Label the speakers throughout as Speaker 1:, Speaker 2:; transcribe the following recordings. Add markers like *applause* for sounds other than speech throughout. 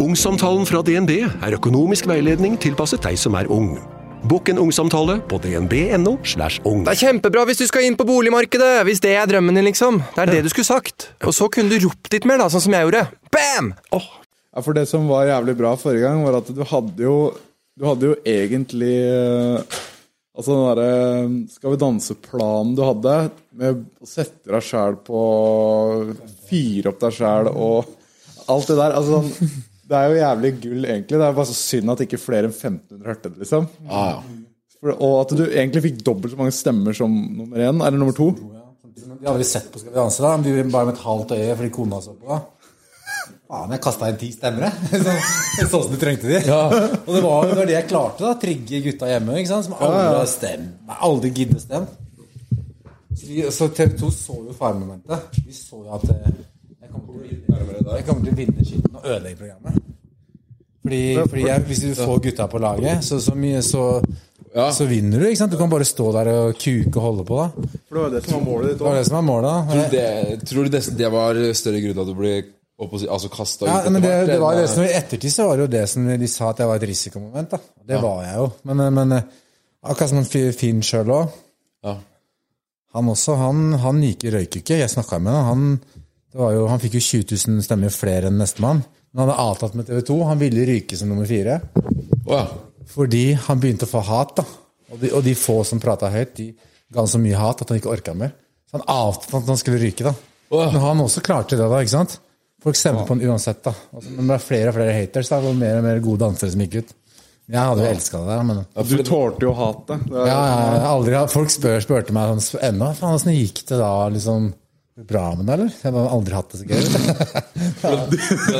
Speaker 1: Ungsamtalen fra DNB er økonomisk veiledning tilpasset deg som er ung. Bokk en ungsamtale på dnb.no. slash ung.
Speaker 2: Det er kjempebra hvis du skal inn på boligmarkedet! Hvis det er drømmen din, liksom. Det er det du skulle sagt. Og så kunne du ropt litt mer, da, sånn som jeg gjorde. Bam! Oh.
Speaker 3: Ja, for det som var jævlig bra forrige gang, var at du hadde jo Du hadde jo egentlig eh, Altså den derre Skal vi danse-planen du hadde, med å sette deg sjæl på Fire opp deg sjæl og alt det der. Altså sånn Det er jo jævlig gull, egentlig. Det er bare så synd at ikke flere enn 1500 hørte det, liksom. Ja, For, og at du egentlig fikk dobbelt så mange stemmer som nummer én, eller nummer to.
Speaker 4: De hadde aldri sett på Skal vi danse, da. De bare med et halvt øye fordi kona så på. Faen, jeg kasta inn ti stemmer, jeg. *laughs* Sånn sånn som du trengte de. Ja. *laughs* Og det var jo det, jeg klarte, da. Trigge gutta hjemme, ikke sant. Som aldri har stemt. Aldri gidder stemme. Så, så TV 2 så jo faremomentet. Vi så jo at eh, jeg kommer til å vinne, jeg kommer til å vinne skitten og ødelegge programmet. Fordi, fordi jeg, hvis du får gutta på laget, så, så, mye, så, så vinner du. ikke sant? Du kan bare stå der og kuke og holde på. da
Speaker 3: For det var det som var målet ditt
Speaker 4: Det var det som er målet. da
Speaker 5: Tror du det, tror du det, det var større grunn til at du ble opposi- altså kasta
Speaker 4: Ja,
Speaker 5: ut?
Speaker 4: men det,
Speaker 5: etter
Speaker 4: det var det som I ettertid så var det jo det som de sa at jeg var et risikomoment. da Det var jeg jo. Men, men eh, akkurat som Fi- Finn sjøl òg.
Speaker 5: Ja.
Speaker 4: Han også, han, han gikk, røyk ikke. Jeg snakka med han. Han, var jo, han fikk jo 20 000 stemmer flere enn nestemann. Men han hadde avtalt med TV 2. Han ville ryke som nummer fire.
Speaker 5: Oh, ja.
Speaker 4: Fordi han begynte å få hat. da Og de, og de få som prata høyt, de ga han så mye hat at han ikke orka mer. Så han avtalte at han skulle ryke. da
Speaker 5: Åh.
Speaker 4: Men han også klarte det, da. ikke sant? Folk stemte på han uansett. da altså, Men det ble flere og flere haters. da Og mer og mer gode dansere som gikk ut. Jeg hadde jo elska det der. Men
Speaker 3: Du tålte jo hatet. Ja, er-
Speaker 4: ja, aldri, folk spør, spurte meg sånn ennå. Faen, åssen gikk det da? liksom Bra med deg, eller? Jeg har aldri hatt det så gøy. *laughs*
Speaker 5: Det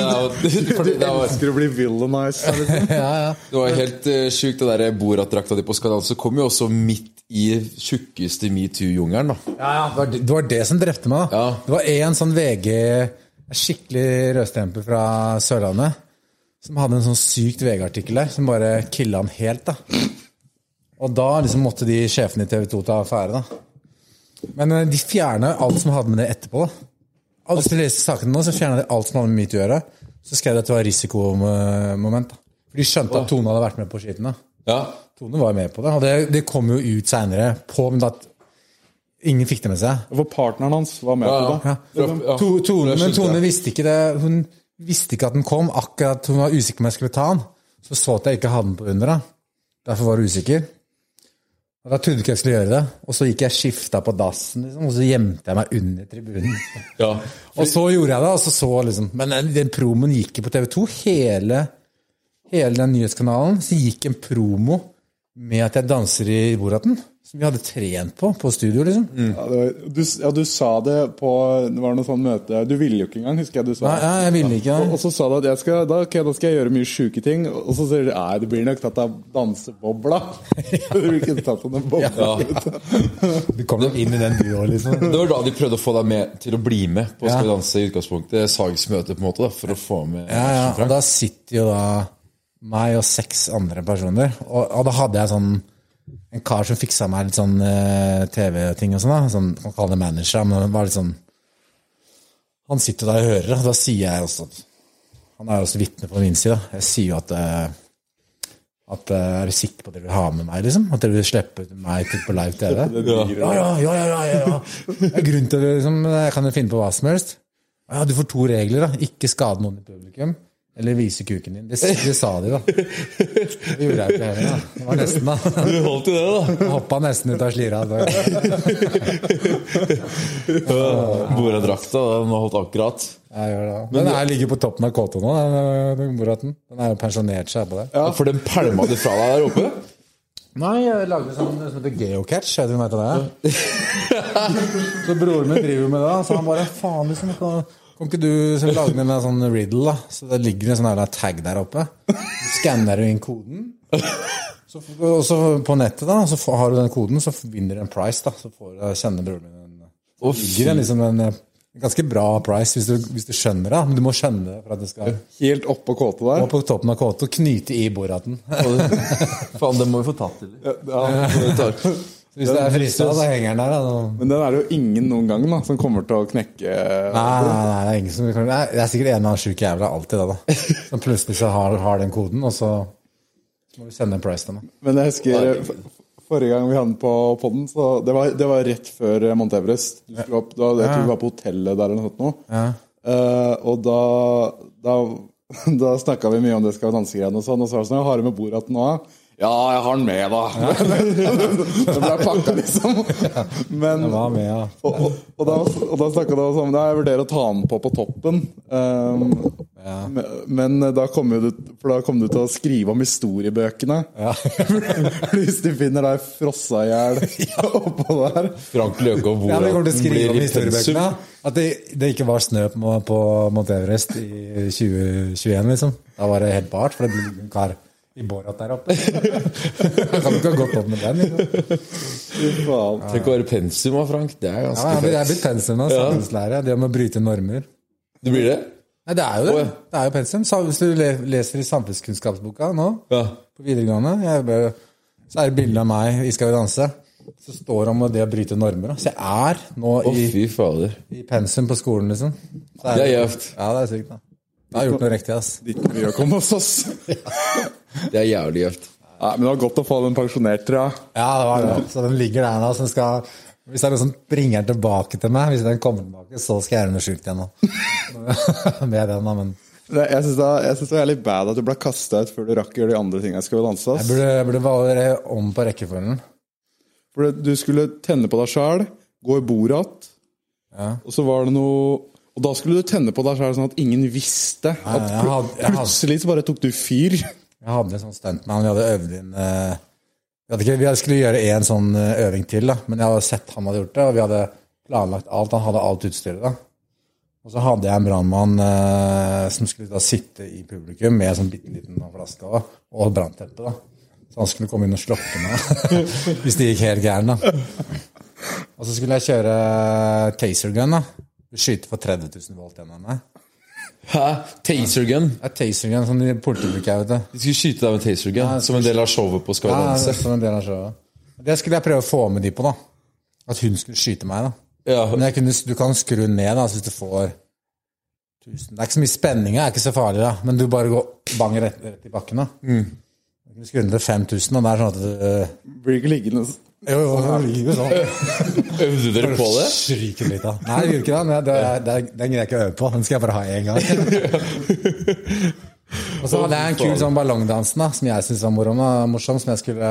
Speaker 5: var, det var,
Speaker 3: Elsker å bli villainized. Liksom.
Speaker 4: ja, ja.
Speaker 5: det var helt uh, sjukt, det der Borat-drakta di på så kom jo også midt i tjukkeste metoo-jungelen. da
Speaker 4: Ja, ja. Det, var, det- var det som drepte meg. da
Speaker 5: Ja.
Speaker 4: Det var en sånn VG, skikkelig rødstempel fra Sørlandet, som hadde en sånn sykt VG-artikkel der, som bare killa han helt. da Og da liksom måtte de sjefene i TV 2 ta affære. da Men eh, de fjerna alt som hadde med det etterpå. Alle som leste sakene nå, så fjerna de alt som hadde med mitt å gjøre. Så skrev de at det var risikomoment. da For de skjønte at Tone hadde vært med på skiten.
Speaker 5: Ja.
Speaker 4: Tone var med på det, og det, det kom jo ut seinere. Men at ingen fikk det med seg.
Speaker 3: For partneren hans var med på det.
Speaker 4: Ja.
Speaker 5: Ja.
Speaker 4: To, tone, men Tone visste ikke det. Hun visste ikke at den kom. Akkurat Hun var usikker på om jeg skulle ta den. Så så at jeg ikke hadde den på under. da. Derfor var hun usikker. Og Da trodde jeg ikke jeg skulle gjøre det. Og så gikk jeg skifta på dassen, liksom, og så gjemte jeg meg under tribunen.
Speaker 5: ja.
Speaker 4: Og så gjorde jeg det, og så så liksom Men den, den promoen gikk jo på TV2. Hele, hele den nyhetskanalen så gikk en promo med at jeg danser i Boraten. Som vi hadde trent på på studio, liksom.
Speaker 3: Ja, det var, du, ja, du sa det på Det var noe sånn møte Du ville jo ikke engang, husker jeg du sa.
Speaker 4: Nei, ja, jeg ville ikke
Speaker 3: Og, og så sa du at jeg skal, da, okay, da skal jeg gjøre mye sjuke ting. Og så sier du nei, det blir nok tatt av dansebobla. *laughs* du blir ikke tatt av den bobla.
Speaker 4: Du kom jo inn i den du òg, liksom.
Speaker 5: Det var da de prøvde å få deg med til å bli med på
Speaker 4: Ja.
Speaker 5: Skal vi danse i utgangspunktet. Sagsmøte, på en måte, da, for å få med
Speaker 4: Ja, ja, og da sitter jo da meg og seks andre personer. Og, og da hadde jeg sånn en kar som fiksa meg litt sånn eh, TV-ting og sånn. Sånn, kan kalle det manager, men det var litt sånn Han sitter der og hører, og da sier jeg også at Han er jo også vitne på min side. Jeg sier jo at eh, at eh, Er du sikker på at dere vil ha med meg, liksom? At dere vil slippe meg til på live TV? *laughs* Ja, ja, ja. ja, ja, ja, ja. Det er grunn til det, liksom. Jeg kan jo finne på hva som helst. Ja, du får to regler, da. Ikke skade noen i publikum. Eller vise kuken din. Det, det sa de, da. *laughs* Det gjorde jeg ikke heller. da. Det var nesten, da. *laughs*
Speaker 5: Du holdt i det, da.
Speaker 4: Hoppa nesten ut av slira. *laughs*
Speaker 5: Boradrakta, den holdt akkurat.
Speaker 4: Jeg gjør det. Den er, ligger på toppen av K2 nå, den, Boraten. Den er jo pensjonert seg på det.
Speaker 5: Ja. For den pælma du fra deg der oppe?
Speaker 4: Nei, jeg lagde sånn som heter geocatch. Vet du hva det så broren min driver med det, så han bare faen, liksom. Kan, ikke du lage med en sånn riddle, da? Så det ligger en sånn tag der oppe. Skanner du inn koden. Så, og så på nettet, da, så har du den koden, så vinner du en price. da Så får du kjenne broren min
Speaker 5: Det
Speaker 4: ligger en, liksom en, eh, ganske bra price hvis du, hvis du skjønner det. Men du må skjønne det for at det skal
Speaker 3: Helt oppå kåte der.
Speaker 4: På toppen av kåta, knyte i boraten.
Speaker 5: Faen, det må vi få tatt til.
Speaker 3: Ja,
Speaker 5: Det
Speaker 4: hvis det er frista, så henger den der. Da.
Speaker 3: Men den er det jo ingen noen gang da, som kommer til å knekke
Speaker 4: Nei, nei, nei, det er ingen som kan Nei, Det er sikkert en eller annen sjuk jævla alltid, det, da. Som plutselig så har, har den koden, og så må vi sende en price til meg.
Speaker 3: Men jeg husker forrige gang vi hadde den på podden, så det var, det var rett før Mount Everest. Du skulle opp, da, jeg tror vi var på hotellet der eller noe sånt nå. Uh, og da, da, *laughs* da snakka vi mye om det skal vi dansegreiene og sånn, og så var det sånn, jeg har du med bordet nå? Ja, jeg har den med, da. *laughs* det ble pakka, liksom. Men,
Speaker 4: med, ja?
Speaker 3: og, og, og da, og da snakka du om at jeg vurderer å ta den på på toppen. Um, men, men da kom du, kom du til å skrive om historiebøkene. *laughs* Hvis de finner deg frossa i hjel *laughs* oppå der.
Speaker 5: Frank Løke og
Speaker 4: Ja, kommer å skrive
Speaker 5: blir
Speaker 4: om
Speaker 5: i
Speaker 4: historiebøkene. At det, det ikke var snø på, på Mount Everest i 2021, liksom. Da var det helt bart, for en kar i Borat der oppe. Han *laughs* kan ikke ha gått opp med den. Liksom.
Speaker 5: Tenk å være pensum av Frank. Det er ganske
Speaker 4: jeg er jeg er blitt pensum av Samfunnslære. Det med å bryte normer.
Speaker 5: Det blir det?
Speaker 4: Nei, det er jo det. Det er jo pensum. Så hvis du leser i samfunnskunnskapsboka nå,
Speaker 5: Ja.
Speaker 4: på videregående, jeg, bare- så er det bilde av meg i Skal vi danse. Så står det om det å bryte normer. Så jeg er nå i,
Speaker 5: fy fader.
Speaker 4: i pensum på skolen, liksom. Så
Speaker 5: Det er gjevt.
Speaker 4: Ja, det er sykt, da. Jeg har gjort noe riktig, ass.
Speaker 3: Dit mye å komme hos oss. *laughs*
Speaker 5: Det er jævlig gjevt.
Speaker 3: Ja, men det var godt å få den pensjonert, tror jeg.
Speaker 4: Ja, det var det. Så den ligger der nå. Så den skal, hvis det er noe som bringer den tilbake til meg, hvis den kommer tilbake, så skal jeg gjøre noe sjukt igjen nå. *laughs* Med den, da, men
Speaker 3: Det- Jeg syns det, det var jævlig bad at du ble kasta ut før du rakk å gjøre de andre tingene. Skal vi danse,
Speaker 4: oss.
Speaker 3: jeg
Speaker 4: burde, jeg burde være om på rekkefølgen.
Speaker 3: For du skulle tenne på deg sjæl, gå i bordet igjen, og så var det noe Og da skulle du tenne på deg sjæl sånn at ingen visste. At
Speaker 4: jeg hadde- jeg hadde-
Speaker 3: plutselig så bare tok du fyr.
Speaker 4: Jeg hadde en sånn stuntman, vi hadde øvd inn eh, vi, hadde ikke, vi skulle gjøre en sånn eh, øving til, da. men jeg hadde sett han hadde gjort det, og vi hadde planlagt alt. Han hadde alt utstyret. da. Og så hadde jeg en brannmann eh, som skulle da sitte i publikum med en sånn bitte liten flaske og, og brannteppe. da. Så han skulle komme inn og slokke meg *laughs* hvis det gikk helt gærent. da. Og så skulle jeg kjøre taser gun. da. Skyte for 30 000 volt gjennom meg.
Speaker 5: Hæ? Tasergun?
Speaker 4: Ja, taser tasergun som de politibruker, vet du.
Speaker 5: De skulle skyte deg med tasergun som en del av showet på Skal vi
Speaker 4: Ja, som en del av showet. Det skulle jeg prøve å få med de på, da. At hun skulle skyte meg, da.
Speaker 5: Ja,
Speaker 4: Men jeg kunne, du kan skru ned da, hvis du får tusen. Det er ikke så mye spenning, det er ikke så farlig, da. Men du bare går bang rett, rett i bakken, da. Du kunne skru ned til 5000, og det er sånn at du øh,
Speaker 3: Blir ikke liggende
Speaker 4: Jo, jo, det ligger sånn. *laughs*
Speaker 5: Øvde dere på det?
Speaker 4: Stryker litt, da. Nei, det gjør ikke det. Men det, det, den greier jeg ikke å øve på. Den skal jeg bare ha én gang. *laughs* og så hadde jeg en kul sånn ballongdans som jeg syntes var morsom, som jeg skulle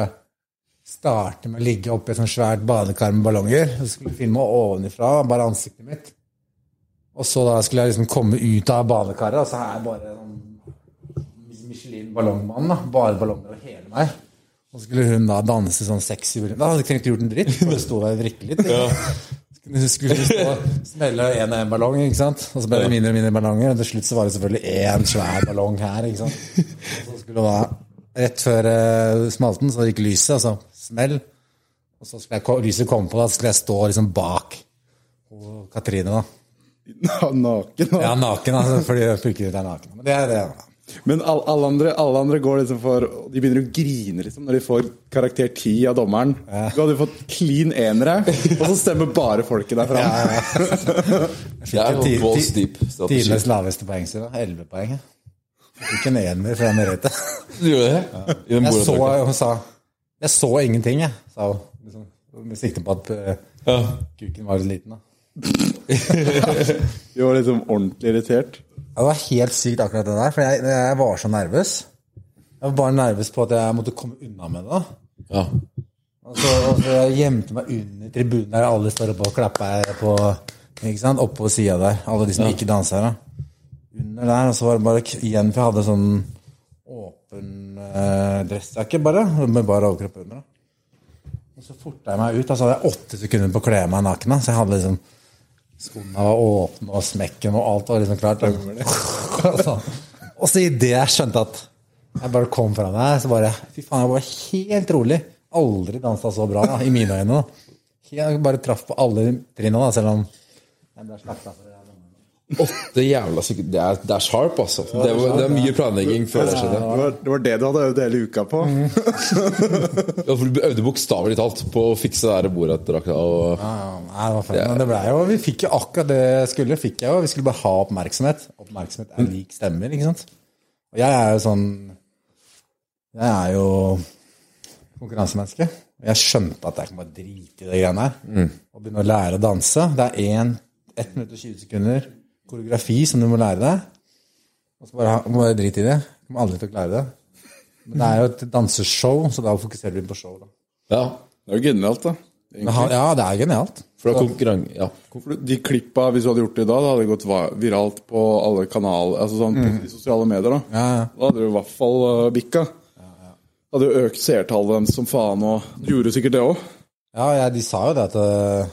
Speaker 4: starte med å ligge oppi et sånt svært badekar med ballonger. Så skulle jeg filme ovenifra, bare ansiktet mitt. Og så da skulle jeg liksom komme ut av badekaret, og så er jeg bare sånn Michelin-ballongmann. Bare ballonger over hele meg. Og så skulle hun da danse sånn sexy Da hadde jeg ikke trengt å gjort en dritt. Bare stå der og vrikke litt. Skulle, skulle stå og smelle en og en ballong, ikke sant? og så ble det mindre og mindre ballonger. Og til slutt så var det selvfølgelig én svær ballong her. ikke sant? Og så skulle det da, Rett før uh, smalten så gikk lyset, og så smell. Og så skulle jeg, lyset komme på, da skulle jeg stå liksom bak hun Katrine. da.
Speaker 3: Naken. da.
Speaker 4: Ja, naken, altså, fordi Pulkerud er naken. Men det er det. da.
Speaker 3: Men all, alle, andre, alle andre går liksom for De begynner å grine liksom når de får karakter 10 av dommeren. Du hadde fått clean enere, og så stemmer bare folket der framme.
Speaker 5: Ja, *laughs* strategi.
Speaker 4: Tidenes laveste poengsum. 11 poeng. Fikk en ener fra Merete.
Speaker 5: Du gjorde det? I den
Speaker 4: Jeg så, hun sa Jeg så ingenting, jeg, sa hun. Liksom, med sikte på at eh, kuken var litt liten. da. *laughs*
Speaker 3: De var liksom ordentlig irritert.
Speaker 4: Det var helt sykt akkurat det der, for jeg, jeg var så nervøs. Jeg var bare nervøs på at jeg måtte komme unna med det.
Speaker 5: Ja.
Speaker 4: Og så, og så jeg gjemte meg under tribunen der alle står oppe og klapper på ikke sant? Oppå sida der. Alle de som ikke danser. da. Under der, og så var det bare igjen, for jeg hadde sånn åpen eh, dressjakke bare, med bare overkropp under. da. Og så forta jeg meg ut, Altså så hadde jeg åtte sekunder på å kle meg naken. da. Så jeg hadde liksom Skoene var åpne, og smekken og alt var liksom klart. Og så, og så idet jeg skjønte at jeg bare kom fra meg, så bare Fy faen, jeg var helt rolig. Aldri dansa så bra, da, i mine øyne. da. Jeg bare traff på alle trinnene, selv om jeg ble slakta for det.
Speaker 5: Åtte jævla sekunder. Det er, det er sharp, altså. Det, var, det er mye planlegging før det skjedde.
Speaker 3: Det var, det var det du hadde øvd hele uka på? *laughs*
Speaker 5: Ja, for Du øvde bokstavelig talt på å fikse det der Borat-drakta. og-
Speaker 4: Ja, nei, det var fett. Men det ble jo, vi fikk jo akkurat det jeg skulle. Fikk jeg jo. Vi skulle bare ha oppmerksomhet. Oppmerksomhet er lik stemmer, ikke sant? Og jeg er jo sånn Jeg er jo konkurransemenneske. Jeg skjønte at jeg kan bare drite i de greiene her. Og begynne å lære å danse. Det er 1, 1 minutt og 20 sekunder koreografi som du må lære deg. Og så bare, bare drit i det. Du kommer aldri til å klare det. Men det er jo et danseshow, så da fokuserer vi på show. da.
Speaker 5: Ja,
Speaker 3: Det er jo genialt, da.
Speaker 4: Ha- Ja, det er genialt.
Speaker 5: for det er. Ja.
Speaker 3: De klippa, hvis du hadde gjort det i dag, det hadde gått viralt på alle kanaler, altså sånn mm. i sosiale medier. Da
Speaker 4: Ja, ja.
Speaker 3: Da hadde du i hvert fall uh, bikka. Hadde jo økt seertallet deres som faen, og du gjorde sikkert det òg.
Speaker 4: Ja, ja, de sa jo det at eller,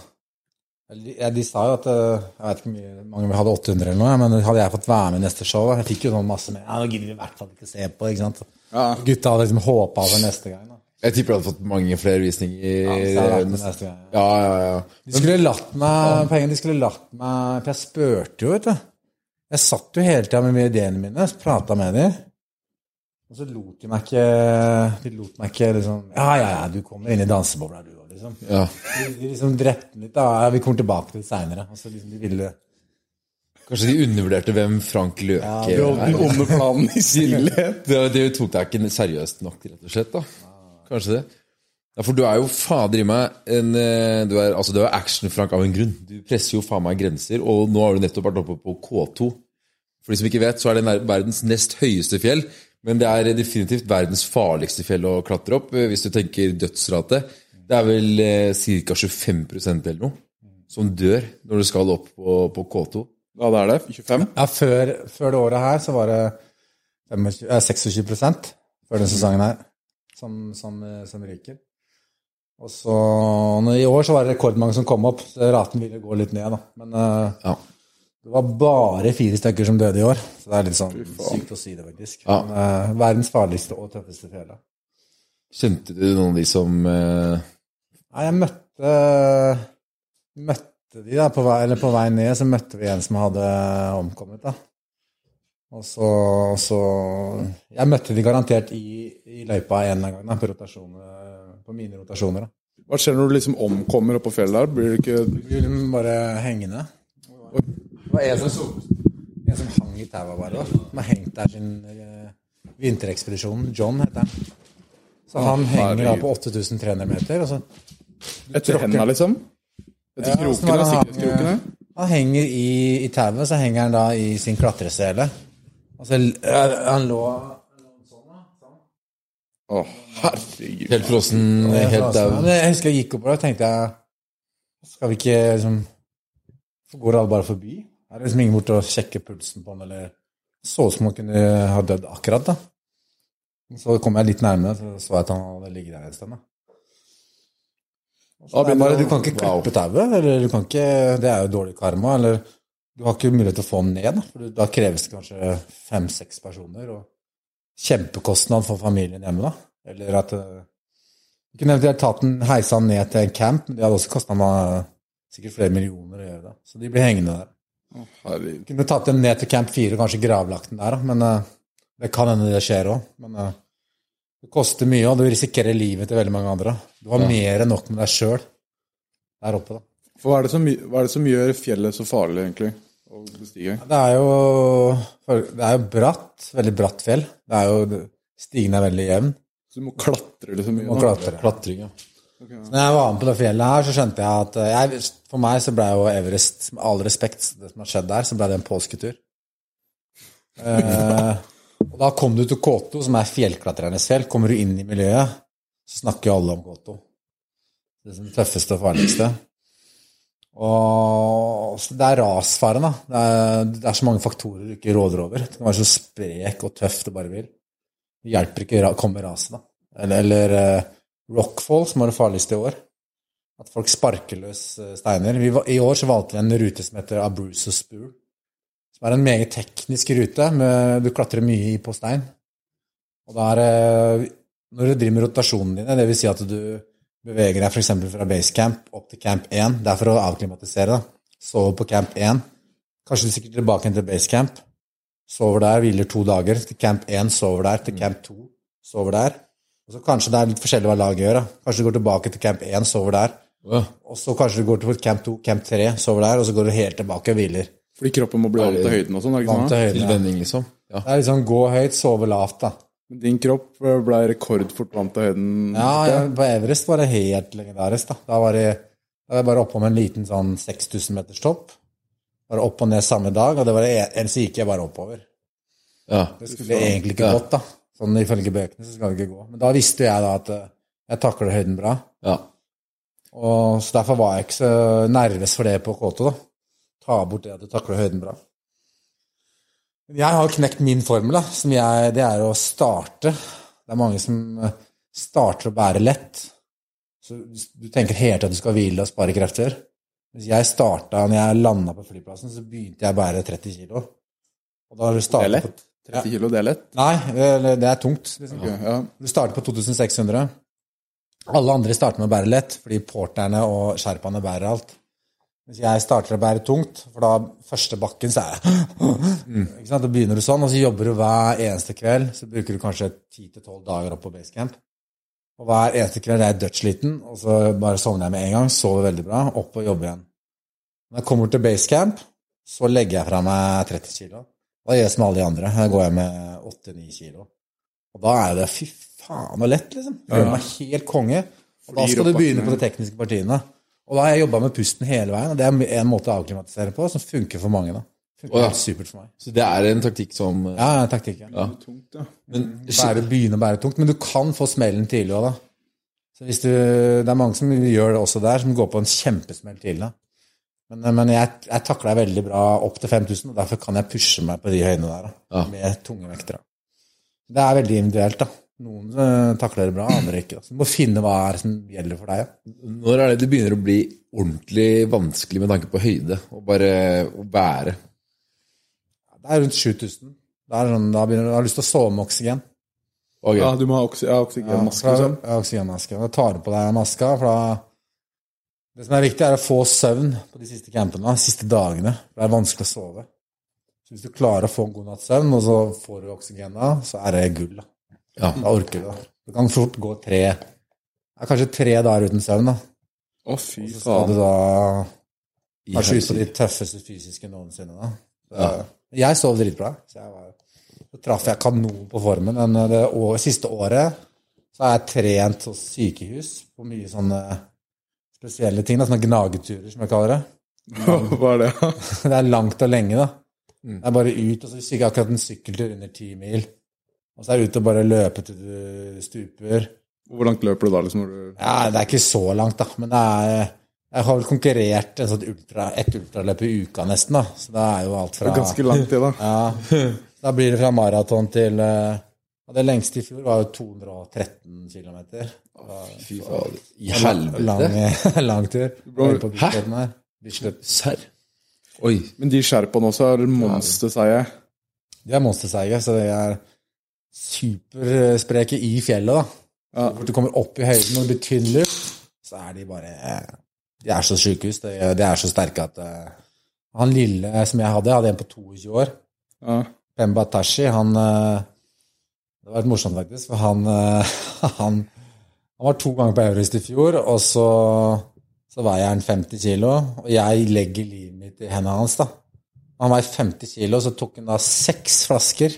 Speaker 4: ja, De sa jo at øh, Jeg vet ikke mye mange hadde 800 eller noe, men hadde jeg fått være med i neste show Jeg fikk jo sånn masse med. Ja, nå gidder vi i hvert fall ikke se på. ikke sant?
Speaker 3: Ja.
Speaker 4: Gutta hadde liksom håpa over neste gang. da.
Speaker 5: Jeg tipper du hadde fått mange flere visninger.
Speaker 4: Så jeg hadde vært med neste gang.
Speaker 5: Ja, ja, ja.
Speaker 4: De skulle latt meg de skulle latt meg For jeg spurte jo, vet du. Jeg satt jo hele tida med ideene mine, prata med dem. Og så lot de meg ikke De lot meg ikke liksom Ja, ja, ja, du kommer inn i dansebobla, du liksom.
Speaker 5: ja.
Speaker 4: De, de liksom drepte den litt. da, ja, Vi kommer tilbake til det seinere. Altså, liksom, de ville
Speaker 5: Kanskje de undervurderte hvem Frank Løke
Speaker 3: Den
Speaker 5: er.
Speaker 3: onde planen i *laughs* stillhet.
Speaker 5: Det, det tok deg ikke seriøst nok, rett og slett. da Kanskje det. Ja, For du er jo fader i meg en eh, Du er, altså, er action-Frank av en grunn. Du presser jo faen meg grenser, og nå har du nettopp vært oppe på K2. For de som ikke vet, så er det verdens nest høyeste fjell, men det er definitivt verdens farligste fjell å klatre opp, eh, hvis du tenker dødsrate. Det er vel eh, ca. 25% eller noe som dør når du skal opp på, på K2.
Speaker 3: Ja, det er det. 25?
Speaker 4: Ja, før, før det året her så var det 25, eh, 26 før denne sesongen her som, som, eh, som ryker. Og så I år så var det rekordmange som kom opp, så raten ville gå litt ned. da. Men eh,
Speaker 5: Ja.
Speaker 4: det var bare fire stykker som døde i år, så det er litt sånn sykt å si det, faktisk.
Speaker 5: Ja.
Speaker 4: Men, eh, verdens farligste og tøffeste fjell. da.
Speaker 5: Kjente du noen av de som eh,
Speaker 4: Nei, jeg møtte Møtte de da, på vei, eller på vei ned, så møtte vi en som hadde omkommet, da. Og så, så Jeg møtte de garantert i, i løypa en gang da, på, rotasjoner, på mine rotasjoner. da.
Speaker 3: Hva skjer når du liksom omkommer oppå fjellet der? Blir du ikke
Speaker 4: ville liksom bare hengende. Det var en som, en som hang i taua bare. da. Som har hengt der sin eh, vinterekspedisjon. John heter han. Så han henger da på 8300 meter. og så
Speaker 3: etter hendene, liksom? Etter
Speaker 4: Ja,
Speaker 3: krokene?
Speaker 4: han-
Speaker 3: Sikkerhetskrokene?
Speaker 4: Han henger i, i tauet, så henger han da i sin klatresele. Altså, han lå
Speaker 3: Å, herregud.
Speaker 5: Helt frossen, helt dau.
Speaker 4: Jeg husker jeg gikk opp og tenkte jeg Skal vi ikke liksom Går alle bare forbi? Er det liksom ingen bort og sjekke pulsen på han, eller Så ut som han kunne ha dødd akkurat, da. Så kom jeg litt nærmere, så så jeg at han hadde ligget der en sted. da.
Speaker 3: Da
Speaker 4: Det er
Speaker 3: begynner
Speaker 4: bare,
Speaker 3: det
Speaker 4: du kan ikke klippe tauet, eller du kan ikke Det er jo dårlig karma, eller Du har ikke mulighet til å få den ned, da, for da kreves det kanskje fem-seks personer, og kjempekostnad for familien hjemme, da. Eller at eh, Du kunne eventuelt tatt den, heisa den ned til en camp, men det hadde også kosta meg sikkert flere millioner å gjøre det. Så de blir hengende der.
Speaker 3: Herregud.
Speaker 4: Kunne tatt dem ned til camp 4 og kanskje gravlagt den der, men eh, det kan hende det skjer òg. Men eh, det koster mye, og du risikerer livet til veldig mange andre. Du har mer enn nok med deg sjøl der oppe, da.
Speaker 3: For hva er, det som, hva er det som gjør fjellet så farlig, egentlig? Å bestige?
Speaker 4: Det er jo, det er jo bratt, veldig bratt fjell. Det er jo, Stigen er veldig jevn.
Speaker 3: Så du må klatre liksom mye?
Speaker 4: Du må klatre.
Speaker 5: Klatring, ja.
Speaker 4: Så når jeg var med på det fjellet her, så skjønte jeg at eh, jeg, For meg så ble jo Everest, med all respekt, det som har skjedd der, så ble det en påsketur. *laughs* Eh, og da kom du til Kåto, som er fjellklatrerenes fjell. Kommer du inn i miljøet, så snakker jo alle om Kåto. Det er det tøffeste og farligste. Og det er rasfaren, da. Det er, det er så mange faktorer du ikke råder over. Du kan være så sprek og tøff du bare vil. Det hjelper ikke å komme raset, da. Eller, eller uh, Rockfall, som var det farligste i år. At folk sparker løs eh, steiner. Var- I år så valgte vi en rute som heter Abruzzo Spur. Som er en meget teknisk rute. Med, du klatrer mye i på stein. Og da er det Når du driver med rotasjonene dine, dvs. Si at du beveger deg f.eks. fra basecamp opp til camp 1, det er for å avklimatisere. da. Sove på camp 1, Kanskje du stikker tilbake til basecamp. Sover der, hviler to dager. Til camp 1 sover der. Til camp 2 sover der. Og så Kanskje det er litt forskjellig hva laget gjør. da. Kanskje du går tilbake til camp 1, sover der. Og så kanskje du går til camp 2, camp 3, sover der. Og så går du helt tilbake og hviler.
Speaker 3: Fordi kroppen må bli vant til høyden og sånn. ikke
Speaker 4: Vant
Speaker 3: sånn?
Speaker 4: til høyden. ja.
Speaker 5: Tilvenning, liksom. Ja.
Speaker 4: Det er liksom gå høyt, sove lavt, da.
Speaker 3: Men Din kropp eh, ble rekordfort vant til høyden.
Speaker 4: Ja, ja, på Everest var det helt legendarisk, da. Da var det, da var jeg bare oppe med en liten sånn 6000 meters topp. Bare opp og ned samme dag, og det var det en- ellers gikk jeg bare oppover.
Speaker 5: Ja.
Speaker 4: Det skulle egentlig ikke
Speaker 5: Ja.
Speaker 4: gått, da. Sånn ifølge bøkene så skal det ikke gå. Men da visste jeg da at eh, jeg takler høyden bra.
Speaker 5: ja.
Speaker 4: Og så derfor var jeg ikke så nervøs for det på K2, da. Ta bort det at du takler høyden bra. Jeg har knekt min formel. Som jeg, det er å starte. Det er mange som eh, starter å bære lett. Så du tenker hele tiden at du skal hvile og spare krefter. Hvis jeg starta når jeg landa på flyplassen, så begynte jeg å bære 30 kilo. Og da har du
Speaker 3: Det er lett.
Speaker 4: på
Speaker 3: 30 kilo, det er lett.
Speaker 4: Nei, det er tungt. Liksom.
Speaker 3: Ok, ja.
Speaker 4: Du starter på 2600. Alle andre starter med å bære lett, fordi porterne og sherpaene bærer alt. Hvis jeg starter å bære tungt, for da første bakken så er jeg ikke sant? Da begynner du sånn, og så jobber du hver eneste kveld. Så bruker du kanskje 10-12 dager opp på basecamp. Og hver eneste kveld er jeg dødssliten, og så bare sovner jeg med en gang. Sover veldig bra. Opp og jobber igjen. Når jeg kommer til basecamp, så legger jeg fra meg 30 kilo. Da gjør jeg som alle de andre. Her går jeg med 8-9 kilo. Og da er det fy faen så lett, liksom. Føler meg helt konge. Og da skal du begynne på de tekniske partiene. Og da har jeg jobba med pusten hele veien, og det er en måte å avklimatisere på som funker for mange. da. Funker
Speaker 5: Å, ja.
Speaker 4: supert for meg.
Speaker 5: Så det er en taktikk som eh,
Speaker 4: Ja, en taktikk.
Speaker 5: Ja.
Speaker 3: Tungt, ja.
Speaker 5: Men
Speaker 4: Bære, begynne å bære tungt. Men du kan få smellen tidlig òg, da. Så hvis du, det er mange som gjør det også der, som går på en kjempesmell tidlig. da. Men, men jeg, jeg takler veldig bra opp til 5000, og derfor kan jeg pushe meg på de høyene der. da,
Speaker 5: Ja.
Speaker 4: Med tunge vekter. da. Det er veldig individuelt. da. Noen eh, takler det bra, andre ikke. da. Så du må finne hva er som gjelder for deg. Ja.
Speaker 5: når er det det begynner å bli ordentlig vanskelig med tanke på høyde? Og bare å bære?
Speaker 4: Det er rundt 7000. Da, er sånn, da begynner du å ha lyst til å sove med oksygen.
Speaker 5: Okay.
Speaker 3: ja, du må ha oksy ja, oksygenmaske.
Speaker 4: Ja,
Speaker 3: Liksom.
Speaker 4: ja, oksygenmaske. Da tar du på deg maska, for da Det som er viktig, er å få søvn på de siste campene, de siste dagene. Det er vanskelig å sove. Så hvis du klarer å få en god natts søvn, og så får du oksygen da, så er det gull. Da,
Speaker 5: Ja.
Speaker 4: da orker du det. Det kan fort gå tre ja, Kanskje tre dager uten søvn, da.
Speaker 3: Å, fy faen.
Speaker 4: Så skal du da kanskje ut på de tøffeste fysiske noensinne, da. Så, Jeg sov dritbra. Så jeg var, så traff jeg kanon på formen. Men det år, siste året så har jeg trent hos sykehus på mye sånne spesielle ting. Da, sånne gnageturer, som jeg kaller det. *laughs*
Speaker 3: Hva er det? *laughs*
Speaker 4: Det er langt og lenge, da. Det er bare ut, og så gikk jeg akkurat en sykkeltur under ti mil. Og så er det ut og bare løpe til du stuper.
Speaker 3: Hvor langt løper du da? liksom?
Speaker 4: Ja, det er ikke så langt, da. Men det er Jeg har vel konkurrert en sånn ultra, et ultraløp i uka, nesten. da. Så det er jo alt fra Det
Speaker 3: er ganske lang tid, da. *laughs*
Speaker 4: Ja. Da blir det fra maraton til eh, og Det lengste i fjor var jo 213 km.
Speaker 5: Fy fader. I helvete.
Speaker 4: Lang, *laughs* lang tur.
Speaker 5: Hæ? Serr? Oi.
Speaker 3: Men de sherpaene også er monster, sier jeg.
Speaker 4: De er monsterseige, så de er superspreke i fjellet. da.
Speaker 3: Ja.
Speaker 4: Hvor du kommer opp i høyden og det blir tynn luft, så er de bare De er så sjukehus. De, er så sterke at eh, Han lille som jeg hadde, jeg hadde en på 22 år.
Speaker 3: Ja.
Speaker 4: Pemba Tashi, han eh, Det var litt morsomt, faktisk, for han, eh, *laughs* han Han var to ganger på Eurist i fjor, og så, så veier han 50 kilo, og jeg legger livet mitt i hendene hans, da. Han veier 50 kilo, så tok han da seks flasker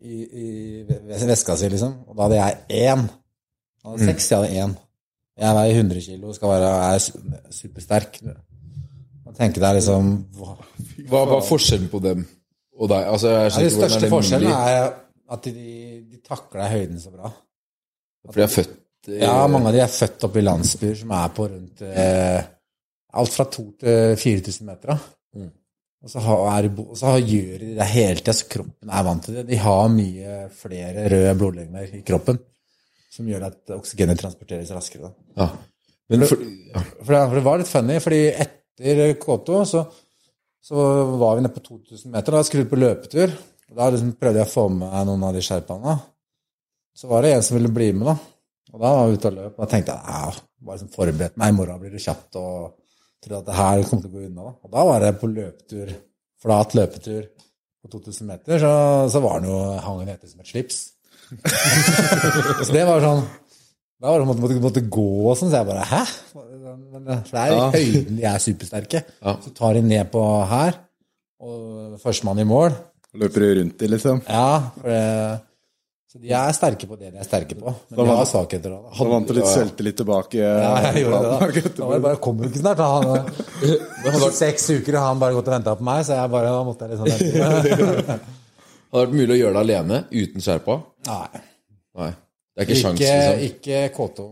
Speaker 4: i, i veska si, liksom. Og da hadde jeg én. Jeg hadde seks, jeg hadde én. Jeg veier 100 kilo, skal være, er supersterk. Og tenke deg liksom hva,
Speaker 5: Hva var forskjellen på dem og deg? Altså, jeg
Speaker 4: ja, Den største
Speaker 5: er
Speaker 4: forskjellen er at de, de takler høyden så bra.
Speaker 5: for de er født eh,
Speaker 4: Ja, mange av de er født oppe i landsbyer som er på rundt eh, alt fra 2000 til 4000 meter. Da. Og så, har, og så har, gjør de det hele tida, så kroppen er vant til det. De har mye flere røde blodlegemer i kroppen som gjør at oksygenet transporteres raskere.
Speaker 5: Ja. Men for.
Speaker 4: For det, for det var litt funny, fordi etter K2 så, så var vi nede på 2000 meter. Da skulle vi på løpetur. Og Da liksom prøvde jeg å få med noen av de sherpaene. Så var det en som ville bli med, da. Og da var vi ute og løp, og da tenkte jeg ja, bare liksom forberedt meg. I morgen blir det kjapt, og trodde at det her kom til å gå unna. Og da var det på løpetur flat løpetur på 2000 meter, så, så var det jo hang han etter som et slips. *laughs* så det var sånn Da var det måtte, måtte, måtte gå og sånn, så jeg bare Hæ? For det er i høyden de er supersterke. Så tar de ned på her, og førstemann i mål
Speaker 3: Løper rundt i, liksom?
Speaker 4: Ja, for det, så de er sterke på det de er sterke på. Men de har svakheter òg, da.
Speaker 3: Så vant litt selvtillit tilbake?
Speaker 4: Ja, jeg gjorde det da. Da var det bare kommer jo ikke snart. da. Han, *laughs* seks uker, og han bare gått og venta på meg, så jeg bare, da måtte jeg liksom vente.
Speaker 5: Hadde *laughs* det vært mulig å gjøre det alene uten sherpa?
Speaker 4: Nei.
Speaker 5: Nei. Det er ikke sjans, liksom.
Speaker 4: ikke K2.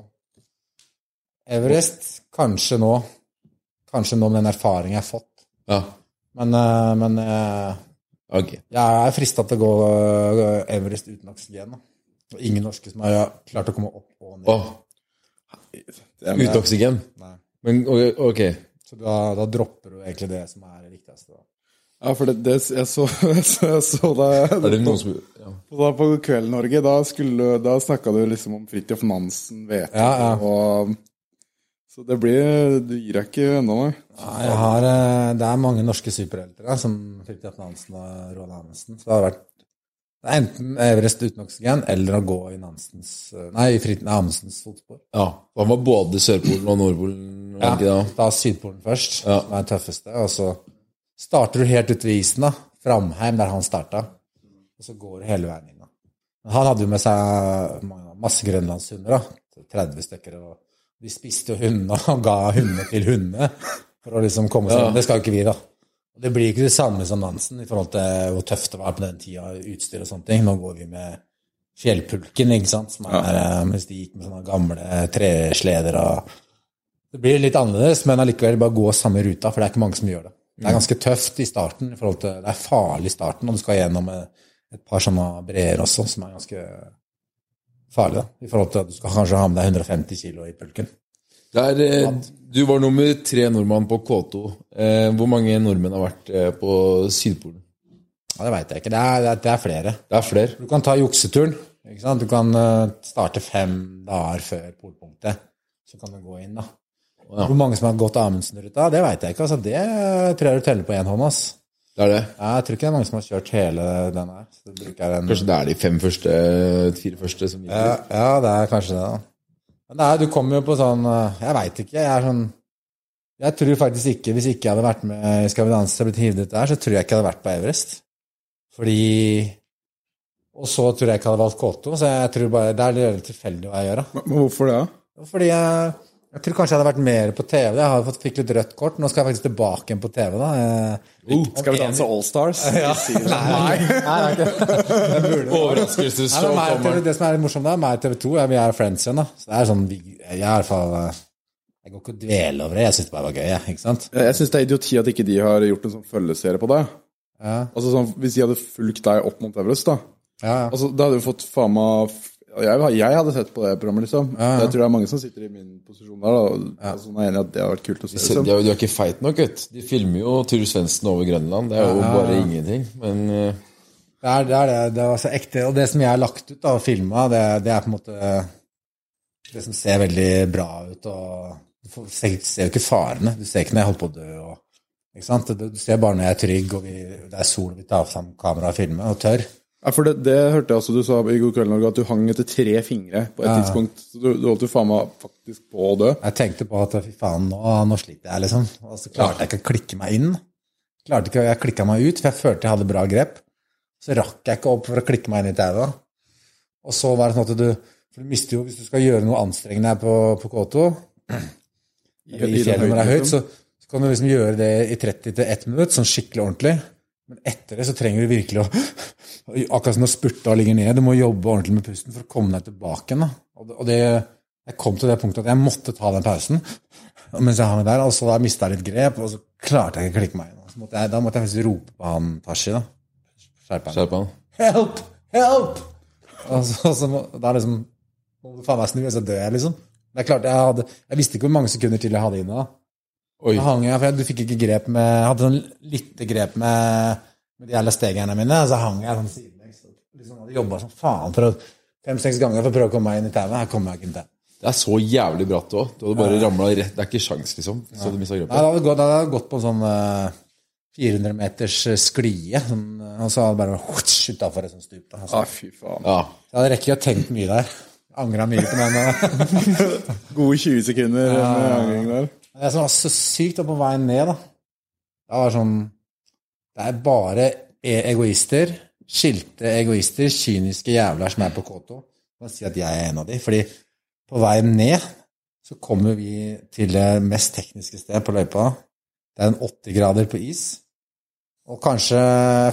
Speaker 4: Everest, kanskje nå. Kanskje nå med den erfaringen jeg har fått.
Speaker 5: Ja.
Speaker 4: Men, eh, men eh,
Speaker 5: Ok.
Speaker 4: jeg er frista til å gå eh, Everest uten oksygen. da. Ingen norske som har klart å komme opp og ned.
Speaker 5: Oh. uten oksygen?
Speaker 4: Nei.
Speaker 5: Men ok, ok.
Speaker 4: Så da, da dropper du egentlig det som er det viktigste. da.
Speaker 3: Ja, for det, det jeg så, *laughs* jeg så da,
Speaker 5: Er det noen som ja.
Speaker 3: da på Kveld Norge, da, skulle- da snakka du liksom om Fridtjof Nansen, VT
Speaker 4: Ja, ja.
Speaker 3: og Så det blir Du gir deg ikke ennå, nei?
Speaker 4: Har, eh, det er mange norske superheltere som Fridtjof Nansen og Roald Amundsen. Så det har vært det er enten Everest uten oksygen eller å gå i Nansens eh, Nei, i Frid- Amundsens fotspor.
Speaker 5: ja. Han var både Sørpolen og Nordpolen, Ja, ikke da?
Speaker 4: Ta Sydpolen først,
Speaker 5: Ja.
Speaker 4: som er det tøffeste. Og så starter du helt ute ved isen, da. Framheim, der han starta. Og så går du hele veien inn. da. Han hadde jo med seg masse grønlandshunder, da. 30 stykker. og De spiste hundene *laughs* og ga hundene til hundene for å liksom komme seg
Speaker 5: Ja.
Speaker 4: Det skal jo ikke vi, da. Og Det blir ikke det samme som Nansen i forhold til hvor tøft det var på den tida, utstyr og sånne ting. Nå går vi med fjellpulken, ikke sant, som er, ja. mens de gikk med sånne gamle tresleder og Det blir litt annerledes, men allikevel bare gå samme ruta, for det er ikke mange som gjør det. Det er ganske tøft i starten, i forhold til, det er farlig i starten, og du skal gjennom eh, et par sånne breer også, som er ganske farlig, da. I forhold til at du skal kanskje ha med deg 150 kilo i pulken.
Speaker 5: Det er, eh, du var nummer tre nordmann på K2. Eh, hvor mange nordmenn har vært eh, på Sydpolen?
Speaker 4: Ja, det veit jeg ikke. Det er, det er, er flere.
Speaker 5: Det er flere.
Speaker 4: Du kan ta jukseturen. Du kan starte fem dager før polpunktet. Så kan du gå inn, da. Hvor mange som har gått Amundsen-ruta, det veit jeg ikke. Altså, det tror jeg du teller på én hånd. ass.
Speaker 5: Det er det.
Speaker 4: Ja, Jeg tror ikke det er mange som har kjørt hele den her. Så du en...
Speaker 5: Kanskje det er de fem første, fire første som
Speaker 4: ja,
Speaker 5: gjelder.
Speaker 4: ja, det er kanskje det, da. Men det er, du kommer jo på sånn eh, Jeg veit ikke. Jeg er sånn Jeg tror faktisk ikke Hvis ikke jeg hadde vært med i Skal vi danse og blitt hivd ut der, så tror jeg ikke jeg hadde vært på Everest. Fordi Og så tror jeg ikke jeg hadde valgt K2, så jeg tror bare det er litt tilfeldig hva jeg gjør. da.
Speaker 3: Men hvorfor det? da?
Speaker 4: Fordi jeg, jeg tror kanskje jeg hadde vært mer på TV. Jeg har fått, fikk litt rødt kort. Nå skal jeg faktisk tilbake igjen på TV. da. Uh,
Speaker 3: Skal vi danse Allstars? *laughs* Ja.
Speaker 4: Nei, nei, nei, *laughs*
Speaker 5: Overraskelsesshow kommer.
Speaker 4: TV, det som er morsomt, da, meg og TV 2 vi er friends igjen. da. Så det er sånn, vi, jeg er i hvert fall eh, Jeg går ikke og dveler over det. Jeg syns det bare var gøy. ikke sant?
Speaker 3: Jeg syns det er idioti at ikke de har gjort en sånn følgeserie på deg.
Speaker 4: Ja,
Speaker 3: Altså sånn, Hvis de hadde fulgt deg opp mot Everest, da
Speaker 4: ja, ja.
Speaker 3: Altså, Da hadde du fått faen meg jeg, jeg hadde sett på det programmet, liksom. Jeg tror det er mange som sitter i min posisjon der. Da. Altså, er enig at det har vært kult å se.
Speaker 5: De
Speaker 3: Liksom.
Speaker 5: er, jo- de er ikke feit nok, du. De filmer jo Tur Svendsen over Grønland. Det er jo bare ingenting. Men uh...
Speaker 4: Det er det. Er det. det er altså ekte. Og det som jeg har lagt ut da, og filma, det, det er på en måte det som ser veldig bra ut. og Du ser, ser, ser jo ikke farene. Du ser ikke når jeg holder på å dø. Og, ikke sant? Du, du ser bare når jeg er trygg, og vi, det er sol, og vi tar fram kamera og filmer, og tør.
Speaker 3: Ja, for det, det hørte jeg også du sa i God kveld Norge, at du hang etter tre fingre på et tidspunkt. Så du, du holdt jo faen meg faktisk på å dø.
Speaker 4: Jeg tenkte på at fy faen, nå, nå sliter jeg, liksom. Og så klarte jeg ikke å klikke meg inn. Klarte ikke, Jeg klikka meg ut, for jeg følte jeg hadde bra grep. Så rakk jeg ikke opp for å klikke meg inn i tauet. Og så var det sånn at du For du mister jo Hvis du skal gjøre noe anstrengende her på, på K2, i,
Speaker 3: i
Speaker 4: fjellet når det er høyt, så, så kan du liksom gjøre det i 30 til 1 minutt, sånn skikkelig ordentlig. Men etter det så trenger du virkelig å Akkurat som når spurta ligger ned. Du må jobbe ordentlig med pusten for å komme deg tilbake igjen. Og det, jeg kom til det punktet at jeg måtte ta den pausen mens jeg hang der. Og så da mista jeg litt grep, og så klarte jeg ikke å klikke meg inn. Så måtte jeg, da måtte jeg faktisk rope på han Tashi. da. Skjerpe
Speaker 5: han. han.
Speaker 4: Help! Help! Og så, så må, da liksom må du faen meg snu, så dør jeg, liksom. Det er klart, jeg, hadde, jeg visste ikke hvor mange sekunder til jeg hadde inne. da.
Speaker 5: Oi.
Speaker 4: Da hang jeg, for jeg, du fikk ikke grep med Jeg hadde sånn lite grep med, med de jævla stegerne mine, og så hang jeg sånn sidelengs. og Liksom hadde jobba som faen for å fem-seks ganger for å prøve å komme meg inn i tauet. Her kommer jeg ikke inn til.
Speaker 5: Det er så jævlig bratt òg. Du hadde bare ramla rett Det er ikke sjans, liksom. Så du mista
Speaker 4: Nei,
Speaker 5: grepet.
Speaker 4: det hadde gått, det hadde gått på en sånn uh, 400 meters eh, sklie, sånn, og så hadde det bare utafor et sånt stup. Da. Altså,
Speaker 3: Ja, fy faen.
Speaker 5: Ja.
Speaker 4: jeg hadde rekket å tenke mye der. Angra mye på den. eh. *laughs*
Speaker 3: Gode 20 sekunder med angring der.
Speaker 4: Det som var så sykt, var på veien ned, da. Det var sånn Det er bare e- egoister, skilte egoister, kyniske jævler som er på K2. Jeg kan si at jeg er en av de. Fordi på veien ned så kommer vi til det mest tekniske sted på løypa. Det er en 80 grader på is. Og kanskje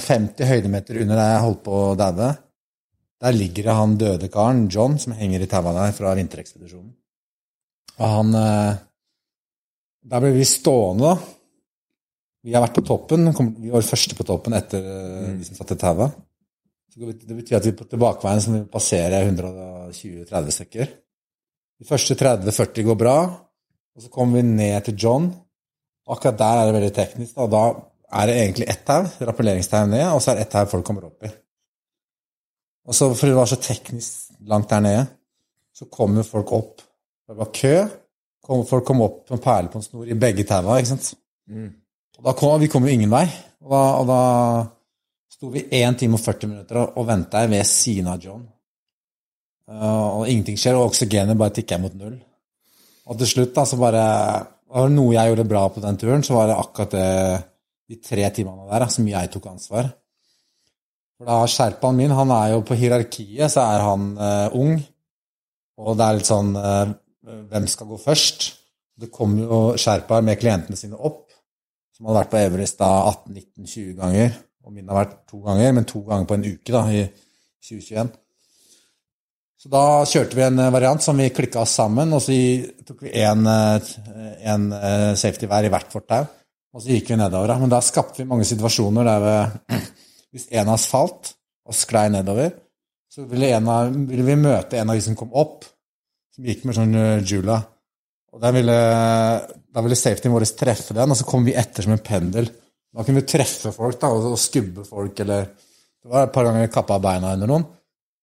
Speaker 4: 50 høydemeter under der jeg holdt på å daue. Der ligger det han døde karen, John, som henger i taua der fra vinterekspedisjonen. Og han eh, Der ble vi stående, da. Vi har vært på toppen. Vi var første på toppen etter mm. de som satt i taua. Det betyr at vi på tilbakeveien så må vi passere 120-30 stykker. De første 30-40 går bra, og så kommer vi ned til John. Akkurat der er det veldig teknisk. Da, da er det egentlig ett tau, rappelleringstau ned, og så er det ett tau folk kommer opp i. Og så, fordi det var så teknisk langt der nede, så kommer folk opp. Det var kø. Folk kom opp med perle på en snor i begge taua, ikke sant. Og da kom, vi kom jo ingen vei. Og da, og da sto vi 1 time og 40 minutter og, og venta ved siden av John. Uh, og ingenting skjer, og oksygenet bare tikker mot null. Og til slutt, da, så bare Var det noe jeg gjorde bra på den turen, så var det akkurat det de tre timene der da, som jeg tok ansvar. For da Sherpaen min, han er jo på hierarkiet, så er han uh, ung. Og det er litt sånn uh, Hvem skal gå først? Det kommer jo sherpaer med klientene sine opp, som hadde vært på Everest da 18-19-20 ganger. Og min har vært to ganger, men to ganger på en uke da, i 2021. Så da kjørte vi en eh, variant som vi klikka oss sammen, og så tok vi en, en safety hver i hvert vårt tau. Og så gikk vi nedover. da. Men da skapte vi mange situasjoner der vi, *clears throat* hvis en av oss falt og sklei nedover, så ville, av, ville vi møte en av de som kom opp, som gikk med sånn jula. Og der ville, da ville safetyen vår treffe den, og så kom vi etter som en pendel. Da kunne vi treffe folk da, og, skubbe folk, eller Det var et par ganger vi kappa beina under noen.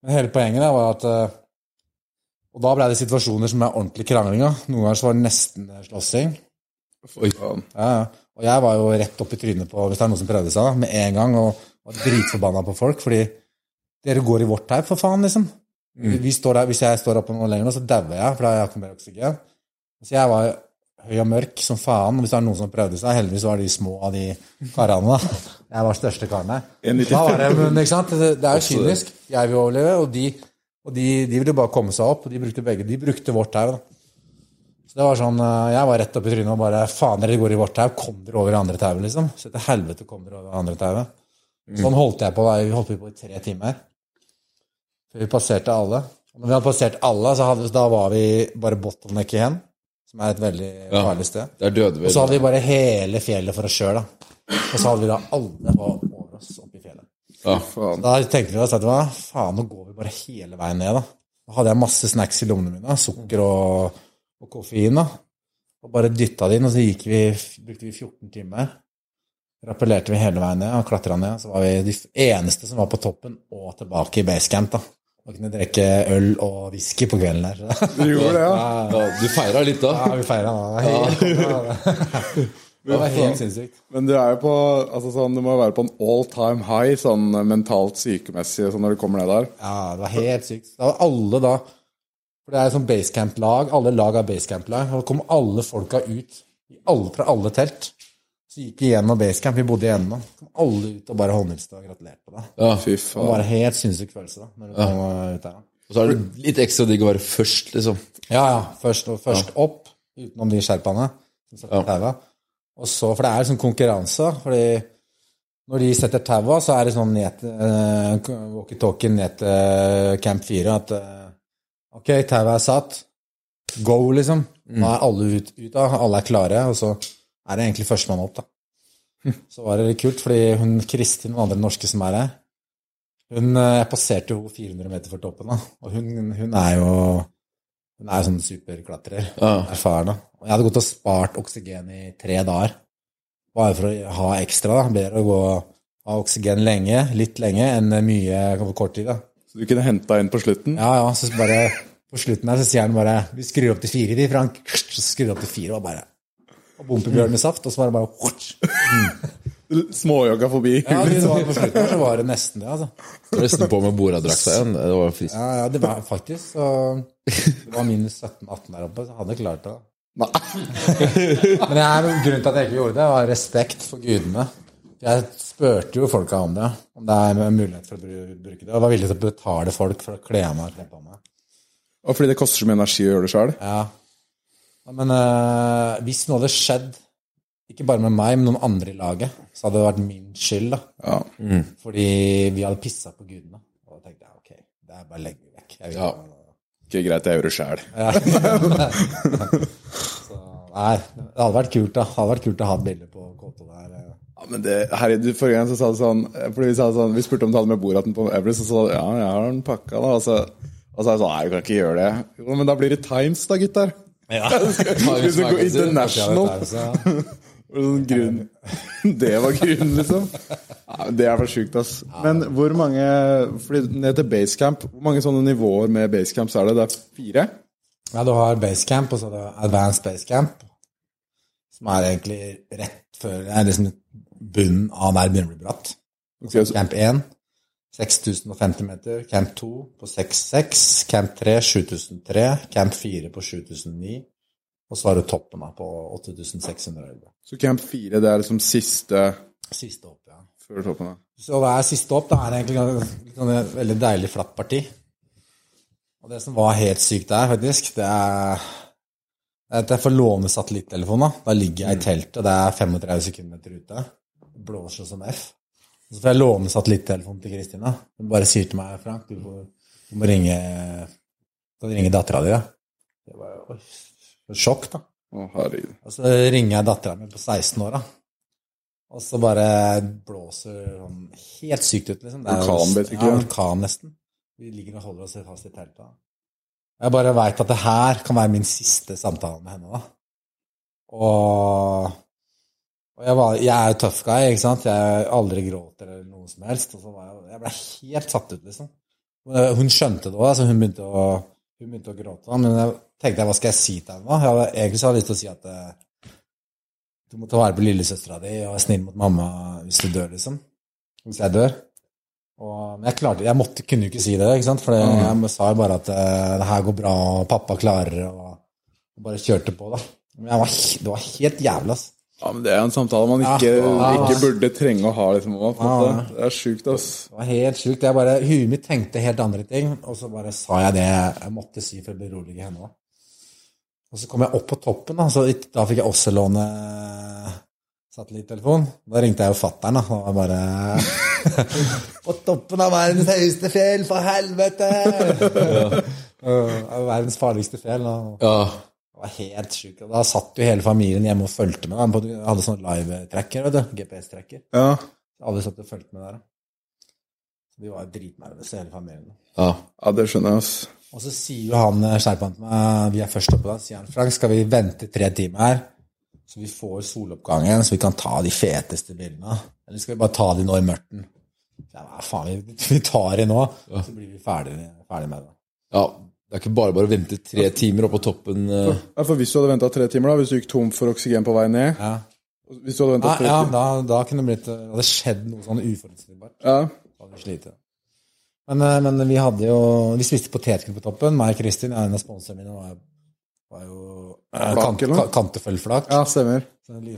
Speaker 4: Men hele poenget der var at uh, Og da ble det situasjoner som er ordentlig krangling. Noen ganger så var det nesten eh, slåssing.
Speaker 5: Oi.
Speaker 4: Ja, ja. Og jeg var jo rett opp i trynet på hvis det er noen som prøvde seg, da, med en gang, og var dritforbanna på folk, fordi dere går i vårt teip, for faen, liksom. Vi står der, hvis jeg står oppe noe lenger nå, så dauer jeg, for da har jeg ikke mer oksygen. Så jeg var høy og mørk som faen. Hvis det er noen som prøvde seg, heldigvis var de små av de karene, da. Jeg var største karen der. Da var det, men, ikke sant? Det, det er jo kynisk. Jeg vil overleve, og de, og de, de ville bare komme seg opp, og de brukte begge. De brukte vårt tau. Så det var sånn, eh, Jeg var rett opp i trynet og bare Faen, dere går i vårt tau. Kom dere over i andre tauet, liksom. Så til helvete kom dere over i andre tauet. Sånn holdt jeg på. Vi holdt på i tre timer. Før vi passerte alle. Og når vi hadde passert alle, så hadde, da var vi bare bottleneck igjen. Som er et veldig
Speaker 5: Ja.
Speaker 4: farlig sted.
Speaker 5: Der døde
Speaker 4: Og så hadde vi bare hele fjellet for oss sjøl, da. Og så hadde vi da alle over oss oppe i fjellet.
Speaker 5: ja.
Speaker 3: Faen.
Speaker 4: Da tenkte vi oss at hva, faen, nå går vi bare hele veien ned, da. Da hadde jeg masse snacks i lommene mine, sukker og, og koffein, da. Og bare dytta det inn, og så gikk vi, brukte vi 14 timer. Rappellerte vi hele veien ned og klatra ned. Så var vi de eneste som var på toppen og tilbake i basecamp, da. Og kunne drikke øl og whisky på kvelden der.
Speaker 3: Du gjorde det, ja?
Speaker 5: ja. Du feira litt da?
Speaker 4: Ja, vi feira da. Det var helt sinnssykt.
Speaker 3: Men du er jo på altså sånn, Du må være på en all time high sånn mentalt sykemessig sånn når du kommer ned der.
Speaker 4: Ja, det var helt sykt. Da var alle da For det er sånn basecamp-lag. Alle lag har basecamp-lag. Og da kom alle folka ut alle, fra alle telt. Så gikk vi gjennom basecamp. Vi bodde i enden. da. Kom alle ut og bare håndhilste og gratulerte på deg.
Speaker 5: Ja.
Speaker 3: Fy
Speaker 4: Det
Speaker 3: faen.
Speaker 4: var en helt sinnssyk følelse da, når du kom ut der.
Speaker 5: Og så er det litt ekstra digg å være først, liksom.
Speaker 4: Ja, ja. Først, og først opp, utenom de sherpaene
Speaker 5: Ja.
Speaker 4: Og så, for det er sånn konkurranse, fordi når de setter taua, så er det sånn ned uh, walkietalkie ned til camp 4 at uh, Ok, taua er satt. Go, liksom. Nå er alle ut, ut da, alle er klare, og så er det egentlig førstemann opp, da. *laughs* Så var det litt kult, fordi hun Kristin og andre norske som er her, hun eh, Jeg passerte jo 400 meter for toppen, da. Og hun, hun er jo Hun er jo sånn superklatrer.
Speaker 5: Ja.
Speaker 4: Erfaren. Og jeg hadde gått og spart oksygen i tre dager. Bare for å ha ekstra, da. Bedre å gå ha oksygen lenge, litt lenge, enn mye på kort tid, da.
Speaker 3: Så du kunne henta inn på slutten?
Speaker 4: Ja, ja, så bare på slutten her så sier han bare Vi skrur opp til fire, de, Frank. Så skrur vi opp til fire, og bare Og bompebjørn med saft, og så var det bare mm. *laughs*
Speaker 3: Småjogga forbi.
Speaker 4: Ja, det var, på slutten så var det nesten det, altså.
Speaker 5: Nesten på med Boradrakta igjen. Det var frist.
Speaker 4: Ja, ja, det var faktisk så Det var minus 17-18 der oppe, så hadde jeg klart det.
Speaker 3: Nei.
Speaker 4: Men er grunnen til at jeg ikke gjorde det, var respekt for gudene. Jeg spurte jo folka om det, om det er mulighet for å bruke det. Og var villig til å betale folk for å kle av meg og kle på meg.
Speaker 3: Og fordi det koster så mye energi å gjøre det sjøl.
Speaker 4: Ja. Men eh, hvis noe hadde skjedd, ikke bare med meg, men noen andre i laget, så hadde det vært min skyld, da.
Speaker 3: Ja.
Speaker 4: Fordi vi hadde pissa på gudene. Og da tenkte jeg ok, det er bare å legge det vekk. Jeg vil
Speaker 5: Ja.
Speaker 4: ikke-
Speaker 3: Ikke greit, jeg gjør det sjæl. *laughs*
Speaker 4: Nei, det hadde vært kult, da. Det hadde vært kult å ha et bilde på K2 der. eh.
Speaker 3: Ja, men det, herre, du, Forrige gang så sa du sånn Fordi vi, sa sånn, vi spurte om du hadde med Boraten på Everest, og så sa du ja, jeg har den pakka. da Og så, og så er jeg sånn Nei, du kan ikke gjøre det. Jo, men da blir det Times, da, gutter. *laughs* Hvis du går international.
Speaker 4: Ja,
Speaker 3: sånn grunn. Det var grunnen, liksom. Det er for sjukt, ass. Men hvor mange fordi Ned til basecamp, hvor mange sånne nivåer med basecamps er det? Det er fire?
Speaker 4: Ja, du har basecamp, og så har du advanced basecamp, som er egentlig rett før Det er liksom bunnen av der begynner å bli bratt.
Speaker 3: Ok, så,
Speaker 4: Camp 1 6050 meter, Camp 2 på 6.6, Camp 3 7003, Camp 4 på 7009, og så har du toppen på 8611.
Speaker 3: så camp 4 det er liksom siste
Speaker 4: Siste opp, ja.
Speaker 3: før toppen? da.
Speaker 4: Så hva er siste opp? Det er egentlig ganske- sånn et veldig deilig flatt parti. Og det som var helt sykt der, faktisk, det er at jeg får låne satellittelefonen. Da ligger jeg i teltet, og det er 35 sekunder ute. Blåser som F. Så får jeg låne satellittelefonen til Kristina. Hun bare sier til meg, Frank, du, får, du må ringe Du ringe dattera di, da. Det var jo oi, sjokk, da.
Speaker 3: Å.
Speaker 4: Og så ringer jeg dattera mi på 16 år, da. Og så bare blåser sånn helt sykt ut, liksom. Det er
Speaker 3: Orkan, vet ikke?
Speaker 4: Ja, orkan nesten. Vi ligger og holder oss fast i teltet. Jeg bare veit at det her kan være min siste samtale med henne, da. Og jeg, var, jeg er jo tough guy, ikke sant. Jeg aldri gråter eller noe som helst. Og så var jeg, jeg ble helt satt ut, liksom. Hun skjønte det òg, altså hun begynte å hun begynte å gråte, men jeg tenkte jeg, hva skal jeg si til henne? Jeg hadde, egentlig så hadde jeg lyst til å si at eh, du må ta vare på lillesøstera di og være snill mot mamma hvis du dør, liksom. Hvis jeg dør. Og, men jeg klarte Jeg måtte, kunne jo ikke si det, ikke sant? for jeg, jeg sa jo bare at eh, det her går bra, og pappa klarer og, og bare kjørte på, da. Men jeg var, det var helt jævlig, ass.
Speaker 3: Ja, men Det er en samtale man ikke,
Speaker 4: Ja.
Speaker 3: ikke burde trenge å ha. liksom.
Speaker 4: Ja.
Speaker 3: Det er sjukt, ass.
Speaker 4: Det var helt sjukt. Jeg bare, Huet mitt tenkte helt andre ting, og så bare sa jeg det jeg måtte si for å berolige henne. da. Og så kom jeg opp på toppen, da, så da fikk jeg også låne satellittelefon. Da ringte jeg jo fatter'n, da. Og jeg bare *laughs* På toppen av verdens høyeste fjell, for helvete! *laughs* Ja. *laughs* Verdens farligste fjell. Da.
Speaker 5: Ja.
Speaker 4: Det var helt sjukt. Da satt jo hele familien hjemme og fulgte med. da. Jeg hadde sånn live-tracker, vet du. GPS-tracker.
Speaker 3: Ja.
Speaker 4: Alle satt og fulgte med der. Så vi var dritnervøse, hele familien.
Speaker 5: ja.
Speaker 3: ja, det skjønner jeg, ass.
Speaker 4: Og så sier jo han eh, sherpaen til meg, vi er først oppe da, sier han, Frank, skal vi vente tre timer her, så vi får soloppgangen, så vi kan ta de feteste bildene? Eller skal vi bare ta de nå i mørten? Ja, faen, vi, vi tar de nå, så blir vi ferdig, ferdig med det.
Speaker 5: ja. Det er ikke bare bare å vente tre timer oppe på toppen. eh.
Speaker 3: Ja, for Hvis du hadde venta tre timer, da, hvis du gikk tom for oksygen på vei ned
Speaker 4: Ja,
Speaker 3: Hvis du hadde ventet
Speaker 4: ja,
Speaker 3: tre
Speaker 4: ja
Speaker 3: timer
Speaker 4: da, da kunne det blitt, det hadde skjedd noe sånn uforutsigbart.
Speaker 3: ja.
Speaker 4: Så hadde vi. Men, eh, men vi hadde jo, vi spiste potetgull på toppen, meg og Kristin, en av sponsorene mine var, var jo eh,
Speaker 3: Flak,
Speaker 4: kant,
Speaker 3: eller? ja, stemmer.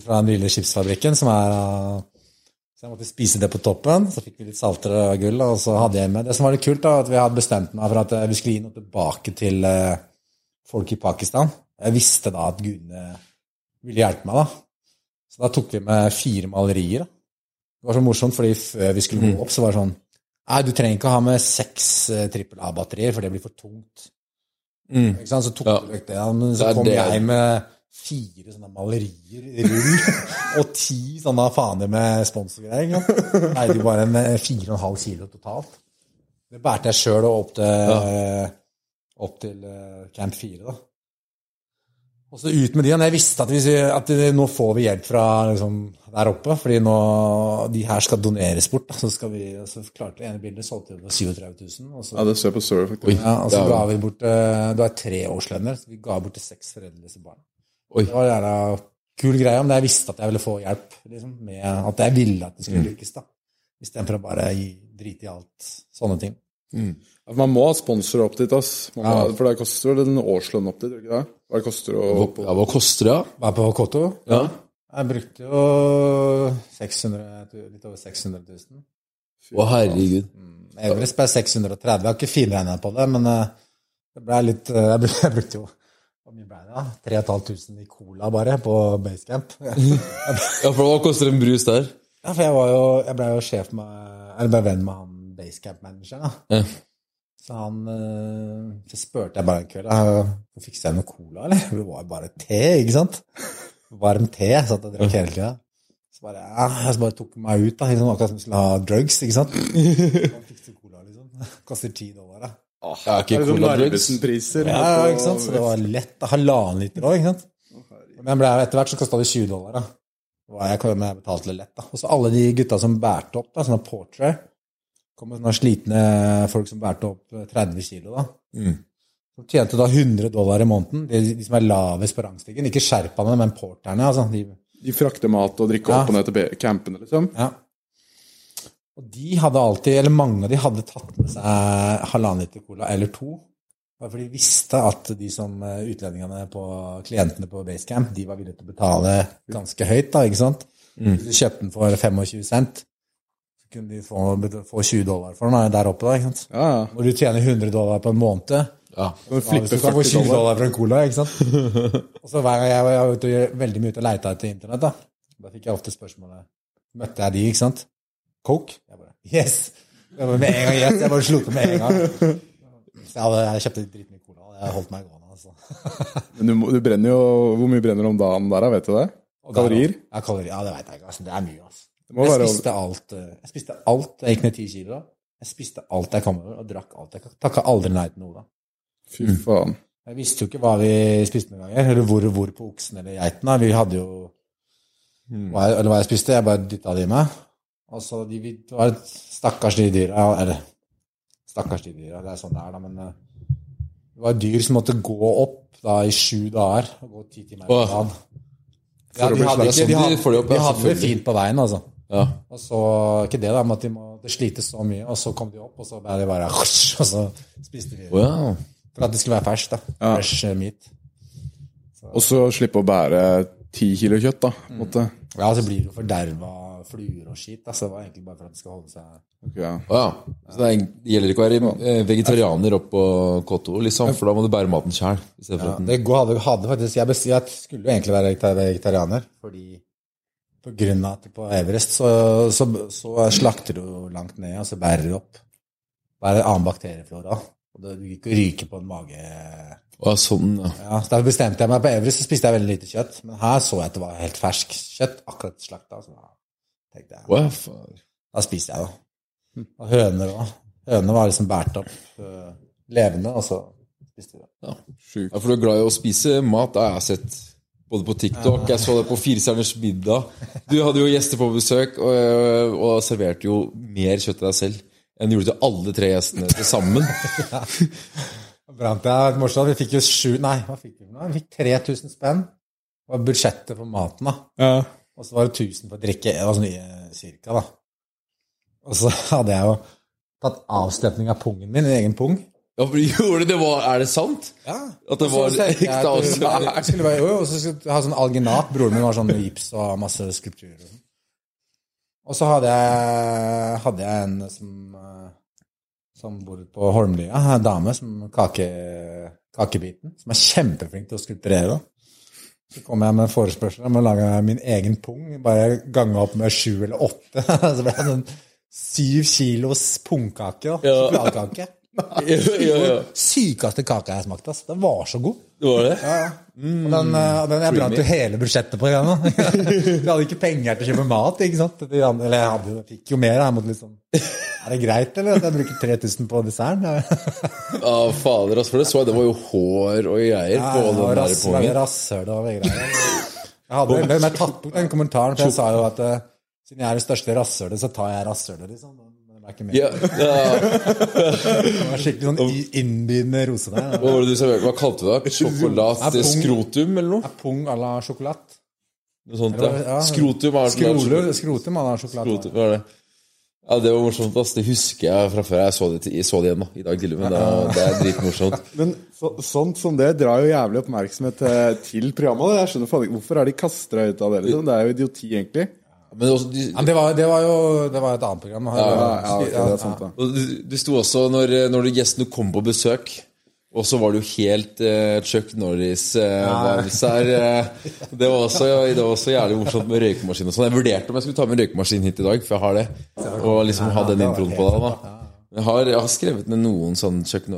Speaker 4: Fra den lille skipsfabrikken, som er Så jeg måtte spise det på toppen. Så fikk vi litt saltere gull, og så hadde jeg med Det som var litt kult, da, at vi hadde bestemt meg for at eh, vi skulle gi noe tilbake til eh, folk i Pakistan. Jeg visste da at gudene ville hjelpe meg, da. Så da tok vi med fire malerier. da. Det var så morsomt, fordi før vi skulle gå opp, så var det sånn Nei, du trenger ikke ha med seks uh, trippel A-batterier, for det blir for tungt.
Speaker 5: Mm.
Speaker 4: Ikke sant? Så tok
Speaker 5: Ja.
Speaker 4: du vekk det, men så
Speaker 5: Det
Speaker 4: kom
Speaker 5: det-
Speaker 4: jeg med fire sånne malerier i rull, *laughs* og ti sånne faner med sponsorgreier. Veide jo bare en eh, fire og en halv kilo totalt. Det bærte jeg sjøl opp til, opp til eh, Camp 4, da. Og så ut med de, og jeg visste at, vi, at nå får vi hjelp fra liksom, der oppe, fordi nå de her skal doneres bort. Da. Så, skal vi, så klarte det ene bildet solgte vi for 37 000. Og så
Speaker 3: Ja, det ser på faktisk.
Speaker 4: ja, og så ga vi bort eh, Det var tre årslønner, så vi ga bort til seks foreldreløse barn.
Speaker 5: Oi.
Speaker 4: Det var en kul greie om det jeg visste at jeg ville få hjelp. Liksom, med At jeg ville at det skulle lykkes. da. Istedenfor å bare gi, drite i alt. Sånne ting.
Speaker 3: Mm. Man må ha sponsorer opp dit, ass. Må, For det koster vel en årslønn opp dit, ikke det? Hva det koster å
Speaker 5: Ja, hva koster det, Ja?
Speaker 4: Være på Koto.
Speaker 5: Ja.
Speaker 4: Jeg brukte jo 600, litt over 600 000.
Speaker 5: Å, herregud.
Speaker 4: Everest ble 630. Jeg har ikke finregna på det, men eh, det ble litt eh, *laughs* jeg brukte jo Hvor mye ble det, 3500 i cola bare på basecamp. *laughs* Ja,
Speaker 5: for hva koster en brus der?
Speaker 4: Ja, for jeg var jo Jeg ble jo sjef med Eller ble venn med han basecamp-manageren, da.
Speaker 5: Ja.
Speaker 4: Så han eh, Så spurte jeg bare en kveld om Fikser jeg noe cola, eller? Det var jo bare te, ikke sant? Varm te. Satt og drakk hele tida. Så bare, ja, jeg bare tok meg ut, da, liksom, akkurat som jeg skulle ha drugs. ikke sant? *laughs* Han fikser cola, liksom. Koster ti dollar. da.
Speaker 5: Ja, ikke
Speaker 3: Det er sånn
Speaker 5: Cola Drugs.
Speaker 3: Narvesen-priser.
Speaker 4: Ja, ja, ikke sant? Så det var lett. Halvannen liter òg, ikke sant? Men ble, etter hvert så kosta det 20 dollar. da. Det jeg, men jeg betalte det lett. da. Og så alle de gutta som bærte opp, da, sånne portrait kom med sånne slitne folk som bærte opp eh, 30 kilo. da.
Speaker 5: Mm.
Speaker 4: Så tjente da 100 dollar i måneden, de, de som er lavest på rangstigen. Ikke skjerpene, men porterne. altså. De,
Speaker 3: De frakter mat og drikke
Speaker 4: Ja.
Speaker 3: opp og ned til campene, liksom.
Speaker 4: ja. Og de hadde alltid, eller mange av de hadde tatt med seg halvannen liter cola eller to. Bare fordi de visste at de som eh, utlendingene på klientene på Basecamp, de var villige til å betale ganske høyt, da, ikke sant? Hvis du kjøpte den for 25 cent, så kunne de få, få 20 dollar for den der oppe, da, ikke sant?
Speaker 3: Ja, ja.
Speaker 4: Når du tjener 100 dollar på en måned,
Speaker 5: Ja.
Speaker 3: Du
Speaker 4: ja, hvis du kan få 20
Speaker 3: dollar?
Speaker 4: for en cola, ikke sant? *laughs* Og så hver gang jeg var jeg var ute veldig mye ute og leita etter internett, da, da fikk jeg ofte spørsmålet Møtte jeg de, ikke sant? Coke? Bare Yes! Jeg med en gang yes, jeg bare slo til med en gang. Så jeg, hadde, jeg kjøpte dritmye cola, og jeg holdt meg gående. altså.
Speaker 3: Men du, du brenner jo Hvor mye brenner du om dagen der. Vet du det? Kalorier?
Speaker 4: Ja, kalorier. Ja, det vet jeg ikke. Altså, det er mye, altså. Jeg spiste alt. eh, Jeg spiste alt. Jeg gikk ned ti kilo. Jeg spiste alt jeg kom over, og drakk alt. Jeg takka aldri nei til noe. da.
Speaker 3: Fy faen.
Speaker 4: Jeg visste jo ikke hva vi spiste noen ganger, eller hvor, hvor på oksen eller geiten. Vi hadde jo hva jeg, Eller hva jeg spiste, jeg bare dytta det i meg. Og så de, vil være stakkars de dyra, eller Stakkars de dyra, det er sånn det er, da, men eh, det var dyr som måtte gå opp da i sju dager, og gå ti timer på
Speaker 5: dagen.
Speaker 4: Ja, de hadde ikke, de hadde,
Speaker 5: de hadde, de ja,
Speaker 4: hadde det fint på veien, altså.
Speaker 5: Ja.
Speaker 4: Og så, ikke det da, men at de måtte slite så mye, og så kom de opp, og så ble de bare *laughs* og så spiste
Speaker 5: de. Wow.
Speaker 4: For at det skulle være ferskt, da.
Speaker 3: Ja.
Speaker 4: Fresh meat. Så.
Speaker 3: Og så slippe å bære ti kilo kjøtt, da. på en måte.
Speaker 4: Ja, så blir du forderva fluer og skitt. Altså, det var egentlig bare for at det skal holde seg
Speaker 3: okay, ja.
Speaker 5: Ja. Så det, er, det gjelder ikke å være eh, vegetarianer opp på K2, liksom, for da må du bære maten sjøl.
Speaker 4: ja, Det hadde, hadde faktisk jeg, best, jeg skulle jo egentlig være vegetarianer, fordi på grunn av at på Everest så, så, så slakter du langt ned, og så bærer du opp. Bare annen bakterieflora. Og det, du gikk og ryker på en mage
Speaker 5: Å, sånn, ja.
Speaker 4: Ja, så Derfor bestemte jeg meg på Everest, så spiste jeg veldig lite kjøtt. Men her så jeg at det var helt fersk kjøtt, akkurat slakta. Så da tenkte jeg,
Speaker 5: Wow, faen.
Speaker 4: da spiste jeg da. Og høner òg. Hønene var liksom båret opp uh, levende, og så spiste vi det.
Speaker 5: Ja.
Speaker 3: Sjukt.
Speaker 5: Ja, for du er glad i å spise mat. Det har jeg sett både på TikTok, jeg så det på Firestjerners middag. Du hadde jo gjester på besøk, og, og serverte jo mer kjøtt til deg selv enn du gjorde til alle tre gjestene til sammen. *laughs*
Speaker 4: Brant jeg morsomt. Vi fikk jo sju Nei, hva fikk vi? Vi fikk 3000 spenn. Det var budsjettet for maten, da.
Speaker 3: Ja.
Speaker 4: Og så var det 1000 for drikke. Det var sånn cirka, da. Og så *laughs* hadde jeg jo tatt avstøpning av pungen min, en egen pung.
Speaker 5: Ja, for du gjorde det, var, Er det sant?
Speaker 4: Ja.
Speaker 5: At det var ekte avstøpning?
Speaker 4: Jo, og så skulle jeg ha sånn alginat. Broren min var sånn gips og masse skulpturer. og sånn. Og så hadde jeg, hadde jeg en som, eh, som bor på Holmlia, en dame som kake, kakebiten, som er kjempeflink til å skulpturere. Så kom jeg med en forespørsel om å lage min egen pung, bare gange opp med sju eller åtte. *laughs* Så ble det en syv kilos pungkake.
Speaker 5: Ja.
Speaker 4: Sjokoladekake. Sykeste kaka jeg smakte. ass. Den var så god.
Speaker 5: Det var det?
Speaker 4: Ja, ja. Og den, eh, den jeg brant jo hele budsjettet på igjen, da. Jeg hadde ikke penger til å kjøpe mat. ikke sant? De andre- Eller jeg, hadde, jo- jeg fikk jo mer. Jeg måtte liksom, Er det greit, eller? At jeg bruker 3000 på desserten? Ja, *laughs*
Speaker 5: Ja, fader, altså, for det så jeg, det var jo hår og greier på den der
Speaker 4: rass-
Speaker 5: pungen.
Speaker 4: rasshøl og greier. Jeg hadde jo- men jeg tatt bort den kommentaren, for jeg sa jo at eh, siden jeg er det største rasshølet, så tar jeg rasshølet, liksom. Det er ikke mer.
Speaker 5: Ja, ja.
Speaker 4: Det var skikkelig sånn innbydende rose der.
Speaker 5: Hva var det du serverte? Hva kalte du det?
Speaker 4: Ja,
Speaker 5: Sjokolade skrotum, eller noe?
Speaker 4: Pung à la sjokolat.
Speaker 5: Noe sånt, ja.
Speaker 4: ja.
Speaker 5: Skrotum
Speaker 4: Skrotum, skrotum han har sjokolade.
Speaker 5: Skrotum var det. Ja, det var morsomt. ass. Det husker jeg fra før. Jeg så det, jeg så det igjen nå, i dag tidlig, men det, det er dritmorsomt. *laughs*
Speaker 3: Men så, sånt som det drar jo jævlig oppmerksomhet eh, til programmet. Jeg skjønner faen ikke Hvorfor er de kastra ut av det? liksom? Det er jo idioti, egentlig.
Speaker 5: Men også, de,
Speaker 4: Ja, det, var, det var jo det var et annet program.
Speaker 3: Ja, ja, okay, det er sant
Speaker 5: ja. Det, det sto også når, når gjestene kom på besøk, og så var det jo helt eh, Chuck Norris-vibes her. eh, det, var også, det var også jævlig morsomt med røykemaskin og sånn. Jeg vurderte om jeg skulle ta med røykemaskin hit i dag, for jeg har det. Og liksom ha den introen på det. da jeg har, jeg har skrevet ned noen sånn Chuck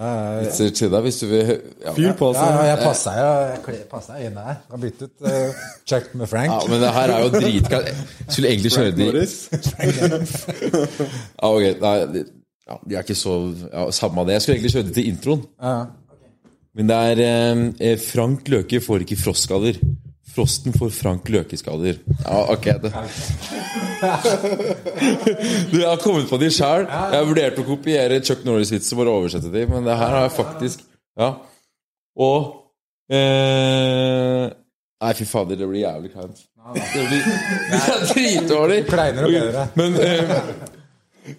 Speaker 5: Norris-vitser til deg, hvis du vil ja.
Speaker 3: Fyr på, så.
Speaker 4: ja, jeg passer jeg passer jeg inn der. Kan bytte ut uh, Chuck med Frank.
Speaker 5: Ja, men det her er jo dritkaldt. Jeg skulle egentlig kjøre de. *laughs* Ja, ok, nei, de, ja, de er ikke så ja, Samme av det. Jeg skulle egentlig kjøre det til introen.
Speaker 4: Ja.
Speaker 5: Men det er eh, Frank Løke får ikke frostskader. Frosten får Frank Løke-skader. Ja, ok. Det. *laughs* Du, jeg har kommet på de sjøl. Jeg vurderte å kopiere Chuck Norris-vitser for å oversette de, men det her har jeg faktisk Ja. Og eh, Nei, fy fader, det blir jævlig kleint. Det blir *laughs* dritdårlig. Men eh,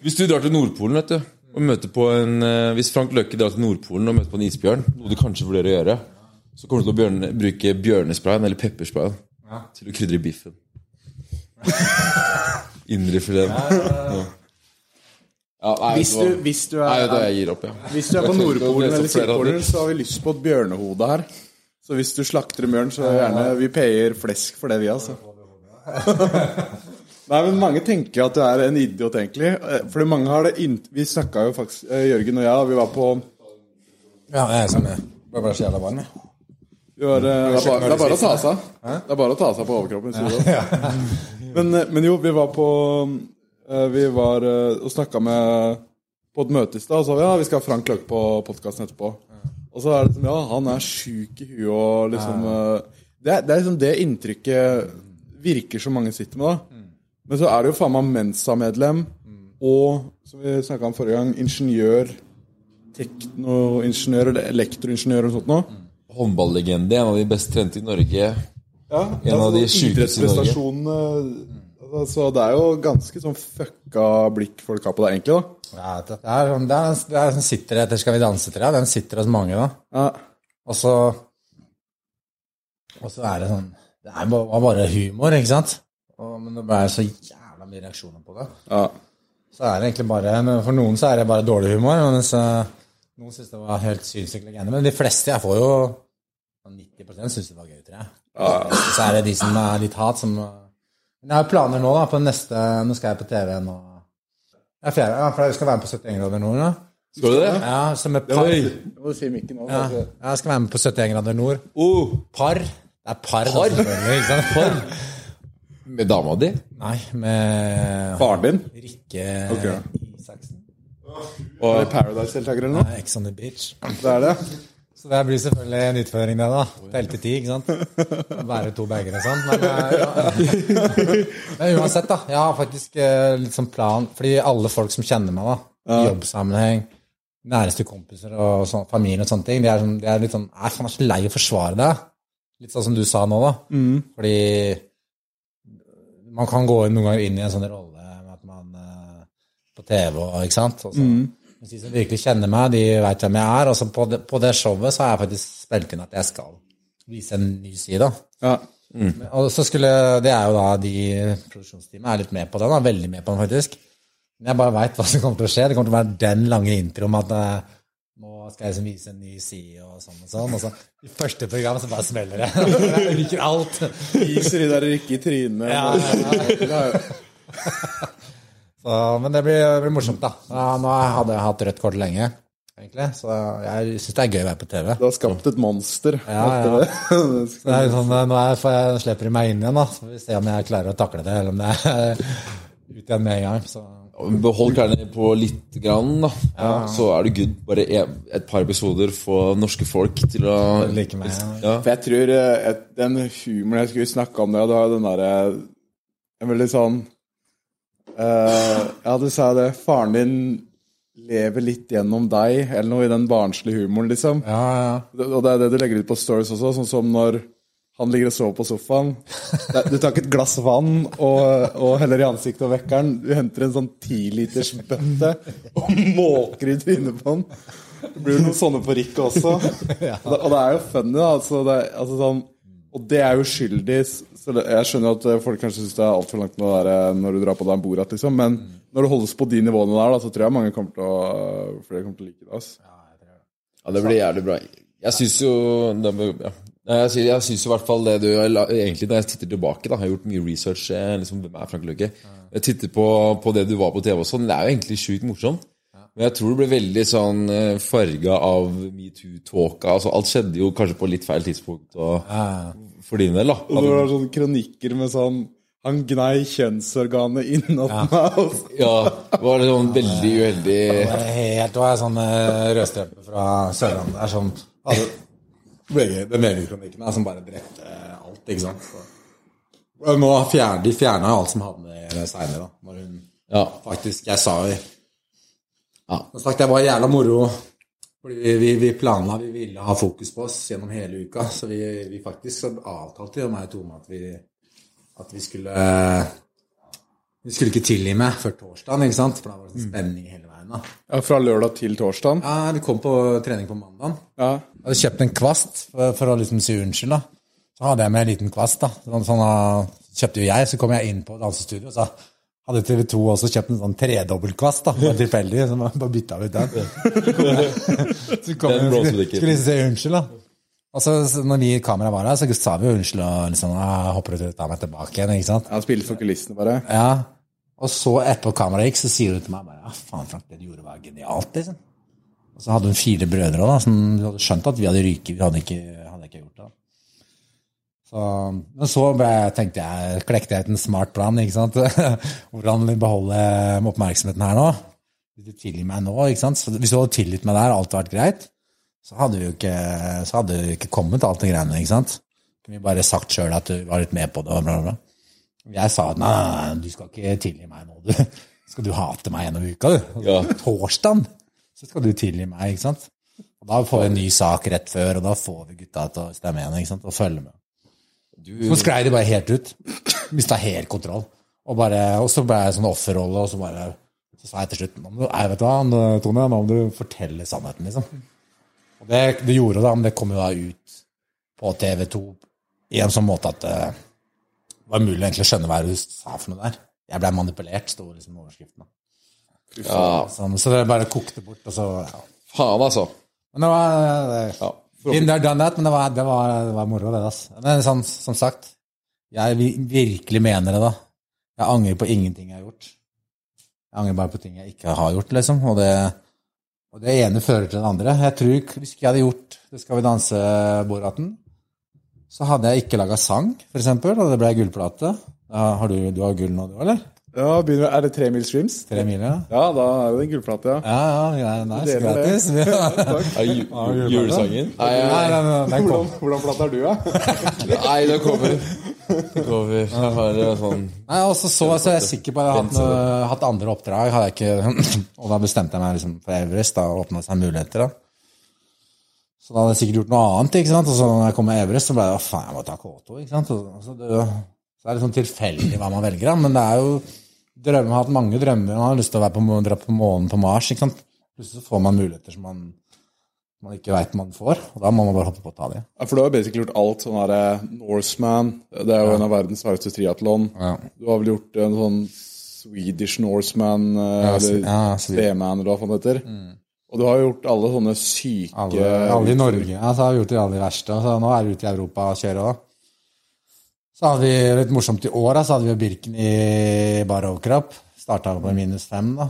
Speaker 5: hvis du drar til Nordpolen, vet du og møter på en, eh, Hvis Frank Løkke drar til Nordpolen og møter på en isbjørn, noe du kanskje vurderer å gjøre, så kommer du til å bjørne, bruke bjørnesprayen eller peppersprayen til å krydre biffen. *laughs* Indrefileten. Ja. Ja, nei,
Speaker 3: Hvis du, hvis du
Speaker 5: Nei, vet du
Speaker 3: er,
Speaker 5: jeg gir opp, ja.
Speaker 3: hvis du er på Nordpolen eller. Sydpolen, så har vi lyst på et bjørnehode her. Så hvis du slakter en bjørn, så gjerne Vi payer flesk for det, vi, altså. *laughs* Nei, men mange tenker at du er en idiot, egentlig. Eh, Fordi mange har det inn... Vi snakka jo faktisk, eh, Jørgen og jeg, vi var på
Speaker 4: Ja, jeg er sånn jeg. Bare bare så jævla
Speaker 3: vi var, det, er bare, det er bare å ta seg. Det er bare å ta seg på overkroppen. *laughs* Men, men jo, vi var på eh, Vi var eh, og snakka med på et møte i stad, og så sa vi ja, vi skal ha Frank Løkke på podkasten etterpå. Og så er det som ja, han er sjuk i huet og liksom eh, det, er- det er liksom det inntrykket virker som mange sitter med, da. Men så er det jo faen meg Mensa-medlem og, som vi snakka om forrige gang, ingeniør, teknoingeniør eller elektroingeniør noe sånt noe.
Speaker 5: Håndballegende, en av de best trente i Norge.
Speaker 3: Ja,
Speaker 5: En av de sjukeste i Norge.
Speaker 3: altså, Så det er jo ganske sånn fucka blikk folk har på deg, egentlig. da
Speaker 4: Ja, det er, sånn- det er, det er, den sitter etter Skal vi danse til deg. Den sitter hos mange, da.
Speaker 3: ja.
Speaker 4: Og så Og så er det sånn Det er bare, bare humor, ikke sant? Og, men det ble så jævla mye reaksjoner på det.
Speaker 3: ja.
Speaker 4: Så er det egentlig bare For noen så er det bare dårlig humor, mens eh, noen syns det var helt sinnssykt legende. Men de fleste jeg får jo 90 syns det var gøy, tror jeg. Så er det de som er litt hat, som Men jeg har planer nå, da, på neste Nå skal jeg på TV nå. Ja, fjerde, ja, for jeg skal være med på 71 grader nord nå.
Speaker 5: Skal du det?
Speaker 4: Ja, som et par.
Speaker 3: Nå.
Speaker 4: Ja,
Speaker 3: altså.
Speaker 4: jeg skal være med på 71 grader nord.
Speaker 5: Oh,
Speaker 4: Par. Det er par, da, selvfølgelig. Ikke sant? Par.
Speaker 5: med dama di?
Speaker 4: Nei, med
Speaker 3: Faren din?
Speaker 4: Rikke
Speaker 3: Ok.
Speaker 4: Isaksen.
Speaker 3: Det Paradise-deltaker eller noe?
Speaker 4: Nei, Ex on the beach.
Speaker 3: Det er det?
Speaker 4: Så det blir selvfølgelig en utføring, det, da. Telle til ti, ikke sant. Bære to bager og sånn. Men, eh, ja. Men uansett, da. Jeg har faktisk eh, litt sånn plan Fordi alle folk som kjenner meg, da, i jobbsammenheng, næreste kompiser og sånn, familie og sånne ting, de er, sånn, de er litt sånn Jeg er så lei å forsvare deg. Litt sånn som du sa nå, da. Fordi man kan gå noen ganger inn i en sånn rolle med at man eh, på TV og ikke sant. Og så, mens De som virkelig kjenner meg, de vet hvem jeg er. Og så på det, på det showet så har jeg faktisk spilt inn at jeg skal vise en ny side.
Speaker 3: Ja.
Speaker 4: Og så skulle, Det er jo da de produksjonsteamet er litt med på den, da, veldig med på den faktisk. Men jeg bare veit hva som kommer til å skje. Det kommer til å være den lange introen med at eh, nå skal jeg liksom vise en ny side og sånn og sånn. Og så i første program så bare smeller det. *laughs* Jeg ryker alt.
Speaker 3: Viser de der rykke i trynet.
Speaker 4: Ja, ja,
Speaker 3: jo- *laughs*
Speaker 4: Så, men det blir, det blir morsomt, da. Ja, nå hadde jeg hatt rødt kort lenge, egentlig. Så jeg syns det er gøy å være på TV.
Speaker 3: Du har skapt et monster.
Speaker 4: Ja, ja.
Speaker 3: Det *laughs*
Speaker 4: det er sånn, nå er, jeg, jeg, slipper jeg meg inn igjen, da. Så får vi se om jeg klarer å takle det, eller om det er *laughs* ut igjen med en gang. Så.
Speaker 5: Behold klærne på litt grann, da. Så er det good. Bare et par episoder få norske folk til å
Speaker 4: Like meg. Ja.
Speaker 5: Ja.
Speaker 3: For jeg tror eh, et, den humoren jeg skulle snakke om det, det var den derre En veldig sånn eh, Ja, du sa det. Faren din lever litt gjennom deg, eller noe i den barnslige humoren, liksom.
Speaker 4: Ja, ja.
Speaker 3: Og det er det du legger ut på stories også, sånn som når Han ligger og sover på sofaen. Du tar ikke et glass vann og, og heller i ansiktet og vekker han. Du henter en sånn tilitersbøtte og måker i trynet på han. Det blir noen sånne på Rikke også. *laughs* Og det, og det er jo funny, da. Altså, det, altså, sånn, og det er uskyldig. Så jeg skjønner at eh, folk kanskje syns det er altfor langt nå der, når du drar på deg en Borat, liksom. Men når det holdes på de nivåene der, da, så tror jeg mange kommer til å, flere kommer til å like det. Altså.
Speaker 5: Ja, det blir jævlig bra. Jeg syns jo ja. Jeg syns, syns i hvert fall det du Egentlig når jeg titter tilbake, da, har jeg gjort mye research. eh, Liksom, hvem er Frank Løkke? Jeg titter på, på det du var på TV og sånn. Det er jo egentlig sjukt morsomt. Men jeg tror det ble veldig sånn farga av metoo-tåka. Altså, alt skjedde jo kanskje på litt feil tidspunkt og, for din del, da.
Speaker 3: Og det var sånne kronikker med sånn Han gnei kjønnsorganet innåt meg. Altså. Ja, *laughs*
Speaker 5: Ja, var det sånn veldig uheldig
Speaker 4: Det er helt, det var sånn uh, rødstrepe fra Sørlandet Det er sånn altså, den VG-kronikken er som bare drepte alt, ikke sant. Så. Nå fjerne, de fjerna jo alt som hadde med det seinere, da. Når hun
Speaker 5: Ja.
Speaker 4: faktisk Jeg sa jo Ja, som sagt, det var jævla moro. Fordi vi, vi, vi planla, vi ville ha fokus på oss gjennom hele uka. Så vi, vi faktisk så avtalte jo meg og Tone at vi, at vi skulle Vi skulle ikke tilgi meg før torsdagen, ikke sant? For da var det sånn spenning hele veien. da.
Speaker 3: Ja, Fra lørdag til torsdag.
Speaker 4: Ja, Vi kom på trening på mandag.
Speaker 3: Ja.
Speaker 4: Jeg hadde kjøpt en kvast for, for å liksom si unnskyld. da. Så hadde jeg med en liten kvast. da. Sånn, sånn, kjøpte jo jeg, så kom jeg inn på dansestudio, og så hadde TV 2 også kjøpt en sånn tredobbeltkvast. da, bare tilfeldig, så man bare bytta ut den. *laughs* så kom
Speaker 5: Den
Speaker 4: skulle, skulle si unnskyld, da. Og så, når vi i kameraet var her, så sa vi jo unnskyld og liksom, «Ah, hopper du til å ta meg tilbake igjen, ikke sant?
Speaker 3: Han spiller for kulissene, bare.
Speaker 4: Ja, og så etterpå kameraet gikk, så sier hun til meg bare, ja, faen Frank, det du gjorde var genialt, liksom. Og så hadde hun fire brødre da, som hadde skjønt at vi hadde ryket, vi hadde ikke, hadde ikke gjort det. da. Så, men så tenkte jeg, klekte jeg ut en smart plan, ikke sant? *laughs* Hvordan beholde oppmerksomheten her nå? Hvis du tilgir meg nå, ikke sant? Så hvis du hadde tilgitt meg der, alt vært greit, så hadde vi jo ikke, så hadde vi ikke kommet alt det greiene, ikke sant? Kunne vi bare sagt selv at du var litt med på det, og bla, bla, bla. Jeg sa nei, nei, du skal ikke tilgi meg nå, du. Skal du hate meg gjennom uka, du?
Speaker 5: Ja.
Speaker 4: Torsdag så skal du tilgi meg, ikke sant? Og da får vi en ny sak rett før, og da får vi gutta til å stemme igjen, ikke sant? Og følge med. Så sklei de bare helt ut. Mista helt kontroll. Og, bare, og så ble jeg sånn offerrolle, og så bare Så sa jeg til slutt nå må du, nei, vet du hva, Tone, nå må du fortelle sannheten, liksom. Og det, det gjorde det, men det kom jo da ut på TV2 i en sånn måte at det var mulig egentlig å skjønne hva du sa for noe der. Jeg ble manipulert, sto liksom i overskriften.
Speaker 5: Ja,
Speaker 4: Sånn, så det bare kokte bort, og så ja.
Speaker 5: faen, altså.
Speaker 4: Men det var det,
Speaker 5: Ja.
Speaker 4: Been there, done that, men det var, det var, det var moro, det. Altså. Men sånn, som sagt, jeg virkelig mener det, da. Jeg angrer på ingenting jeg har gjort. Jeg angrer bare på ting jeg ikke har gjort, liksom. Og det, og det ene fører til det andre. Jeg tror Hvis ikke jeg hadde gjort Det skal vi danse Boraten, så hadde jeg ikke laga sang, eksempel, og det ble gullplate. Har du, du har gull nå, du, eller?
Speaker 3: Ja, begynner, Er det tre mil streams?
Speaker 4: Tre mil, ja?
Speaker 3: Ja, da er det en gullplate, ja.
Speaker 4: Ja, ja, ja nice.
Speaker 3: Det det.
Speaker 4: Gratis. *laughs*
Speaker 5: Ja, ju- ju- Julesangen? Nei,
Speaker 4: Nei, nei, nei, nei.
Speaker 3: Hvordan, hvordan plate er du, da? *laughs*
Speaker 5: nei, det kommer. Det kommer. Jeg har sånn
Speaker 4: Nei, også så så, så er jeg sikker på at jeg hadde hatt, noe, hatt andre oppdrag. Hadde jeg ikke, *clears throat* og da bestemte jeg meg liksom for Everest. Da åpna seg muligheter. da. Så da hadde jeg sikkert gjort noe annet. ikke sant? Og så når jeg kom med Everest, så ble det å faen, jeg må ta K2. ikke sant? Og så, det, så er litt sånn tilfeldig hva man velger, da. Men det er jo drømmer, har hatt mange drømmer. Man har lyst til å være på, dra på månen, på Mars. ikke sant? Plutselig så får man muligheter som man, man ikke veit man får. Og da må man bare hoppe på og ta det.
Speaker 3: Ja, For du har jo basically gjort alt sånn her eh, Norseman. Det er jo en av verdens hardeste triatlon.
Speaker 4: Ja.
Speaker 3: Du har vel gjort en sånn Swedish Norseman, eh,
Speaker 4: Ja,
Speaker 3: eller
Speaker 4: ja.
Speaker 3: Seaman, eller hva faen det heter. Og du har jo gjort alle sånne syke
Speaker 4: Alle, alle i Norge. Ja, så har gjort det aller verste. Så nå er vi ute i Europa og kjører òg. Så hadde vi litt morsomt i år, da, så hadde vi jo Birken i bar overkropp. Starta på minus fem, da.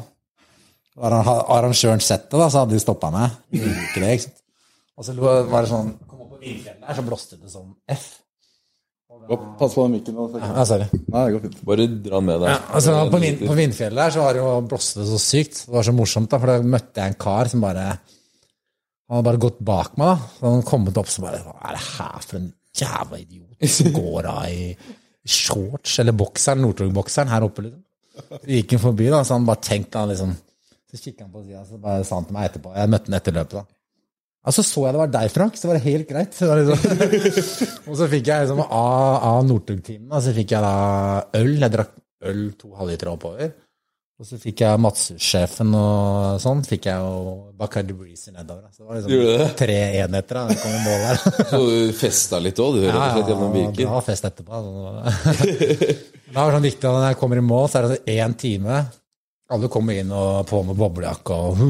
Speaker 4: Var arra- arrangøren sett det, da, så hadde de stoppa meg. Ikke det, ikke sant. Og så var det sånn Kom opp på vindfjellet der, så blåste det sånn F.
Speaker 3: Pass på den mikken.
Speaker 4: Ja, sorry.
Speaker 3: Nei, det går fint.
Speaker 5: Bare dra den med deg.
Speaker 4: Ja, Altså, på, vind, på Vindfjellet der så var det jo blåste det så sykt. Det var så morsomt, da, for da møtte jeg en kar som bare Han hadde bare gått bak meg, da. Så han hadde kommet opp så bare Hva er det her for en jævla idiot *laughs* som går av i shorts eller bokseren, Northug-bokseren her oppe, liksom. Så gikk forbi, da, så han bare tenkte han liksom Så kikka han på sida, så bare sa han til meg etterpå Jeg møtte han etter løpet, da. Ja, så så jeg det var deg, Frank, så var det helt greit. *laughs* Det liksom. og så fikk jeg liksom av, av Northug-timen, da, så fikk jeg da øl. Jeg drakk øl to halvlitere oppover. Og så fikk jeg Matsus-sjefen og sånn, fikk jeg jo Bacardi Breezer nedover. da. Så det var liksom
Speaker 5: det?
Speaker 4: tre enheter da, kom i mål der.
Speaker 5: Så du festa litt òg, du, rett og slett ja,
Speaker 4: bra fest etterpå. altså. det var *laughs* sånn viktig at når jeg kommer i mål, så er det sånn én time. Alle kommer inn og på med boblejakke og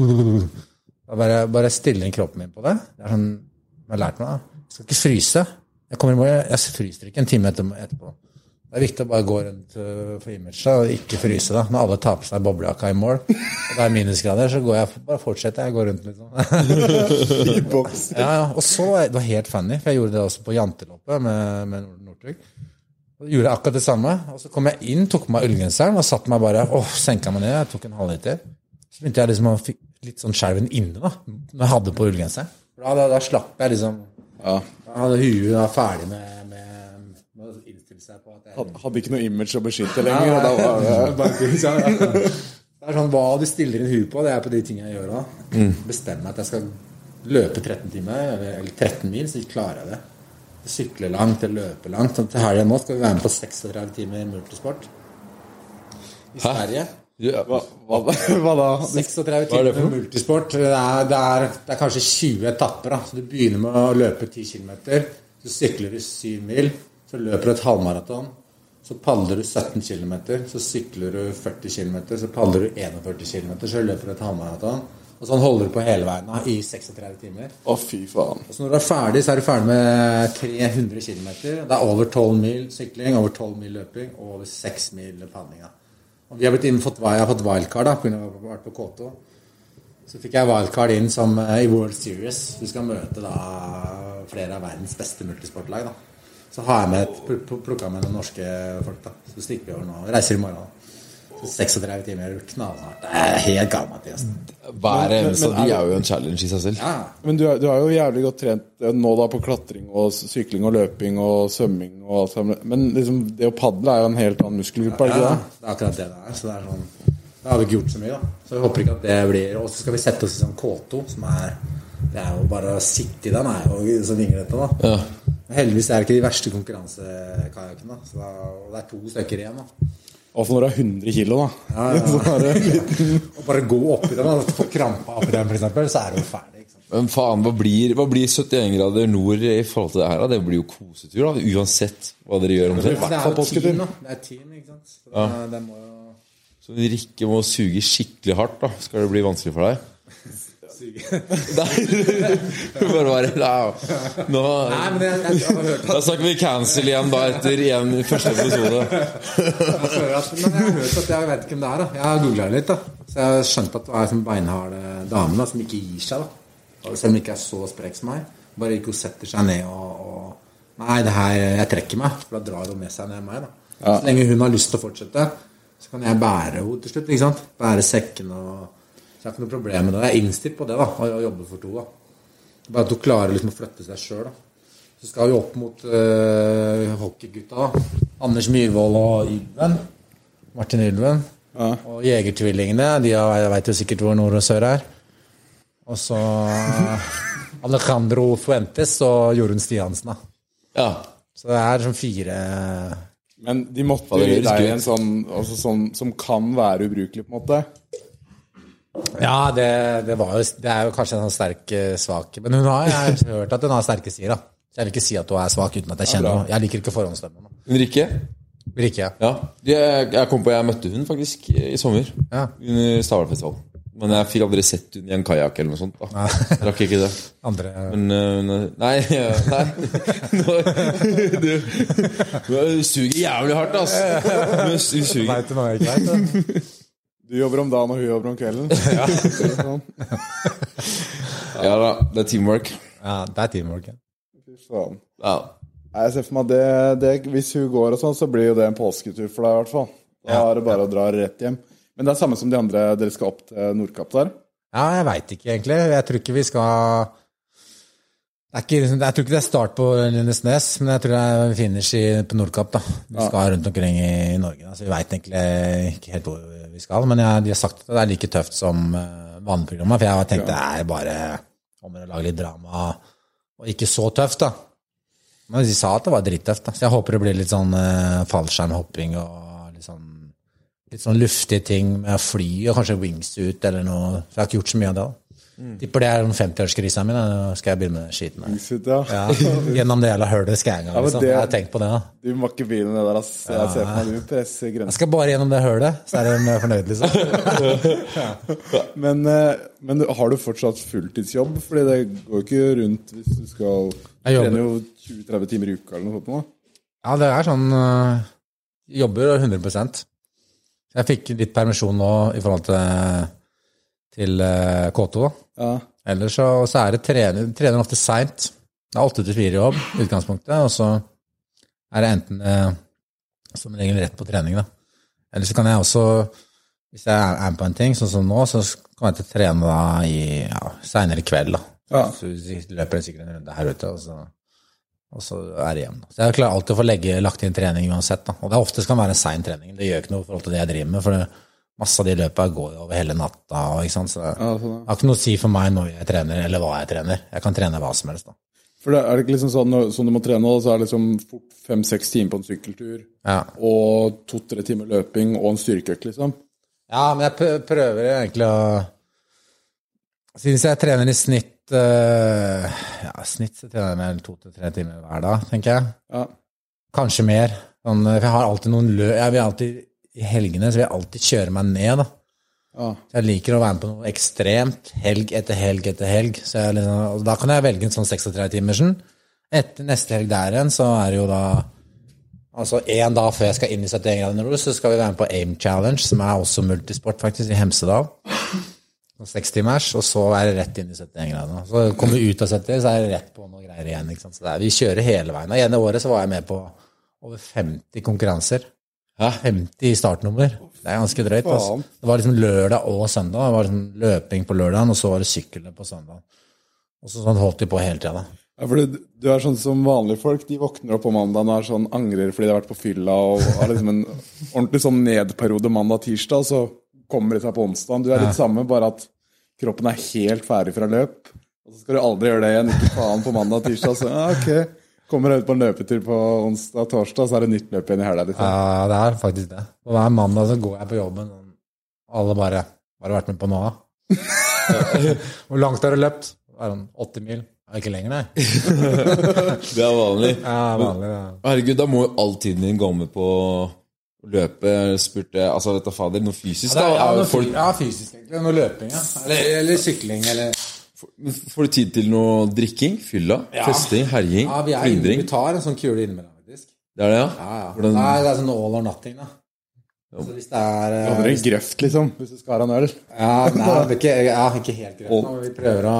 Speaker 4: *laughs* bare, bare stiller inn kroppen min på det. Det er sånn jeg har lært meg. da. Jeg skal ikke fryse. Jeg kommer i mål, jeg fryser ikke en time etterpå. Det er viktig å bare gå rundt øh, for imaget og ikke fryse. da. Når alle tar på seg boblejakka i mål, og det er minusgrader, så går jeg, bare fortsetter jeg å gå rundt. liksom. *laughs*
Speaker 3: I boks.
Speaker 4: Ja, ja. Og så det var helt funny, for jeg gjorde det også på janteloppet med, med Northug. Gjorde jeg akkurat det samme. Og så kom jeg inn, tok på meg ullgenseren og satt meg bare åh, senka meg ned. Jeg tok en halvliter. Så begynte jeg liksom å fikk litt sånn skjelven inne da, når jeg hadde på ullgenseren. Da, da, da slapp jeg liksom
Speaker 3: Ja.
Speaker 4: Da hadde huet da ferdig med, med seg på at jeg
Speaker 3: hadde, Hadde ikke noe image å beskytte lenger. og da var det... *laughs*
Speaker 4: Ja, ja. Det er sånn hva du stiller inn huet på, det er på de tingene jeg gjør da. Bestemmer meg at jeg skal løpe 13 timer, eller, eller 13 mil, så klarer jeg det. Sykle langt eller løpe langt. Sånn, til helga nå skal vi være med på 36 timer multisport. I Sverige.
Speaker 5: Ja.
Speaker 3: Hva, hva, hva da?
Speaker 4: 36
Speaker 5: er det
Speaker 4: timer
Speaker 5: for
Speaker 4: multisport. Det er, det, er, det er kanskje 20 etapper. Da. Så Du begynner med å løpe 10 km, så sykler du 7 mil, så løper du et halvmaraton. Så padler du 17 km, så sykler du 40 km, så padler du 41 km, så løper du et halvmaraton. Og sånn holder du på hele veien da, i 36 timer.
Speaker 3: Å, fy faen.
Speaker 4: Og så når du er ferdig, så er du ferdig med 300 km. Det er over 12 mil sykling, over 12 mil løping og over 6 mil padling. Og vi har blitt inn, fått, jeg har fått wildcard da, pga. å ha vært på K2. Så fikk jeg wildcard inn som eh, i World Series. Du skal møte da flere av verdens beste multisportlag. da. Så har jeg med et, pl- pl- plukka med noen norske folk. da. Så stikker vi over nå. Reiser i morgen. Så 36 timer knallhardt. Det er helt galt, Mathias.
Speaker 5: Hver eneste
Speaker 3: men
Speaker 5: av de
Speaker 3: er-
Speaker 5: er jo en challenge i seg selv.
Speaker 4: Ja.
Speaker 3: Men du er, du er jo jævlig godt trent eh, nå da på klatring og sykling og løping og svømming og alt sammen. Men liksom, det å padle er jo en helt annen muskelgruppe, er det
Speaker 4: Ja,
Speaker 3: ikke det?
Speaker 4: det er akkurat det det er. Så det er sånn Da har vi ikke gjort så mye, da. Så vi håper ikke at det blir Og så skal vi sette oss i sånn K2, som er Det er jo bare å sitte i den, er jo så vinglete, da.
Speaker 5: Ja.
Speaker 4: Heldigvis er det ikke de verste konkurransekajakkene. Så det er to stykker igjen, da.
Speaker 3: Og for når du er 100 kilo, da.
Speaker 4: Ja, ja. *laughs*
Speaker 3: Så er det litt- *laughs*
Speaker 4: Og bare gå oppi den, da. Få krampa oppi den, for eksempel, så er du ferdig. Ikke sant?
Speaker 5: Men faen, hva blir, hva blir 71 grader nord i forhold til det her? da? Det blir jo kosetur, da. Uansett hva dere gjør omtrent.
Speaker 4: Det er jo team, da. Det er team, ikke sant. Så det, det må jo
Speaker 5: Så Rikke må suge skikkelig hardt, da. Skal det bli vanskelig for deg? *laughs* Bare bare Nei, nå,
Speaker 4: Nei, men jeg, jeg, jeg har hørt
Speaker 5: Da snakker vi cancel igjen da etter igjen første episode.
Speaker 4: Jeg at, men jeg har hørt at jeg vet ikke hvem det er. da Jeg har googla litt, da så jeg har skjønt at det er en beinhard eh, dame da som ikke gir seg. da Selv om hun ikke er så sprek som meg. Bare ikke hun setter seg ned og, og Nei, det her, jeg trekker meg. For da drar hun med seg ned meg. da Så lenge hun har lyst til å fortsette, så kan jeg bære henne til slutt. ikke sant? Bære sekken og Så jeg har ikke noe problem med det. Jeg er innstilt på det, da å jobbe for to. da Bare at hun klarer liksom å flytte seg sjøl. Så skal vi opp mot uh, hockeygutta. Anders Myhrvold og Ylven. Martin Ylven. Og Jegertvillingene. De har- jeg veit jo sikkert hvor nord og sør er. Og så Alejandro Fuentes og Jorunn Stiansen. da.
Speaker 5: Ja.
Speaker 4: Så det er sånn fire
Speaker 3: Men de måtte jo gi deg en sånn, altså sånn som kan være ubrukelig, på en måte.
Speaker 4: Ja, det, det, var jo, det er jo kanskje en sånn sterk eh, svak Men hun har, jeg har hørt at hun har sterke sider. da. Så Jeg vil ikke si at hun er svak uten at jeg kjenner henne. Jeg liker ikke forhåndsdømme henne.
Speaker 5: Men Rikke?
Speaker 4: Vil jeg.
Speaker 5: Ja. Jeg, jeg kom på jeg møtte hun faktisk i sommer.
Speaker 4: Ja.
Speaker 5: Under Stavernfestivalen. Men jeg fikk aldri sett hun i en kajakk eller noe sånt. da Jeg Rakk ikke det. *laughs*
Speaker 4: Andre
Speaker 5: Men uh, Nei, *laughs* ja, nei. Nå, *laughs* du, du suger jævlig hardt, ass. Du, suger.
Speaker 4: Vet til noe jeg ikke vet?
Speaker 3: Du jobber om dagen, og hun jobber om kvelden. *laughs* ja.
Speaker 5: Ja da, det er teamwork.
Speaker 4: Ja, det er teamwork. ja.
Speaker 3: Sånn.
Speaker 5: Ja.
Speaker 3: Jeg ser for meg det, det, Hvis hun går og sånn, så blir jo det en påsketur for deg, i hvert fall. Da er det bare å dra rett hjem. Men det er samme som de andre dere skal opp til Nordkapp der?
Speaker 4: Ja, jeg veit ikke egentlig. Jeg tror ikke vi skal ikke, Jeg tror ikke det er start på Lindesnes, men jeg tror det er finish i, på Nordkapp. da. Vi skal rundt omkring i, i Norge, så vi veit egentlig ikke helt hvor vi skal. Men jeg, de har sagt at det er like tøft som vaneprogrammet, for jeg har tenkt det er bare om å lage litt drama, og ikke så tøft, da. Men de sa at det var drittøft, da. Så jeg håper det blir litt sånn eh, fallskjermhopping og litt sånn, litt sånn luftige ting med fly, og kanskje wingsuit eller noe. For jeg har ikke gjort så mye av det. da. Tipper det er den 50-årskrisa mi. Nå skal jeg begynne med skiten. her.
Speaker 3: Wingsuit, ja.
Speaker 4: Ja, gjennom det jævla hølet skal jeg en gang. Liksom.
Speaker 3: det-
Speaker 4: Jeg har tenkt på det. da.
Speaker 3: Du må ikke begynne med det der, ass. Jeg ser for meg du presser
Speaker 4: Jeg skal bare gjennom det hølet, så er de fornøyd, liksom. *laughs*
Speaker 3: Men, eh, men har du fortsatt fulltidsjobb? Fordi det går jo ikke rundt hvis du skal
Speaker 4: Jeg jobber.
Speaker 3: trene jo 20-30 timer i uka eller noe sånt.
Speaker 4: Ja, det er sånn øh, Jobber 100% Jeg fikk litt permisjon nå i forhold til, til øh, K2. da.
Speaker 3: Ja.
Speaker 4: Ellers så, så er det trener, trener ofte seint. Det er åtte til fire jobb i utgangspunktet, og så er det enten eh, som regel rett på trening, da. Eller så kan jeg også, hvis jeg er med på en ting, sånn som nå, så kan jeg ikke trene da i ja, seinere kveld, da.
Speaker 3: Ja.
Speaker 4: Så løper løper sikkert en runde her ute, og så, og så er det hjem. da. Så jeg klarer alltid å få legge, lagt inn trening uansett. da. Og det er oftest kan være en sein trening. Det gjør ikke noe i forhold til det jeg driver med, for det, masse av de løpa går over hele natta. Så det,
Speaker 3: sånn,
Speaker 4: har ikke noe å si for meg når jeg trener, eller hva jeg trener. Jeg kan trene hva som helst. da.
Speaker 3: For det er det ikke liksom sånn når- sånn du må trene, så er det liksom fem-seks timer på en sykkeltur
Speaker 4: Ja.
Speaker 3: og to-tre timer løping og en styrkeøkt, liksom.
Speaker 4: Ja, men jeg prøver egentlig å Siden jeg trener i snitt eh, Ja, snitt så trener jeg mer to til tre timer hver dag, tenker jeg.
Speaker 3: Ja.
Speaker 4: Kanskje mer. Sånn, for jeg har alltid noen løp Jeg vil alltid I helgene så vil jeg alltid kjøre meg ned, da.
Speaker 3: Ja.
Speaker 4: Jeg liker å være med på noe ekstremt helg etter helg etter helg. Så liksom, da kan jeg velge en sånn 36-timersen. Etter neste helg der igjen, så er det jo da Altså én dag før jeg skal inn i 71 grader nord, så skal vi være med på AIM Challenge, som er også multisport, faktisk, i Hemsedal. Sekstimers, og så er det rett inn i 71 grader. Så kommer vi ut av 70, så er det rett på noe greier igjen. Ikke sant? Så det er, vi kjører hele veien. Og ene året så var jeg med på over 50 konkurranser.
Speaker 5: Hæ?
Speaker 4: 50 i startnummer. Det er ganske drøyt. Altså. Det var liksom lørdag og søndag. Det var liksom løping på lørdagen, og så var det syklene på søndag. Og så sånn holdt de på hele tida.
Speaker 3: Ja, for du- du er sånn som vanlige folk. De våkner opp på mandag og er sånn, angrer fordi de har vært på fylla og har liksom en ordentlig sånn nedperiode mandag-tirsdag, så kommer de seg på onsdag. Du er litt samme, bare at kroppen er helt ferdig fra løp. Og så skal du aldri gjøre det igjen. Ikke faen på mandag-tirsdag. Så ja, ok. Kommer ut på en løpetur på onsdag-torsdag, så er det nytt løp igjen i helga. Liksom.
Speaker 4: Ja, det er faktisk det. Og hver mandag så går jeg på jobben, og alle bare Hva har du vært med på nå, da? *laughs* Hvor langt har du løpt? Det er sånn 80 mil. Det er ikke lenger, nei. *laughs*
Speaker 5: Det er vanlig.
Speaker 4: Ja, vanlig, ja.
Speaker 5: Herregud, da må jo all tiden din gå med på å løpe. Spurte Altså, vet du fader, noe fysisk,
Speaker 4: Det
Speaker 5: da?
Speaker 4: Ja,
Speaker 5: ja,
Speaker 4: noe,
Speaker 5: folk,
Speaker 4: ja, fysisk, egentlig. Noe løping, ja. Eller, eller sykling, eller
Speaker 5: får du tid til noe drikking? Fylla? Festing? Herjing?
Speaker 4: Ja, vi, er inne, vi tar en sånn kule innimellom, faktisk.
Speaker 5: Det er det, ja?
Speaker 4: Ja, ja.
Speaker 5: Hvordan-
Speaker 4: Nei, det er sånn all or nothing, da. Så hvis det er eh,
Speaker 3: Du hadde en grøft, liksom, hvis du skal ha en øl.
Speaker 4: Ja, nei, det er ikke, ja, ikke helt grøft, nå, men Vi prøver å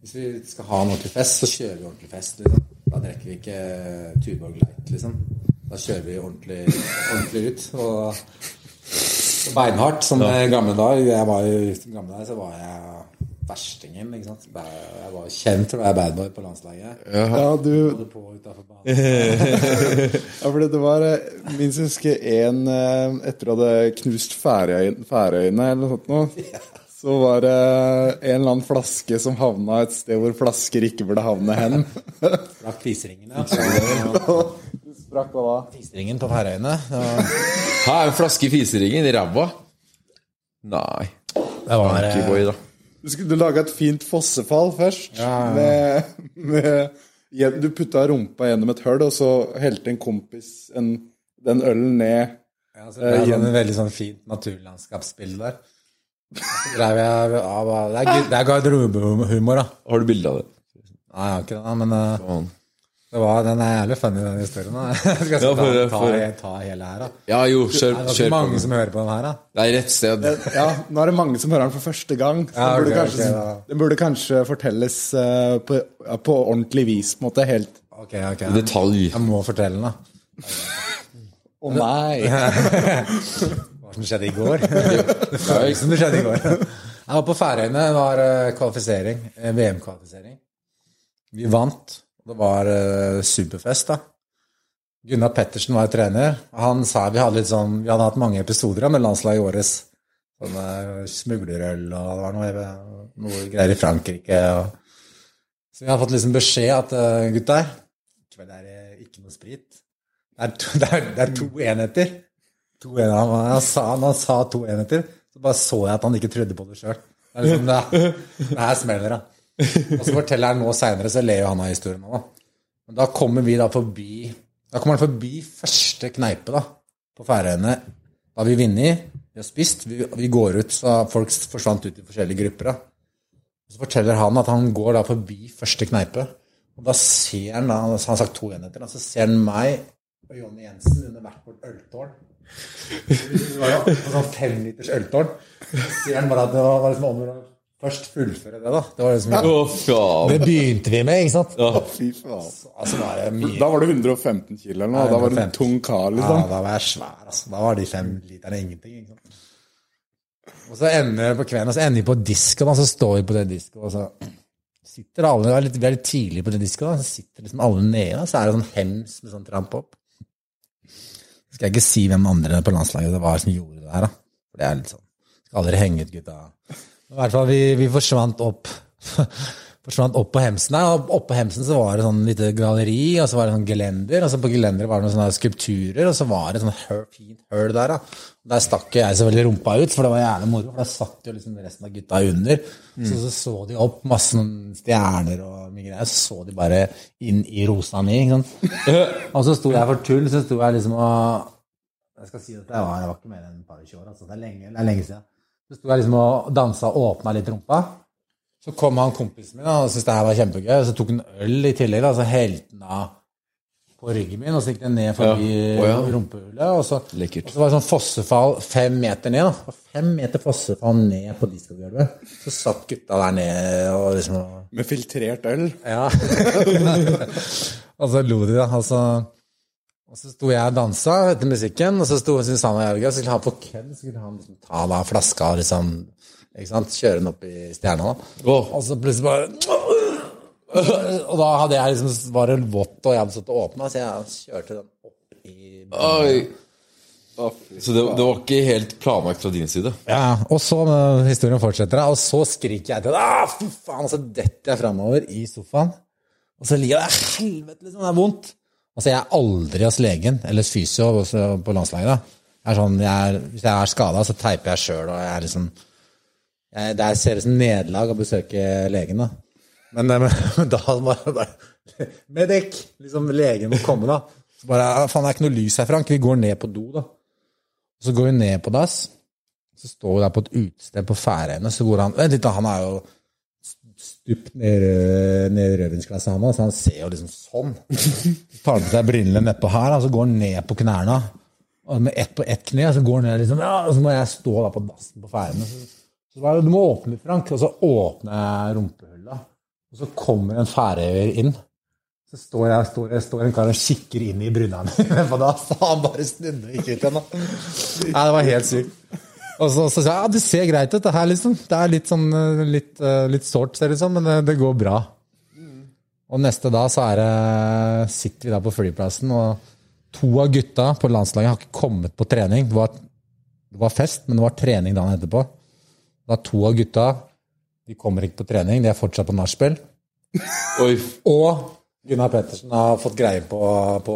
Speaker 4: Hvis vi skal ha en ordentlig fest, så kjører vi ordentlig fest. Liksom. Da drikker vi ikke Tuborg Light, liksom. Da kjører vi ordentlig, ordentlig ut. Og, og beinhardt, som ja. gamle dager. Jeg var jo gammel, gamle dager så var jeg verstingen. ikke sant? Jeg var kjent for å være badboy på landslaget.
Speaker 3: Ja, du,
Speaker 4: på. *laughs*
Speaker 3: Ja, for det var eh, Minst huske husker en eh, Etter du hadde knust Færøy- Færøyene eller noe sånt noe, så var det en eller annen flaske som havna et sted hvor flasker ikke burde havne hen.
Speaker 4: Sprakk fiseringen, ja. *laughs*
Speaker 3: Du sprakk hva da?
Speaker 4: Fiseringen på Færøyene. Her
Speaker 5: er en flaske fiseringen i ræva? Nei.
Speaker 4: Det var
Speaker 5: Monkeyboy, da.
Speaker 3: Du, skulle- lage et fint fossefall først. Med, med, du putta rumpa gjennom et hull, og så helte en kompis en, den ølen ned.
Speaker 4: Ja, så det er et en veldig sånn fint naturlandskapsbilde der. Så drev jeg av, Det er, det er garderobehumor, da.
Speaker 5: Har du bilde av det?
Speaker 4: Nei, jeg har ikke det, men det var, den er jævlig funny, den historien. da. *laughs* Jeg skal
Speaker 5: Ja, for-
Speaker 4: ta,
Speaker 5: for-
Speaker 4: ta hele her, da.
Speaker 5: Ja, jo,
Speaker 4: Det
Speaker 5: kjør,
Speaker 4: er ganske
Speaker 5: Er på.
Speaker 4: mange som hører på den her, da.
Speaker 5: Det er rett sted.
Speaker 3: Ja, nå er det mange som hører den for første gang.
Speaker 4: Ja,
Speaker 3: den, burde
Speaker 4: okay,
Speaker 3: kanskje,
Speaker 4: okay,
Speaker 3: den burde kanskje fortelles uh, på, ja, på ordentlig vis, på en måte. Helt
Speaker 4: okay, okay.
Speaker 5: I detalj.
Speaker 4: Jeg må fortelle den, da.
Speaker 3: Å nei! *laughs*
Speaker 4: Hva som skjedde i går. *laughs* Det føles som det skjedde i går. Jeg var på Færøyene. Det var eh, kvalifisering. eh, VM-kvalifisering. Vi vant. Det var uh, superfest, da. Gunnar Pettersen var trener. Han sa vi hadde sånn Vi hadde hatt mange episoder da, med landslaget i årets. eh, smuglerøl, og det var noe, noe greier i Frankrike. og Så vi har fått liksom beskjed at uh, gutter, i kveld er det ikke noe sprit. Det er to, *laughs* det er, det er to enheter. To enheter. Han, sa, han sa to enheter, så bare så jeg at han ikke trodde på det sjøl. Det er liksom det, det her smeller det. Og så forteller han nå seinere, så ler jo han av historien òg. Men da kommer vi da forbi Da kommer han forbi første kneipe da, på Færøyene. Da har vi vunnet, vi har spist, vi, vi går ut, så folk forsvant ut i forskjellige grupper. da. Og Så forteller han at han går da forbi første kneipe, og da ser han da, han har sagt to enheter, da, så ser han meg og Jonny Jensen under hvert vårt øltårn. *laughs* Det var jo sånn femliters øltårn. Så ser han bare at det var liksom om å først fullføre det, da. Det var liksom
Speaker 5: Å, faen.
Speaker 4: Det begynte vi med, ikke sant? Ja.
Speaker 3: Fy faen.
Speaker 4: Altså, var det mye
Speaker 3: Da var du 115 kilo eller noe.
Speaker 4: Ja,
Speaker 3: Da var du en tung kar, liksom.
Speaker 4: Ja, da var jeg svær, altså. Da var de fem literne ingenting. Ikke sant? Og så ender vi på kvelden, og så ender vi på disken, og så står vi på det disken, og så sitter alle Vi er litt, vi er litt tidlig på det disken, og så sitter liksom alle nede, og så er det sånn hems med sånn tramp opp. Så skal jeg ikke si hvem andre på landslaget det var som gjorde det her, da. For det er litt sånn Skal aldri henge ut gutta. I hvert fall, vi, vi forsvant opp *laughs* forsvant opp på hemsen der. og oppå hemsen så var det sånn lite galleri, og så var det sånn gelender, og så på gelenderet var det noen sånne skulpturer, og så var det sånn fint høl der, da. Der stakk jeg selvfølgelig rumpa ut, for det var jævlig moro, for der satt jo liksom resten av gutta under. Så, så så de opp masse stjerner og mye greier, så så de bare inn i rosa mi, ikke sant. *laughs* Og så sto jeg for tull, så sto jeg liksom og Jeg skal si at jeg var, jeg var ikke mer enn et par og tjue år, altså. Det er lenge, det er lenge siden. Så sto jeg liksom og dansa og åpna litt rumpa. Så kom han kompisen min og syntes det her var kjempegøy. Så tok han øl i tillegg, da, så helte han av på ryggen min, og så gikk den ned forbi
Speaker 5: Ja. oh, ja.
Speaker 4: rumpehullet. Og så, og så var det sånn fossefall fem meter ned. da. Fem meter fossefall ned på diskogulvet. Så satt gutta der nede og liksom
Speaker 3: Med filtrert øl.
Speaker 4: Ja. *laughs* og så lo de, da. Og så, og så sto jeg og dansa etter musikken, og så sto Susanne og jeg og skulle ha på kødd. Så skulle han liksom ta da flaska og liksom ikke sant? kjøre den opp i stjerna. da.
Speaker 5: Åh.
Speaker 4: Og så plutselig bare Og da hadde jeg liksom var det vått, og jeg hadde stått og åpna, så jeg kjørte den opp i
Speaker 5: Oi. Så det, det var ikke helt planlagt fra din side?
Speaker 4: Ja, og så historien fortsetter, og så skriker jeg til det. Ah, fy faen, og så detter jeg framover i sofaen. Og så ligger jeg der. Helvete, liksom, det er vondt. Altså, jeg er aldri hos legen, eller fysio på landslaget. da. Jeg er sånn, jeg er, hvis jeg er skada, så teiper jeg sjøl, liksom jeg, Det ser ut som nederlag å besøke legen, da. Men, eh, men *laughs* da bare, bare Medic! Liksom, legen må komme, da. Så bare «Ah, Faen, det er ikke noe lys her, Frank. Vi går ned på do, da. Så går vi ned på dass. Så står vi der på et utested på Færøyene, så går han Vent litt, da, han er jo stupt ned, ned rødvinsglasset, han òg, så han ser jo liksom sånn. Så tar på seg brillene nedpå her, og så går han ned på knærne. Og med ett på ett kne, så går han ned liksom, ja, og så må jeg stå da på dassen på Færøyene. Så, så du må åpne litt, Frank. Og så åpner jeg rumpehullet, og så kommer en færøyer inn. Så står, jeg, står, jeg, står en kar og kikker inn i brynene mine på dass, han bare snudde ikke ut igjen. Nei, det var helt sykt. Og så, så sa jeg ja, det ser greit ut, det her, liksom. Det er litt sånn eh, litt, eh, litt sårt, ser det ut som, men det, det går bra. Og neste dag så er det, sitter vi da på flyplassen, og to av gutta på landslaget har ikke kommet på trening. Det var, det var fest, men det var trening dagen etterpå. Da to av gutta de kommer ikke på trening, de er fortsatt på nachspiel. Og Gunnar Pettersen har fått greie på, på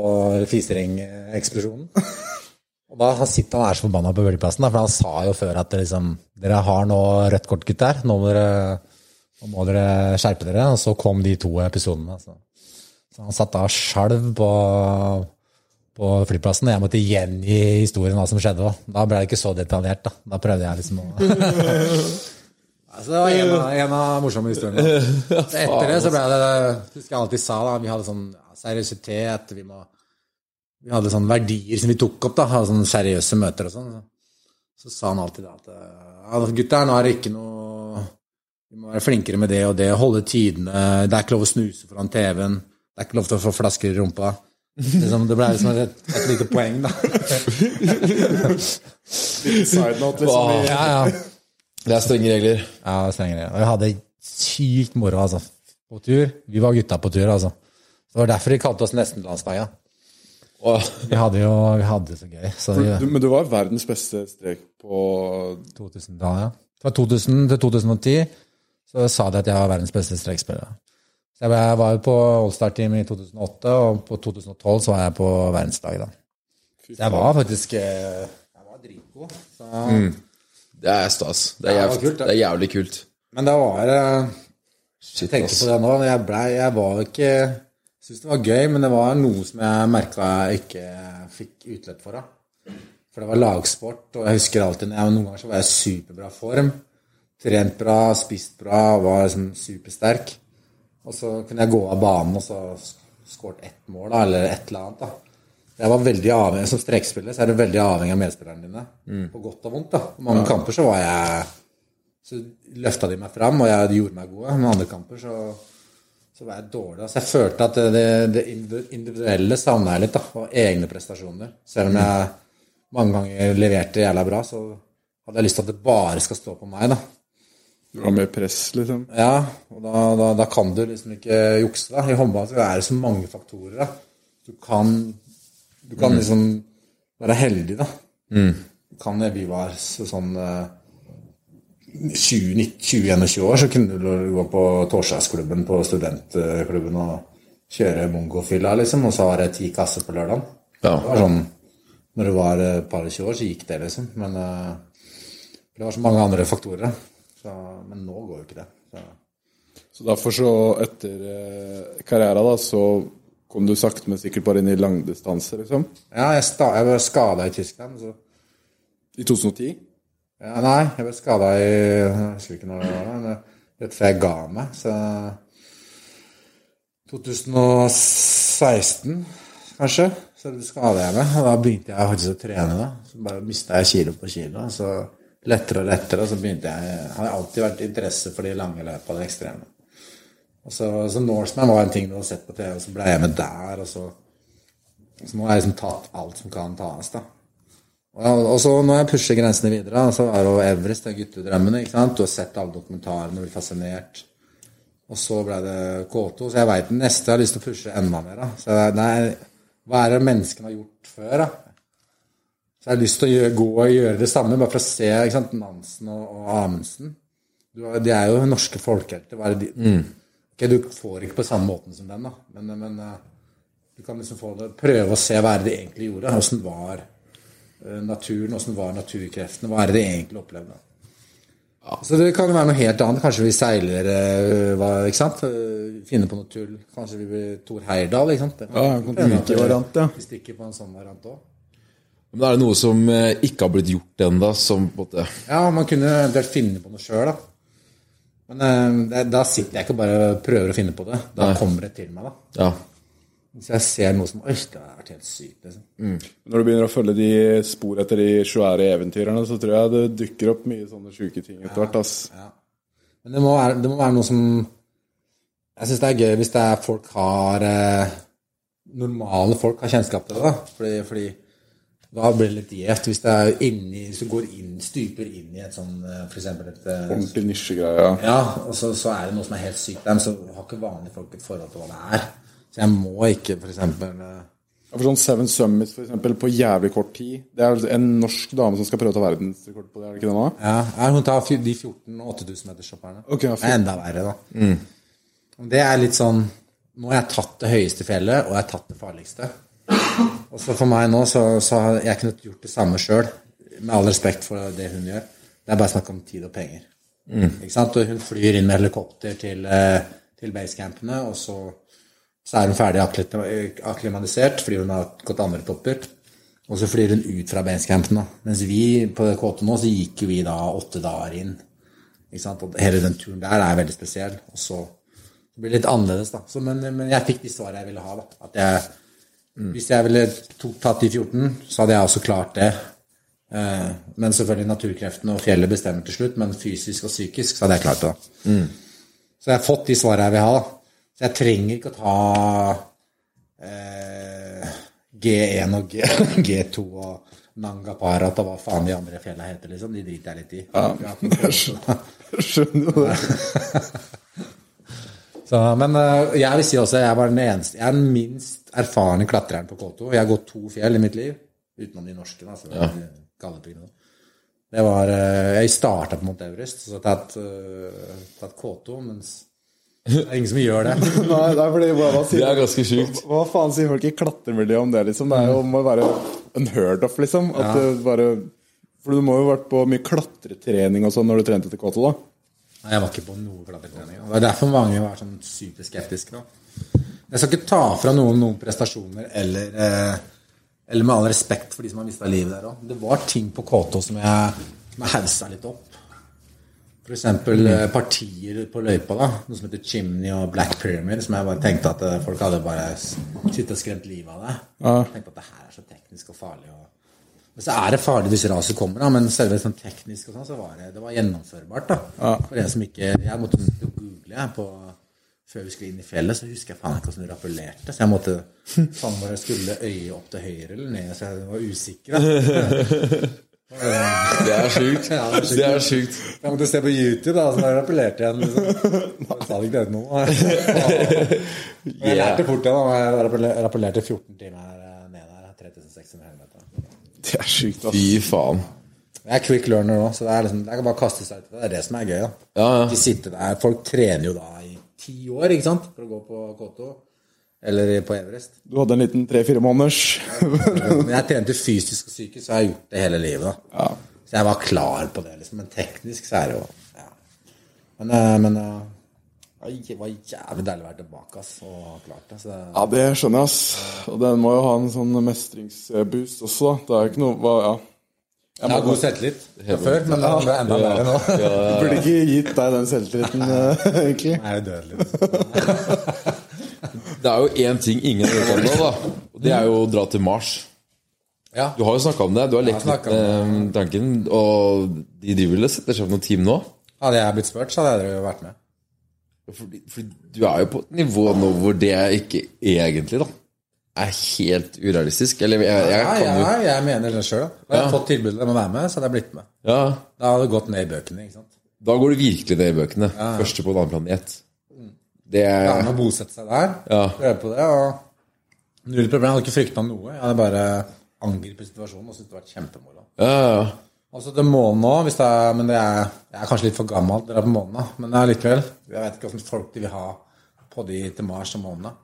Speaker 4: fisering-eksplosjonen. Og da han sitter han er så forbanna på flyplassen, for han sa jo før at liksom, dere har nå rødt kort, gutter. Nå må dere, nå må dere skjerpe dere. Og så kom de to episodene. Så, så han satt da og skjalv på, på flyplassen, og jeg måtte gjengi historien hva som skjedde. Da, da ble det ikke så detaljert. Da, da prøvde jeg liksom å *laughs* Altså, det var en av, en av morsomme historiene. Så etter det så ble det Husker jeg alltid sa da, vi hadde sånn seriøsitet, vi, må, vi hadde sånne verdier som vi tok opp, da, hadde sånne seriøse møter og sånn. Så, så sa han alltid da at ja, gutter, nå er det ikke noe Vi må være flinkere med det og det, holde tidene, det er ikke lov å snuse foran TV-en, det er ikke lov til å få flasker i rumpa. Liksom, det ble liksom et, et lite poeng, da.
Speaker 3: Litt Side note, liksom. Wow.
Speaker 4: Ja, ja.
Speaker 5: Det er strenge regler.
Speaker 4: Ja, strengere. Og vi hadde sykt moro, altså. På tur. Vi var gutta på tur, altså. Det var derfor de kalte oss Nesten-landslaget.
Speaker 5: Åh,
Speaker 4: Vi hadde jo vi hadde det så gøy. Så
Speaker 3: Du, men du var verdens beste strek på
Speaker 4: 2000-tallet, ja. Fra 2000 til 2010 så sa de at jeg var verdens beste strekspiller. Så jeg var- jo på Allstar-team i 2008, og på 2012 så var jeg på verdensdag, da. Så jeg var faktisk eh, Jeg var dritgod. Så,
Speaker 5: Det er stas. Det er,
Speaker 4: det
Speaker 5: jævlig,
Speaker 4: kult, det.
Speaker 5: det er jævlig kult.
Speaker 4: Men det var
Speaker 5: Shit,
Speaker 4: Jeg tenker på det nå. Jeg, ble, jeg var ikke syntes det var gøy, men det var noe som jeg merka jeg ikke fikk utløp for. Da. For det var lagsport, og jeg husker alltid jeg, Noen ganger så var jeg i superbra form. Trent bra, spist bra, var liksom supersterk. Og så kunne jeg gå av banen og så skåret ett mål, da, eller et eller annet. da. Jeg var veldig avhengig, Som strekspiller så er du veldig avhengig av medspillerne dine. På godt og vondt. da. På mange kamper så var jeg så løfta de meg fram, og jeg, de gjorde meg gode. Men andre kamper så, så var jeg dårlig. Altså, jeg følte at det, det individuelle savna jeg litt, da, og egne prestasjoner. Selv om jeg mange ganger leverte jævla bra, så hadde jeg lyst til at det bare skal stå på meg. da.
Speaker 3: Du har mer press, liksom.
Speaker 4: Ja, og da, da, da kan du liksom ikke jukse. da. I håndball så er det så mange faktorer. da. Du kan, du kan liksom være heldig, da. Du kan Vi var så, sånn eh, 20-21 år, så kunne du gå på torsdagsklubben på studentklubben og kjøre mongofylla, liksom, og så var det ti kasser på lørdagen.
Speaker 5: Ja.
Speaker 4: Det var sånn, når du var et par og 20 år, så gikk det, liksom. Men eh, det var så mange andre faktorer. Så, men nå går jo ikke det. Så.
Speaker 3: Så derfor så, etter eh, karrieren, da, så kom du sakte, men sikkert bare inn i langdistanse, liksom?
Speaker 4: Ja, jeg, sta, jeg ble skada i Tyskland. Så.
Speaker 3: I 2010?
Speaker 4: Ja, nei, jeg ble skada i Jeg husker ikke når det var, men rett før jeg ga meg. Så 2016, kanskje, så skada jeg meg. Og da begynte jeg faktisk å trene. da. Så bare mista jeg kilo på kilo. Så lettere og lettere, og så begynte jeg hadde alltid vært interesse for de lange løpa, det ekstreme. Og så, så Norseman var en ting du hadde sett på TV, og så ble jeg med der. og så så nå har jeg liksom tatt alt som kan tas, da. Og, og så når jeg pusher grensene videre, så er det jo Everest, det er guttedrømmene. ikke sant? Du har sett alle dokumentarene, blir fascinert. Og så ble det K2, så jeg veit neste jeg har lyst til å pushe enda mer. da. Så det er- er, Hva er det menneskene har gjort før? da? Så jeg har lyst til å gjøre, gå og gjøre det samme, bare for å se ikke sant, Nansen og, og Amundsen. Du, de er jo norske folkehelter. Er det de, Ok, Du får ikke på samme måten som den, da, men, men eh, du kan liksom få det, prøve å se hva er det de egentlig gjorde. Åssen var naturen, åssen var naturkreftene, hva er det de egentlig opplevde. Så det kan jo være noe helt annet. Kanskje vi seiler eh, ikke sant? Eh, Finner på noe tull. Kanskje vi blir Thor Heyerdahl. ikke sant?
Speaker 3: Ja, en Kon-Tiki-variant, ja.
Speaker 4: Vi stikker på en sånn variant òg.
Speaker 5: Men er det noe som eh, ikke har blitt gjort ennå,
Speaker 4: Ja, man kunne eventuelt finne på noe sjøl, da. Men eh, da sitter jeg ikke og bare prøver å finne på det. Da
Speaker 5: Nei.
Speaker 4: kommer det til meg, da.
Speaker 5: Ja.
Speaker 4: Hvis jeg ser noe som Oi, det har vært helt sykt, liksom.
Speaker 3: Når du begynner å følge de spor etter de svære eventyrerne, så tror jeg det dukker opp mye sånne sjuke ting etter hvert. ass.
Speaker 4: Men det må være, det må være noe som Jeg syns det er gøy hvis det er folk har eh, Normale folk har kjennskap til det. da. Fordi, fordi da blir det litt gjevt. Hvis, det er inni, hvis du går inn, stuper inn i et sånn f.eks. for eksempel et eh,
Speaker 3: Ordentlig nisjegreie. Ja.
Speaker 4: Ja, og så, så er det noe som er helt sykt der, men så har ikke vanlige folk et forhold til hva det er. Så jeg må ikke for eksempel eh,
Speaker 3: Ja, For sånn Seven Summits for eksempel, på jævlig kort tid Det er en norsk dame som skal prøve å ta verdensrekord på det, er det ikke det nå?
Speaker 4: Ja, ja, hun tar de 14 8000 metershopperne.
Speaker 3: Okay, ja,
Speaker 4: det er enda verre, da. Mm. Det er litt sånn Nå har jeg tatt det høyeste fjellet, og jeg har tatt det farligste. Og så for meg nå, så, så har jeg kunne gjort det samme sjøl. Med all respekt for det hun gjør. Det er bare snakk om tid og penger. Ikke sant? Og hun flyr inn med helikopter til, eh, til basecampene, og så, så er hun ferdig akklimatisert fordi hun har gått andre topper. Og så flyr hun ut fra basecampen. da. Mens vi på K8 nå, så gikk vi da åtte dager inn. Ikke sant? Og hele den turen der er veldig spesiell. Og så det blir litt annerledes, da. Så, men, men jeg fikk de svarene jeg ville ha. da. At jeg, Hvis jeg ville tatt de 14, så hadde jeg også klart det. Eh, men selvfølgelig naturkreftene og fjellet bestemmer til slutt. Men fysisk og psykisk så hadde jeg klart det. da. Så jeg har fått de svarene jeg vil ha. da. Så jeg trenger ikke å ta eh, G1 og G, *laughs* G2 og Nanga Parat og hva faen de andre fjellene heter, liksom. De driter jeg litt i.
Speaker 3: Ja, Jeg skjønner jo det. *laughs*
Speaker 4: Så, men eh, jeg vil si også jeg var den eneste Jeg er den minst erfarne klatreren på K2. Jeg har gått to fjell i mitt liv, utenom de norske. Altså, ja. er det var eh, Jeg starta på Mount Everest, så tatt, eh, tatt K2, mens Det er ingen som gjør det. *laughs*
Speaker 3: Nei, det er fordi hva, hva,
Speaker 5: Det er ganske sjukt.
Speaker 3: hva faen sier folk i klatremiljøet om det, liksom? Det er jo må være unheard of, liksom. At det bare For du må jo ha vært på mye klatretrening og sånn når du trente til K2, da.
Speaker 4: Nei, jeg var ikke på noe klatretrening. Det er derfor mange var sånn superskeptiske. nå. Jeg skal ikke ta fra noen noen prestasjoner eller, eh, eller med all respekt for de som har mista livet der òg. Det var ting på K2 som jeg, som jeg haussa litt opp. F.eks. eh, partier på løypa, da, noe som heter Chimney og Black Pyramid, som jeg bare tenkte at eh, folk hadde bare sittet og skremt livet av det. Jeg tenkte at det her er så teknisk og farlig. Og... Men så er det farlig hvis raset kommer, da, men selve sånn teknisk og sånn, så var det, det var gjennomførbart. da. For en som ikke Jeg måtte google jeg, på før vi skulle inn i fjellet, så husker jeg faen ikke hvordan du rappellerte. Så jeg måtte *laughs* faen bare skulle øye opp til høyre eller ned, så jeg var usikker. Da. *laughs*
Speaker 5: Det er sjukt.
Speaker 4: Ja, det er sjukt.
Speaker 5: Det er sjukt.
Speaker 4: Jeg måtte se på YouTube, da, så da rappellerte jeg. Liksom. Jeg sa ikke det nå. *laughs* Jeg lærte fort igjen. Jeg rappellerte 14 timer eh, ned der. 3600 helvete.
Speaker 3: Det er sjukt, ass.
Speaker 5: Fy faen.
Speaker 4: Jeg er quick learner nå, så det er liksom, jeg kan bare kaste seg ut i det. Det er det som er gøy. da.
Speaker 5: Ja, ja.
Speaker 4: De sitter der. Folk trener jo da i ti år ikke sant? for å gå på K2. Eller på Everest.
Speaker 3: Du hadde en liten tre-fire måneders
Speaker 4: Men jeg trente fysisk og psykisk, så jeg har gjort det hele livet. Ja. Så jeg var klar på det. liksom. Men teknisk så er det jo ja. Men, eh, men eh, det var jævlig deilig å være tilbake ass, og klart det. Så
Speaker 3: Ja, det skjønner jeg, ass. Og den må jo ha en sånn mestringsboost også, da. Det er jo ikke noe hva, ja.
Speaker 4: jeg har god selvtillit fra før, men det er enda verre nå.
Speaker 3: Burde ikke gitt deg den selvtilliten, egentlig.
Speaker 4: Nei, Jeg er dødelig. *laughs*
Speaker 5: Det er jo én ting ingen har gjort nå, da. Og det er jo å dra til Mars.
Speaker 4: Ja.
Speaker 5: Du har jo snakka om det. Du har lekt litt med tanken. Og de driver vel og setter seg opp noen team nå?
Speaker 4: Hadde jeg blitt spurt, så hadde jeg jo vært med.
Speaker 5: Fordi, fordi du er jo på et nivå nå hvor det ikke egentlig da er helt urealistisk. Eller jeg, jeg
Speaker 4: Ja,
Speaker 5: kan jo
Speaker 4: ja, jeg mener det sjøl. Hadde jeg fått tilbudet om å være med, så hadde jeg blitt med.
Speaker 5: ja,
Speaker 4: Da hadde det gått ned i bøkene.
Speaker 5: Da går du virkelig ned i bøkene. Første på en annen planet. Det er
Speaker 4: med å bosette seg der,
Speaker 5: Ja.
Speaker 4: prøve på det. og Null problem. Jeg hadde ikke frykta noe. Jeg hadde bare angrepet situasjonen og syntes det var kjempemoro.
Speaker 5: ja, ja.
Speaker 4: Altså til månen nå, hvis det er, men det er, jeg er kanskje litt for gammel til å dra på månen. Men allikevel. Jeg vet ikke hvordan folk de vil ha på de til Mars og månen.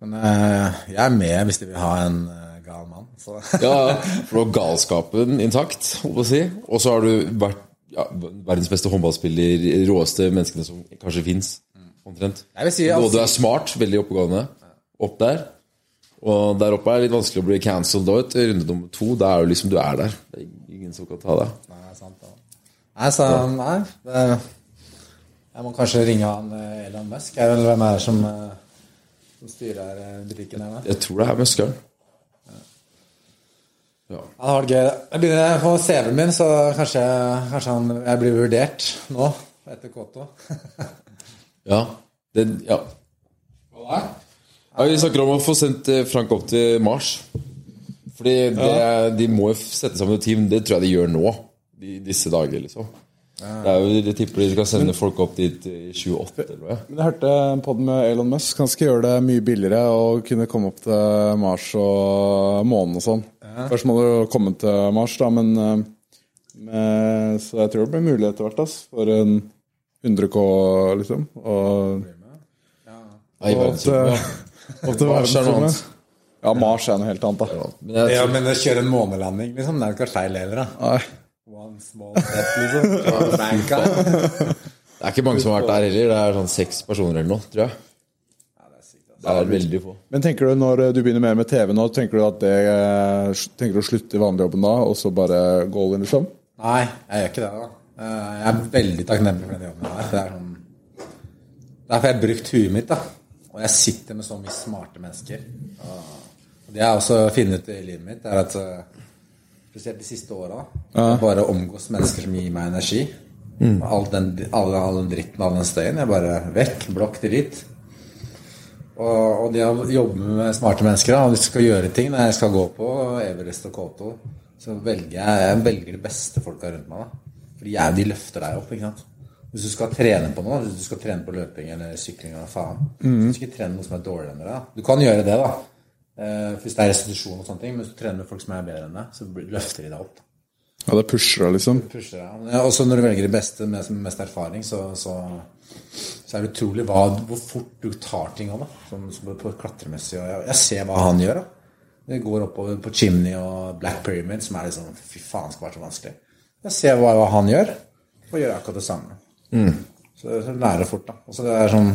Speaker 4: Men eh, jeg er med hvis de vil ha en eh, gal mann. Så.
Speaker 5: ja, ja. *laughs* For du har galskapen intakt, holdt på å si. Og så har du vært ja, verdens beste håndballspiller, råeste menneskene som kanskje fins. Omtrent.
Speaker 4: Si, altså, Både
Speaker 5: du er smart, veldig oppegående. Opp der. Og der oppe er det litt vanskelig å bli cancelled out. Runde nummer to, da er du liksom du er der. Det er ingen som kan ta deg.
Speaker 4: Nei, sant da. Nei, så, nei det, Jeg må kanskje ringe han eh, Elon Musk. Er det hvem er det som, eh, som styrer eh, butikken her?
Speaker 5: Jeg tror det er Muskeren. Ja.
Speaker 4: Ja, det har vært gøy. Jeg begynner på CV-en min, så kanskje, kanskje han, jeg blir vurdert nå etter K2. *laughs*
Speaker 5: Ja. Det, ja. Hva ja. Vi snakker om å få sendt eh, Frank opp til Mars. Fordi det, de må jo sette sammen et team. Det tror jeg de gjør nå. I disse dager, liksom. Det er jo, De tipper de skal sende folk opp dit i 28 eller noe.
Speaker 3: Men jeg hørte en podd med Elon Musk. Han skal gjøre det mye billigere å kunne komme opp til Mars og månen og sånn. Først må du komme til Mars, da, men eh, med, Så jeg tror det blir mulig etter hvert. For en 100 K, liksom. Og, og
Speaker 5: er noe
Speaker 3: verdensrommet.
Speaker 5: annet.
Speaker 3: Ja, Mars er noe helt annet, da.
Speaker 5: Men jeg
Speaker 4: Ja, men å kjøre en månelanding, liksom, det er jo ikke feil heller, da. One small step, liksom. Banka.
Speaker 5: det er ikke mange som har vært der heller. Det er sånn seks personer eller noe, tror jeg. Det er veldig få.
Speaker 3: Men tenker du når du begynner mer med TV nå, tenker du at det eh, Tenker du å slutte i vanligjobben da, og så bare gå all in, liksom?
Speaker 4: Nei, jeg gjør ikke det, da. Eh, Jeg er veldig takknemlig for den jobben jeg har. Er sånn Derfor har jeg brukt huet mitt, da. Og jeg sitter med så mye smarte mennesker. Og det jeg også funnet ut i livet mitt, er at eh, spesielt de siste åra bare omgås mennesker som gir meg energi. All, den, all, all den dritten, all den støyen. Jeg bare vekk. Blokk dritt. Og, og det å jobbe med smarte mennesker, da, og hvis du skal gjøre ting Når jeg skal gå på Everest og K2, så velger jeg, jeg velger de beste folka rundt meg. da Jeg, de løfter deg opp. ikke sant? Hvis du skal trene på noe, hvis du skal trene på løping eller sykling eller faen Du skal ikke trene noe som er dårligere enn deg. Du kan gjøre det, da. Eh, hvis det er restitusjon og sånne ting. Men hvis du trener med folk som er bedre enn deg, så løfter de deg opp. da.
Speaker 3: Ja, det pusher deg, liksom.
Speaker 4: Pusher deg. Ja, Også når du velger de beste med med mest erfaring, så, så, så er det utrolig hva, hvor fort du tar ting av da. Som, som på klatremessig. Og jeg, jeg ser hva han gjør. da. Det går oppover på Chimney og Black Pyramid, som er liksom Fy faen, skal være så vanskelig. Jeg ser hva, hva han gjør, og gjør akkurat det samme. Så, så lærer fort, da. Og så det er sånn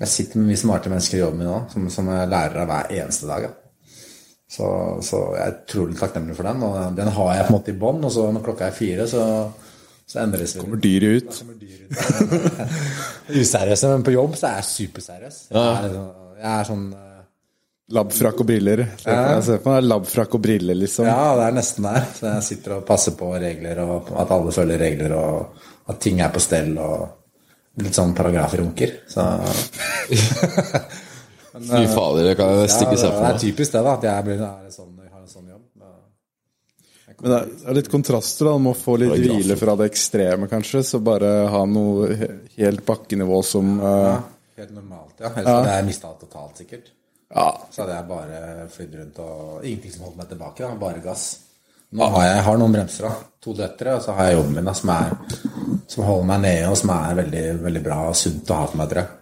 Speaker 4: Jeg sitter med mye smarte mennesker i jobben min nå, som, som jeg lærer av hver eneste dag. Da. Så, så jeg er utrolig takknemlig for den. Og den har jeg på en måte i bånn, og så når klokka er fire, så, så endres det.
Speaker 3: Kommer dyret ut. *laughs*
Speaker 4: Useriøse, men på jobb så er jeg superseriøs. Jeg er, liksom- jeg er sånn
Speaker 3: Labfrakk og briller. Se på- Jeg ser på meg labfrakk og briller, liksom.
Speaker 4: Ja, det er nesten der. Så jeg sitter og passer på regler, og at alle følger regler, og at ting er på stell, og litt sånn paragrafrunker. Så *laughs*
Speaker 5: Fy fader, det kan jeg
Speaker 4: ja,
Speaker 5: stikke
Speaker 4: for.
Speaker 5: seg
Speaker 4: det er typisk det, da. At jeg blir, er sånn, jeg har en sånn jobb.
Speaker 3: Men det er- litt kontraster, da. Du må få litt hvile fra det ekstreme, kanskje. Så bare ha noe helt bakkenivå som eh,
Speaker 4: Helt normalt, ja. Ellers hadde jeg mista det totalt, sikkert.
Speaker 3: Ja.
Speaker 4: Så hadde jeg bare flydd rundt og ingenting som holdt meg tilbake. Da, bare gass. Nå har jeg, jeg har noen bremser, da. To døtre, og så har jeg jobben min da, som, er, som holder meg nede, og som er veldig, veldig bra og sunt å ha for meg, tror jeg.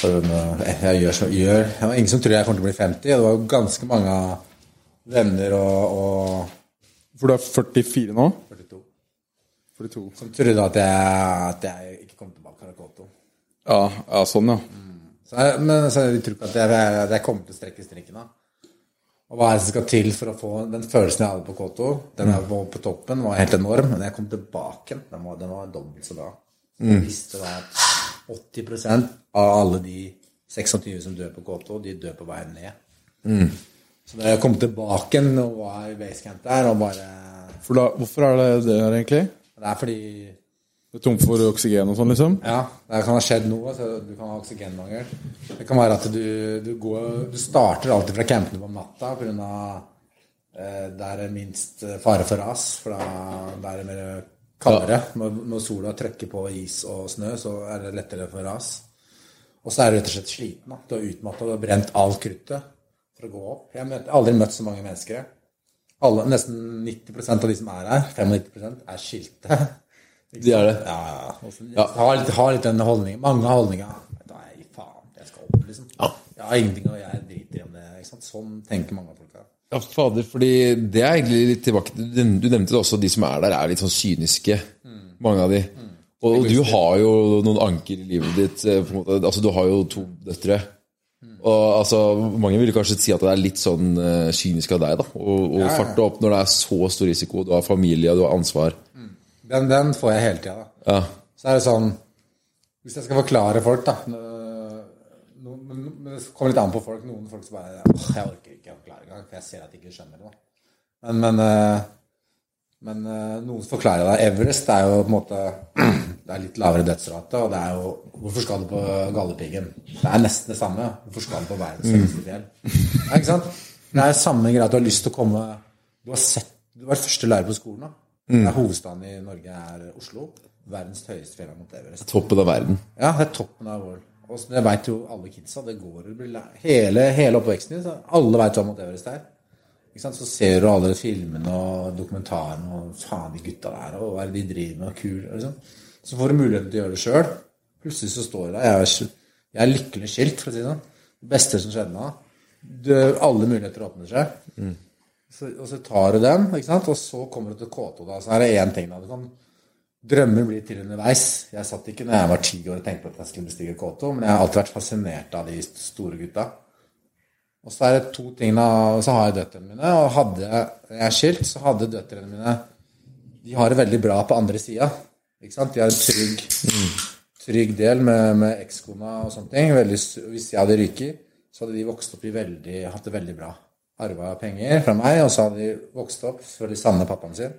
Speaker 4: Så jeg gjør, som, gjør Det var ingen som tror jeg kommer til å bli 50. Det var jo ganske mange venner og, og
Speaker 3: For du er 44 nå?
Speaker 4: 42
Speaker 3: 42.
Speaker 4: som trodde at jeg, at jeg ikke kom tilbake til Koto.
Speaker 3: Ja, ja sånn, ja.
Speaker 4: Så jeg, men så jeg tror ikke at jeg, jeg, jeg kommer til å strekke strikken da. Og hva er det som skal til for å få den følelsen jeg hadde på K2? Den jeg var på toppen var helt enorm, men jeg kom tilbake, den var, den var dobbelt så bra. Jeg visste da at 80% av alle de 26 som dør på K2, de dør på veien ned. Så da jeg kom tilbake og var i basecamp der, og bare
Speaker 3: da, hvorfor er det det her, egentlig?
Speaker 4: Det er fordi
Speaker 3: Du er tom for oksygen og sånn, liksom?
Speaker 4: Ja, det kan ha skjedd noe. Så du kan ha oksygenmangel. Det kan være at du, du, går, du starter alltid fra campene på natta pga. Eh, der er minst eh, fare for ras. For da der er det mer kaldere. Når, når sola trykker på is og snø, så er det lettere for ras. Og så er du rett og slett sliten. Da. Du har utmatta, du har brent alt kruttet for å gå opp. Jeg har aldri møtt så mange mennesker. Alle, nesten 90 av de som er her, 95% er skilte. *laughs*
Speaker 5: De er det.
Speaker 4: Ja, ja. Og Har, litt, har litt den holdningen. Mange holdninger. Nei, faen, jeg skal opp, liksom. Jeg har ingenting, og jeg driter i om det. Ikke sant? Sånn tenker mange folk. folka.
Speaker 5: Ja, fader, fordi det er egentlig litt tilbake til Du nevnte det også, de som er der, er litt sånn kyniske. Mange av de. Og du har jo noen anker i livet ditt. eh, På en måte. Altså, du har jo to døtre. Og altså, Mange vil kanskje si at det er litt sånn eh, kynisk av deg da å å farte opp når det er så stor risiko. Du har familie, du har ansvar.
Speaker 4: Den, den får jeg hele tida. da.
Speaker 5: Ja,
Speaker 4: Så er det sånn Hvis jeg skal forklare folk, da no, men, men Det kommer litt an på folk. Noen folk som bare «Åh, Jeg orker ikke å forklare engang, for jeg ser at de ikke skjønner det. da. Men, men, eh, men eh, noen forklarer det. Everest er jo på en måte *clears throat* Det er litt lavere dødsrate, og det er jo Hvorfor skal du på Galdhøpiggen? Det er nesten det samme. Hvorfor skal du på verdens høyeste fjell? Ja, ikke sant? Det er samme greia at du har lyst til å komme Du har sett Du var første lærer på skolen, da. Er Hovedstaden i Norge er Oslo. Verdens høyeste fjell mot Everest.
Speaker 5: Toppen av verden.
Speaker 4: Ja, det er toppen av vår. Og så- det veit jo alle kidsa. Det går det blir lært. Hele, hele oppveksten din. så Alle veit hva mot Everest er. Så ser du alle filmene og dokumentarene og faen, de gutta der, og hva er det de driver med, og kul liksom. Så får du muligheten til å gjøre det sjøl. Plutselig så står du der. Jeg er, jeg er lykkelig skilt, for å si det sånn. Det beste som skjedde meg. Alle muligheter åpner seg. Så, og så tar du den, ikke sant? og så kommer du til K2. Da. Så er det én ting. da, du kan Drømmer blir til underveis. Jeg satt ikke når jeg var ti år og tenkte at jeg skulle bestige K2, men jeg har alltid vært fascinert av de store gutta. Og så er det to ting da, og så har jeg døtrene mine, og hadde jeg er skilt, så hadde døtrene mine De har det veldig bra på andre sida. Ikke sant? De har en trygg, trygg del med, med ekskona og sånne ting. Veldig, hvis jeg hadde ryket, så hadde de vokst opp i veldig, hatt det veldig bra. Arva penger fra meg, og så hadde de vokst opp for de savner pappaen sin.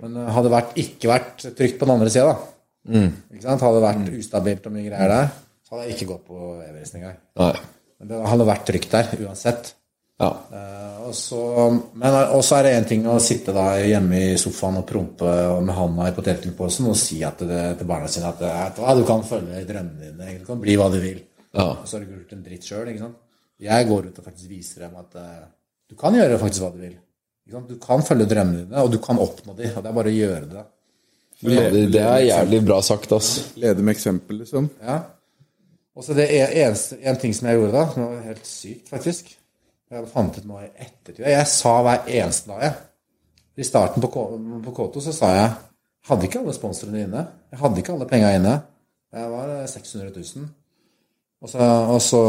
Speaker 4: Men det hadde vært, ikke vært trygt på den andre sida, da. Ikke sant? Hadde det vært ustabilt og mye greier der, så hadde jeg ikke gått på Everest engang. Men det hadde vært trygt der uansett.
Speaker 5: Ja.
Speaker 4: Uh, og så, men også er det én ting å sitte da hjemme i sofaen og prompe med handa i potetgullposen og si at det, til barna sine at vet du du kan følge drømmene dine, du kan bli hva du vil.
Speaker 5: Ja.
Speaker 4: Og så har du ikke gjort en dritt sjøl. Jeg går ut og faktisk viser dem at uh, du kan gjøre faktisk hva du vil. Ikke sant? Du kan følge drømmene dine, og du kan oppnå dem. Og det er bare å gjøre det.
Speaker 5: Det, det er jævlig bra sagt, ass.
Speaker 3: Lede med eksempel, liksom.
Speaker 4: Ja. Og så det er eneste, en ting som jeg gjorde da, som var helt sykt, faktisk. Jeg fant ut noe i ettertid. Jeg sa hver eneste dag, jeg. I starten på, på K2 så sa jeg hadde ikke alle sponsorene inne. Jeg hadde ikke alle penga inne. Jeg var eh, 600 000. Og så, og så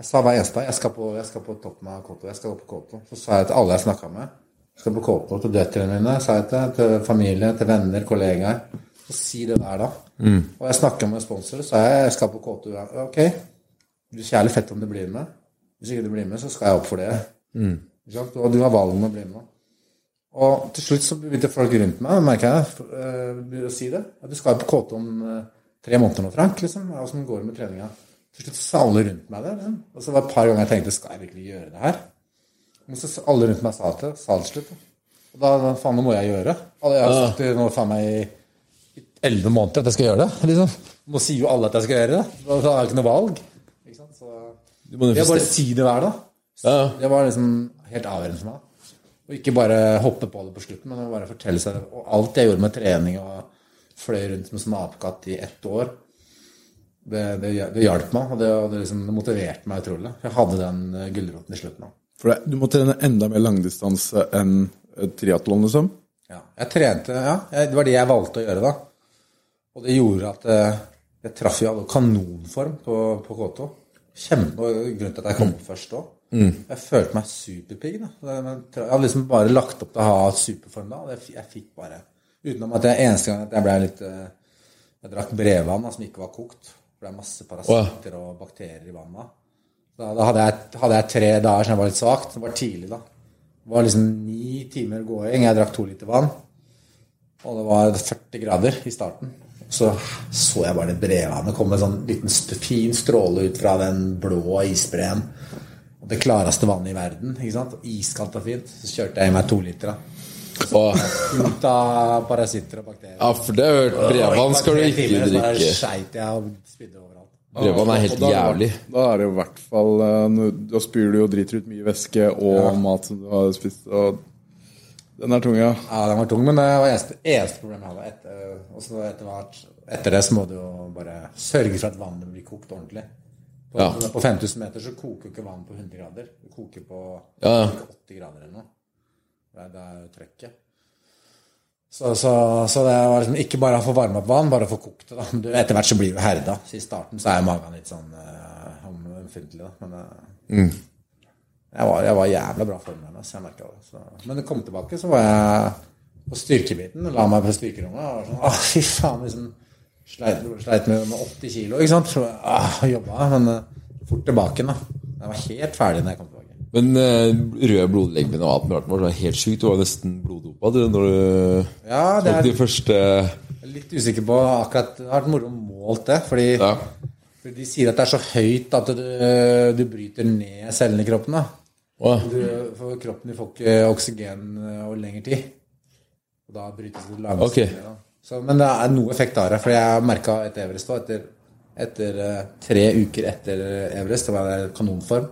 Speaker 4: Jeg sa hver eneste dag jeg skal på, jeg skal på toppen av K2. Jeg skal på K2. Så sa jeg til alle jeg snakka med Jeg skal på K2 til døtrene mine, sa jeg til, til familie, til venner, kollegaer. Så si det der, da. Mm. Og jeg snakka med sponsorer, sa jeg jeg skal på K2. Ja, Ok, det er jævlig fett om du blir med. Hvis ikke du blir med, så skal jeg opp for det. Mm. Og du har valget om å bli med. Og til slutt så begynte folk rundt meg, merker jeg, eh, å si det. At du skal jo på K2 om eh, tre måneder nå, Frank. liksom. Åssen går det med treninga? Til slutt sa alle rundt meg det. Liksom. Og så var det et par ganger jeg tenkte skal jeg virkelig gjøre det her? Men så alle rundt meg sa det, sa det til slutt. Og da, faen, nå må jeg gjøre. Og jeg har sagt det nå faen meg i elleve måneder at jeg skal gjøre det. liksom. Nå sier jo alle at jeg skal gjøre det. Da har jeg ikke noe valg. Ikke sant? Så jeg bare si det hver dag.
Speaker 5: Ja, ja.
Speaker 4: Det var liksom helt avgjørende for meg. Og ikke bare hoppe på det på slutten, men bare fortelle seg det. Og alt jeg gjorde med trening og fløy rundt som en sånn apekatt i ett år, det, det, det hjalp meg, og det, det, liksom, det motiverte meg utrolig. Jeg hadde den eh, gulroten i slutten av.
Speaker 3: For du må trene enda mer langdistanse enn triatlon, liksom.
Speaker 4: Ja, jeg trente, ja. Det var det jeg valgte å gjøre da. Og det gjorde at eh, jeg traff jo kanonform på, på K2. Kjempe, grunnen til at jeg kom på først òg. Jeg følte meg superpigg. Jeg hadde liksom bare lagt opp til å ha superform da. og Jeg, fikk bare Utenom at jeg eneste gang jeg ble litt eh, Jeg drakk brevvann som ikke var kokt. For det er masse parasitter og bakterier i vannet. Da, da hadde, jeg, hadde jeg tre dager som jeg var litt svakt. Det var tidlig, da. Det var liksom ni timer gåing. Jeg drakk to liter vann. Og det var 40 grader i starten. Så så jeg bare det brevannet komme en sånn liten fin stråle ut fra den blå isbreen. Det klareste vannet i verden. ikke sant? Iskaldt og fint. Så kjørte jeg i meg to liter. da.
Speaker 5: Åh,
Speaker 4: Ut av parasitter og bakterier.
Speaker 5: Ja, for det har jeg hørt. Brevvann skal du ikke
Speaker 4: timer,
Speaker 5: drikke.
Speaker 4: skeit jeg overalt.
Speaker 5: Brevvann er helt
Speaker 3: da,
Speaker 5: jævlig.
Speaker 3: Da er det jo i hvert fall eh, Da spyr du og driter ut mye væske og mat som du har spist. Og den er tung, ja.
Speaker 4: Ja, den var tung, men det var eneste, eneste problemet jeg hadde. Etter, og så etter, hvert, etter det så må du jo bare sørge for at vannet blir kokt ordentlig. På,
Speaker 5: Ja.
Speaker 4: på 5000 meter så koker ikke vann på 100 grader. Det koker på
Speaker 5: Ja, ja.
Speaker 4: 80 grader eller noe. Det er, det trøkket. Så, så, så det var liksom ikke bare å få varma opp vann, bare å få kokt det. da. Du, etter hvert så blir du herda. Så I starten så er magen litt sånn uh, omfintlig, da. Men eh, jeg, var, jeg var jævla bra form der, så jeg det. Så. Men det kom tilbake, så var jeg på styrkebiten. La meg på styrkerommet. Og var sånn, Åh, fy faen, liksom. Sleit, sleit med, med 80 kilo, ikke sant. Så ah, jobba, men uh, fort tilbake da. Jeg var helt ferdig når jeg kom.
Speaker 5: Men uh, røde blodlegemer og alt mulig var helt sjukt. Du var nesten bloddopa du, når du
Speaker 4: Ja, det er
Speaker 5: de første
Speaker 4: Jeg er litt usikker på akkurat Det har vært moro målt det. Fordi,
Speaker 5: Ja.
Speaker 4: fordi de sier at det er så høyt at du, du bryter ned cellene i kroppen. da.
Speaker 5: Åh,
Speaker 4: Du, for kroppen får ikke oksygen eh, over lengre tid. Og da brytes det langsomt
Speaker 5: okay.
Speaker 4: ned. da. Så, men det er noe effekt av det. For jeg merka etter Everest òg, etter, etter eh, tre uker etter Everest, det var i kanonform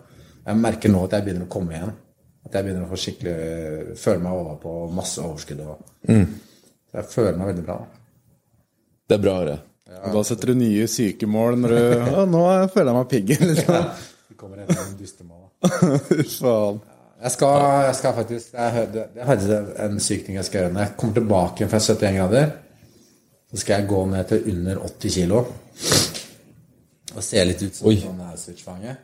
Speaker 4: Jeg merker nå at jeg begynner å komme igjen. At jeg begynner å få skikkelig eh, føle meg over på masse overskudd. Og, Så jeg føler meg veldig bra.
Speaker 5: det er bra å høre.
Speaker 3: Ja. da setter du nye sykemål når du *laughs* ja, 'Nå føler jeg meg piggen', liksom.
Speaker 4: Det kommer en sånn dustemål. *laughs*
Speaker 3: Faen.
Speaker 4: Jeg skal, jeg skal faktisk jeg hørte, jeg er en syk ting jeg skal gjøre. Når jeg kommer tilbake fra 71 grader, så skal jeg gå ned til under 80 kilo. Og se litt ut som
Speaker 5: Oi.
Speaker 4: sånn Auschwitz-fange.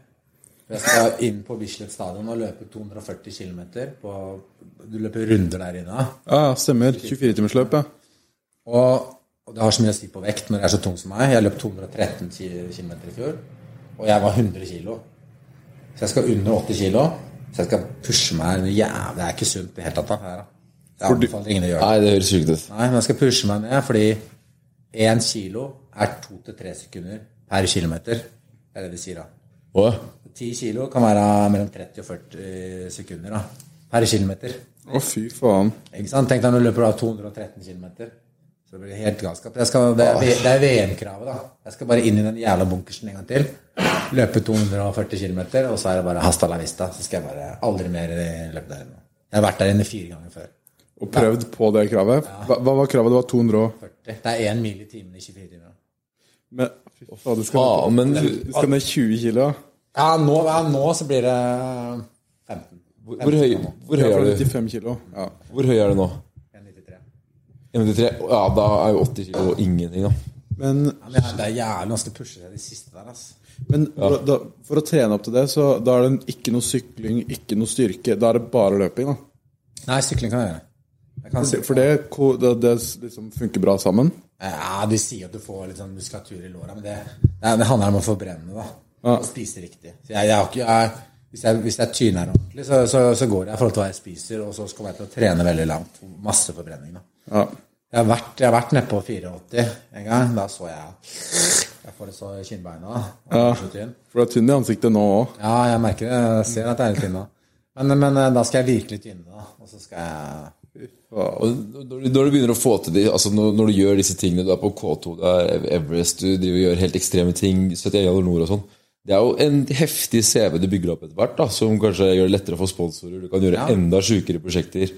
Speaker 4: Jeg skal inn på Bislett stadion og løpe 240 km. Du løper runder der inne.
Speaker 3: Ja, stemmer. 24-timersløp, ja.
Speaker 4: Og, og det har så mye å si på vekt når jeg er så tung som meg. Jeg løp 213 km i fjor, og jeg var 100 kg. Så jeg skal under 80 kg. Så jeg skal pushe meg jævlig Det er ikke sunt i det hele tatt. her, da. Jeg anbefaler ingen å gjøre det.
Speaker 5: Nei, det høres sjukt ut.
Speaker 4: Nei, men jeg skal pushe meg ned, fordi 1 kilo er 2-3 sekunder per kilometer. Det er det de sier, da.
Speaker 5: Åh,
Speaker 4: 10 kilo kan være mellom 30 og 40 sekunder da, per kilometer.
Speaker 3: Å, fy faen.
Speaker 4: Ikke sant? Tenk deg når du løper da 213 km. Så det blir helt galskap. Skal, det, er, er VM-kravet, da. Jeg skal bare inn i den jævla bunkersen en gang til. Løpe 240 km, og så er det bare hasta la vista. Så skal jeg bare aldri mer løpe der inne. Jeg har vært der inne fire ganger før.
Speaker 3: Og prøvd på det kravet. Hva, hva var kravet? Det var
Speaker 4: 240? Det er én mil i timen i 24 timer.
Speaker 3: Men fy du skal,
Speaker 5: Faen, men
Speaker 3: du skal ned 20 kilo.
Speaker 4: Ja, nå, ja, nå så blir det 15.
Speaker 5: hvor, hvor, høy, hvor, høy
Speaker 3: Ja,
Speaker 5: er du?
Speaker 3: 95 kilo. Ja.
Speaker 5: hvor høy er du nå?
Speaker 4: 1,93.
Speaker 5: 1,93? Ja, da er jo 80 kilo ingenting, da.
Speaker 3: Men,
Speaker 4: Ja, men det er jævlig vanskelig å pushe seg de siste der, altså.
Speaker 3: men for, å- da, for å trene opp til det, så da er det ikke noe sykling, ikke noe styrke. Da er det bare løping, da.
Speaker 4: Nei, sykling kan jeg gjøre. Jeg kan
Speaker 3: For det, for det, det, det liksom funker bra sammen.
Speaker 4: Ja, de sier at du får litt sånn muskulatur i låra, men det, det, handler om å forbrenne, da.
Speaker 3: Ja.
Speaker 4: Og spise riktig. Så jeg, jeg har ikke, jeg, hvis, jeg, hvis jeg tyner ordentlig, så, så, så går det i forhold til hva jeg spiser, og så kommer jeg til å trene veldig langt. Masse forbrenning, da.
Speaker 3: Ja.
Speaker 4: Jeg har vært, jeg har vært nedpå 84 en gang. Da så jeg Jeg får det så i kinnbeina. tynn.
Speaker 3: For du er tynn i ansiktet nå òg.
Speaker 4: Ja, jeg merker det. Jeg ser at jeg er litt tynn nå. Men, men eh, da skal jeg virkelig tynne, da. Og så skal jeg
Speaker 5: Og når du, når du begynner å få til de, altså når, når du gjør disse tingene, du er på K2, du er Everest, du driver og gjør helt ekstreme ting, 71 grader nord og sånn, det er jo en heftig CV du bygger opp etter hvert, da, som kanskje gjør det lettere å få sponsorer, du kan gjøre
Speaker 4: Ja.
Speaker 5: enda sjukere prosjekter,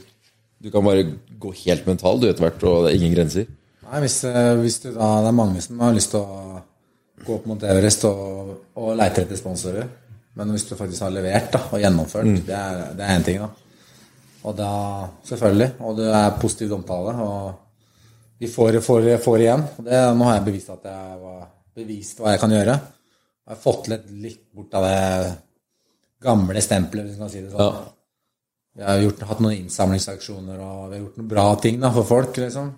Speaker 5: du kan bare gå helt mental du etter hvert, og det er ingen grenser.
Speaker 4: Nei, hvis, eh, hvis du da Det er mange som har lyst til å gå opp mot Everest og, og leite etter sponsorer. Men hvis du faktisk har levert da, og gjennomført, det er det er én ting, da. Og da Selvfølgelig. Og det er positivt omtale. Og vi får, får, får igjen. Og det, nå har jeg bevist at jeg var bevist hva jeg kan gjøre. Jeg har fått litt, litt bort av det gamle stempelet, hvis man kan si det sånn.
Speaker 5: Ja.
Speaker 4: Vi har gjort, hatt noen innsamlingsaksjoner, og vi har gjort noen bra ting da, for folk, liksom.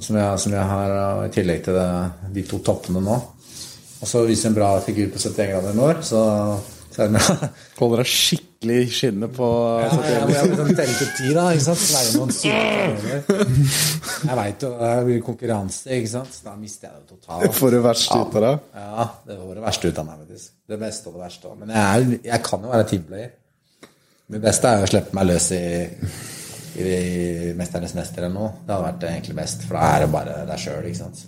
Speaker 4: Som jeg, som jeg har i tillegg til det, de to toppene nå. Og så viser en bra figur på 71 grader nord, så det jeg
Speaker 3: Holder deg skikkelig i skinne på
Speaker 4: ja, jeg må liksom telle til ti, da. ikke sant? Være noen syke *laughs* Jeg veit jo det blir konkurranse, ikke sant. Så da mister jeg det totalt.
Speaker 3: Får det verste ut av deg.
Speaker 4: Ja, det får det verste ut av meg, faktisk. Det beste og det verste. Men jeg, er, jeg kan jo være teamplayer. Det beste er å slippe meg løs i, i, i 'Mesternes mester' eller noe. Det hadde vært egentlig best, for da er det bare deg sjøl, ikke sant.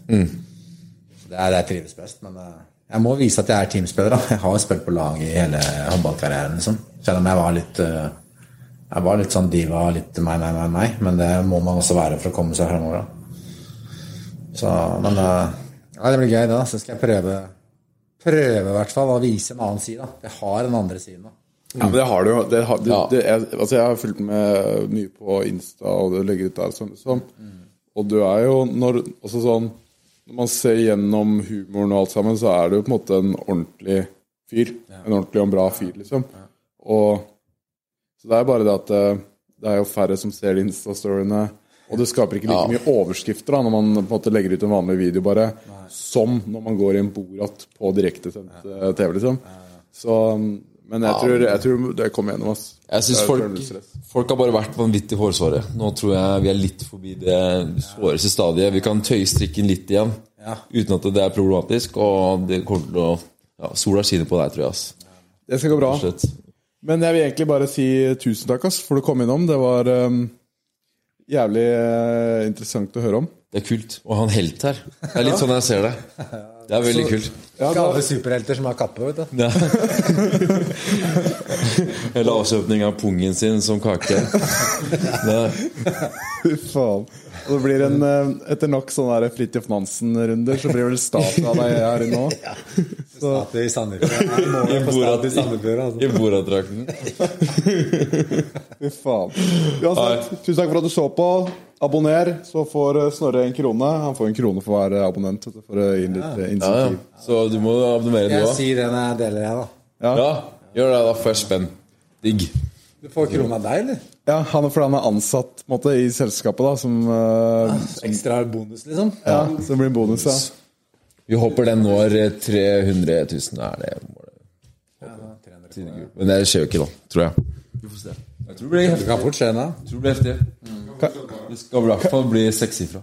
Speaker 4: Så det er det jeg trives best. Men eh, jeg må vise at jeg er teamspiller. da. Jeg har spilt på lag i hele håndballkarrieren, liksom. Selv om jeg var litt eh, Jeg var litt sånn diva, litt meg, meg, meg, meg. Men det må man også være for å komme seg fremover. da. Så, men eh, ja, det blir gøy, det. da. Så skal jeg prøve Prøve i hvert fall å vise en annen side. da. Jeg har den andre siden. da.
Speaker 3: Ja, men det har du jo. Altså jeg har fulgt med mye på Insta, og du legger ut der. Sånn, sånn. Og du er jo når, altså sånn, når man ser gjennom humoren og alt sammen, så er det jo på en måte en ordentlig fyr. En ordentlig og bra fyr, liksom. Og, så det er bare det at eh, det er jo færre som ser de Insta-storyene. Og det skaper ikke like mye overskrifter da, når man på en måte legger ut en vanlig video, bare, som når man går i en Borat på direktesendt eh, TV, liksom. Så, men jeg tror, jeg tror det kommer gjennom, ass.
Speaker 5: Jeg synes
Speaker 3: er
Speaker 5: folk, folk har bare vært vanvittig hårsåre. Nå tror jeg vi er litt forbi det såreste stadiet. Vi kan tøye strikken litt igjen,
Speaker 4: Ja.
Speaker 5: uten at det er problematisk, og det kommer til å ja, Sola skinner på deg, tror jeg. ass.
Speaker 3: Det skal gå bra. Men jeg vil egentlig bare si tusen takk ass, for du kom innom. Det var um, jævlig uh, interessant å høre om.
Speaker 5: Det er kult å ha en helt her. Det er litt sånn jeg ser det. *laughs* Det er veldig kult.
Speaker 3: Ja, da,
Speaker 4: alle superhelter som har kappe, vet du.
Speaker 5: Ja. *laughs* Eller avstøpning av pungen sin som kake. *laughs* Det,
Speaker 3: Fy faen. Det blir en, eh, etter nok sånne Fridtjof Nansen-runder, så blir vel statue av deg her inne òg.
Speaker 4: Statue i Sandefjord. I altså.
Speaker 5: I Borat-drakten. *laughs*
Speaker 3: Fy faen. Uansett, tusen takk for at du så på. Abonner, så får eh, Snorre en krone. Han får en krone for hver abonnent. vet du, For å gi litt eh,
Speaker 5: Ja, ja. Så du må abonnere, du
Speaker 4: Jeg sier det når jeg deler jeg, da.
Speaker 5: Ja, gjør det, da får jeg spenn. Digg.
Speaker 4: Du får krone av deg, eller?
Speaker 3: Ja, han, fordi han er ansatt på en måte, i selskapet, da, som, eh,
Speaker 4: Ekstra bonus, liksom?
Speaker 3: ja, som blir bonus. Ja.
Speaker 5: Vi håper den når 300 000. Er det målet? Men det skjer jo ikke, da. Tror jeg. Vi får se. Jeg tror det blir
Speaker 4: Det
Speaker 5: heftig.
Speaker 4: kan fort skje, da.
Speaker 5: Jeg tror det blir heftig. Det skal i hvert fall bli sekssifra.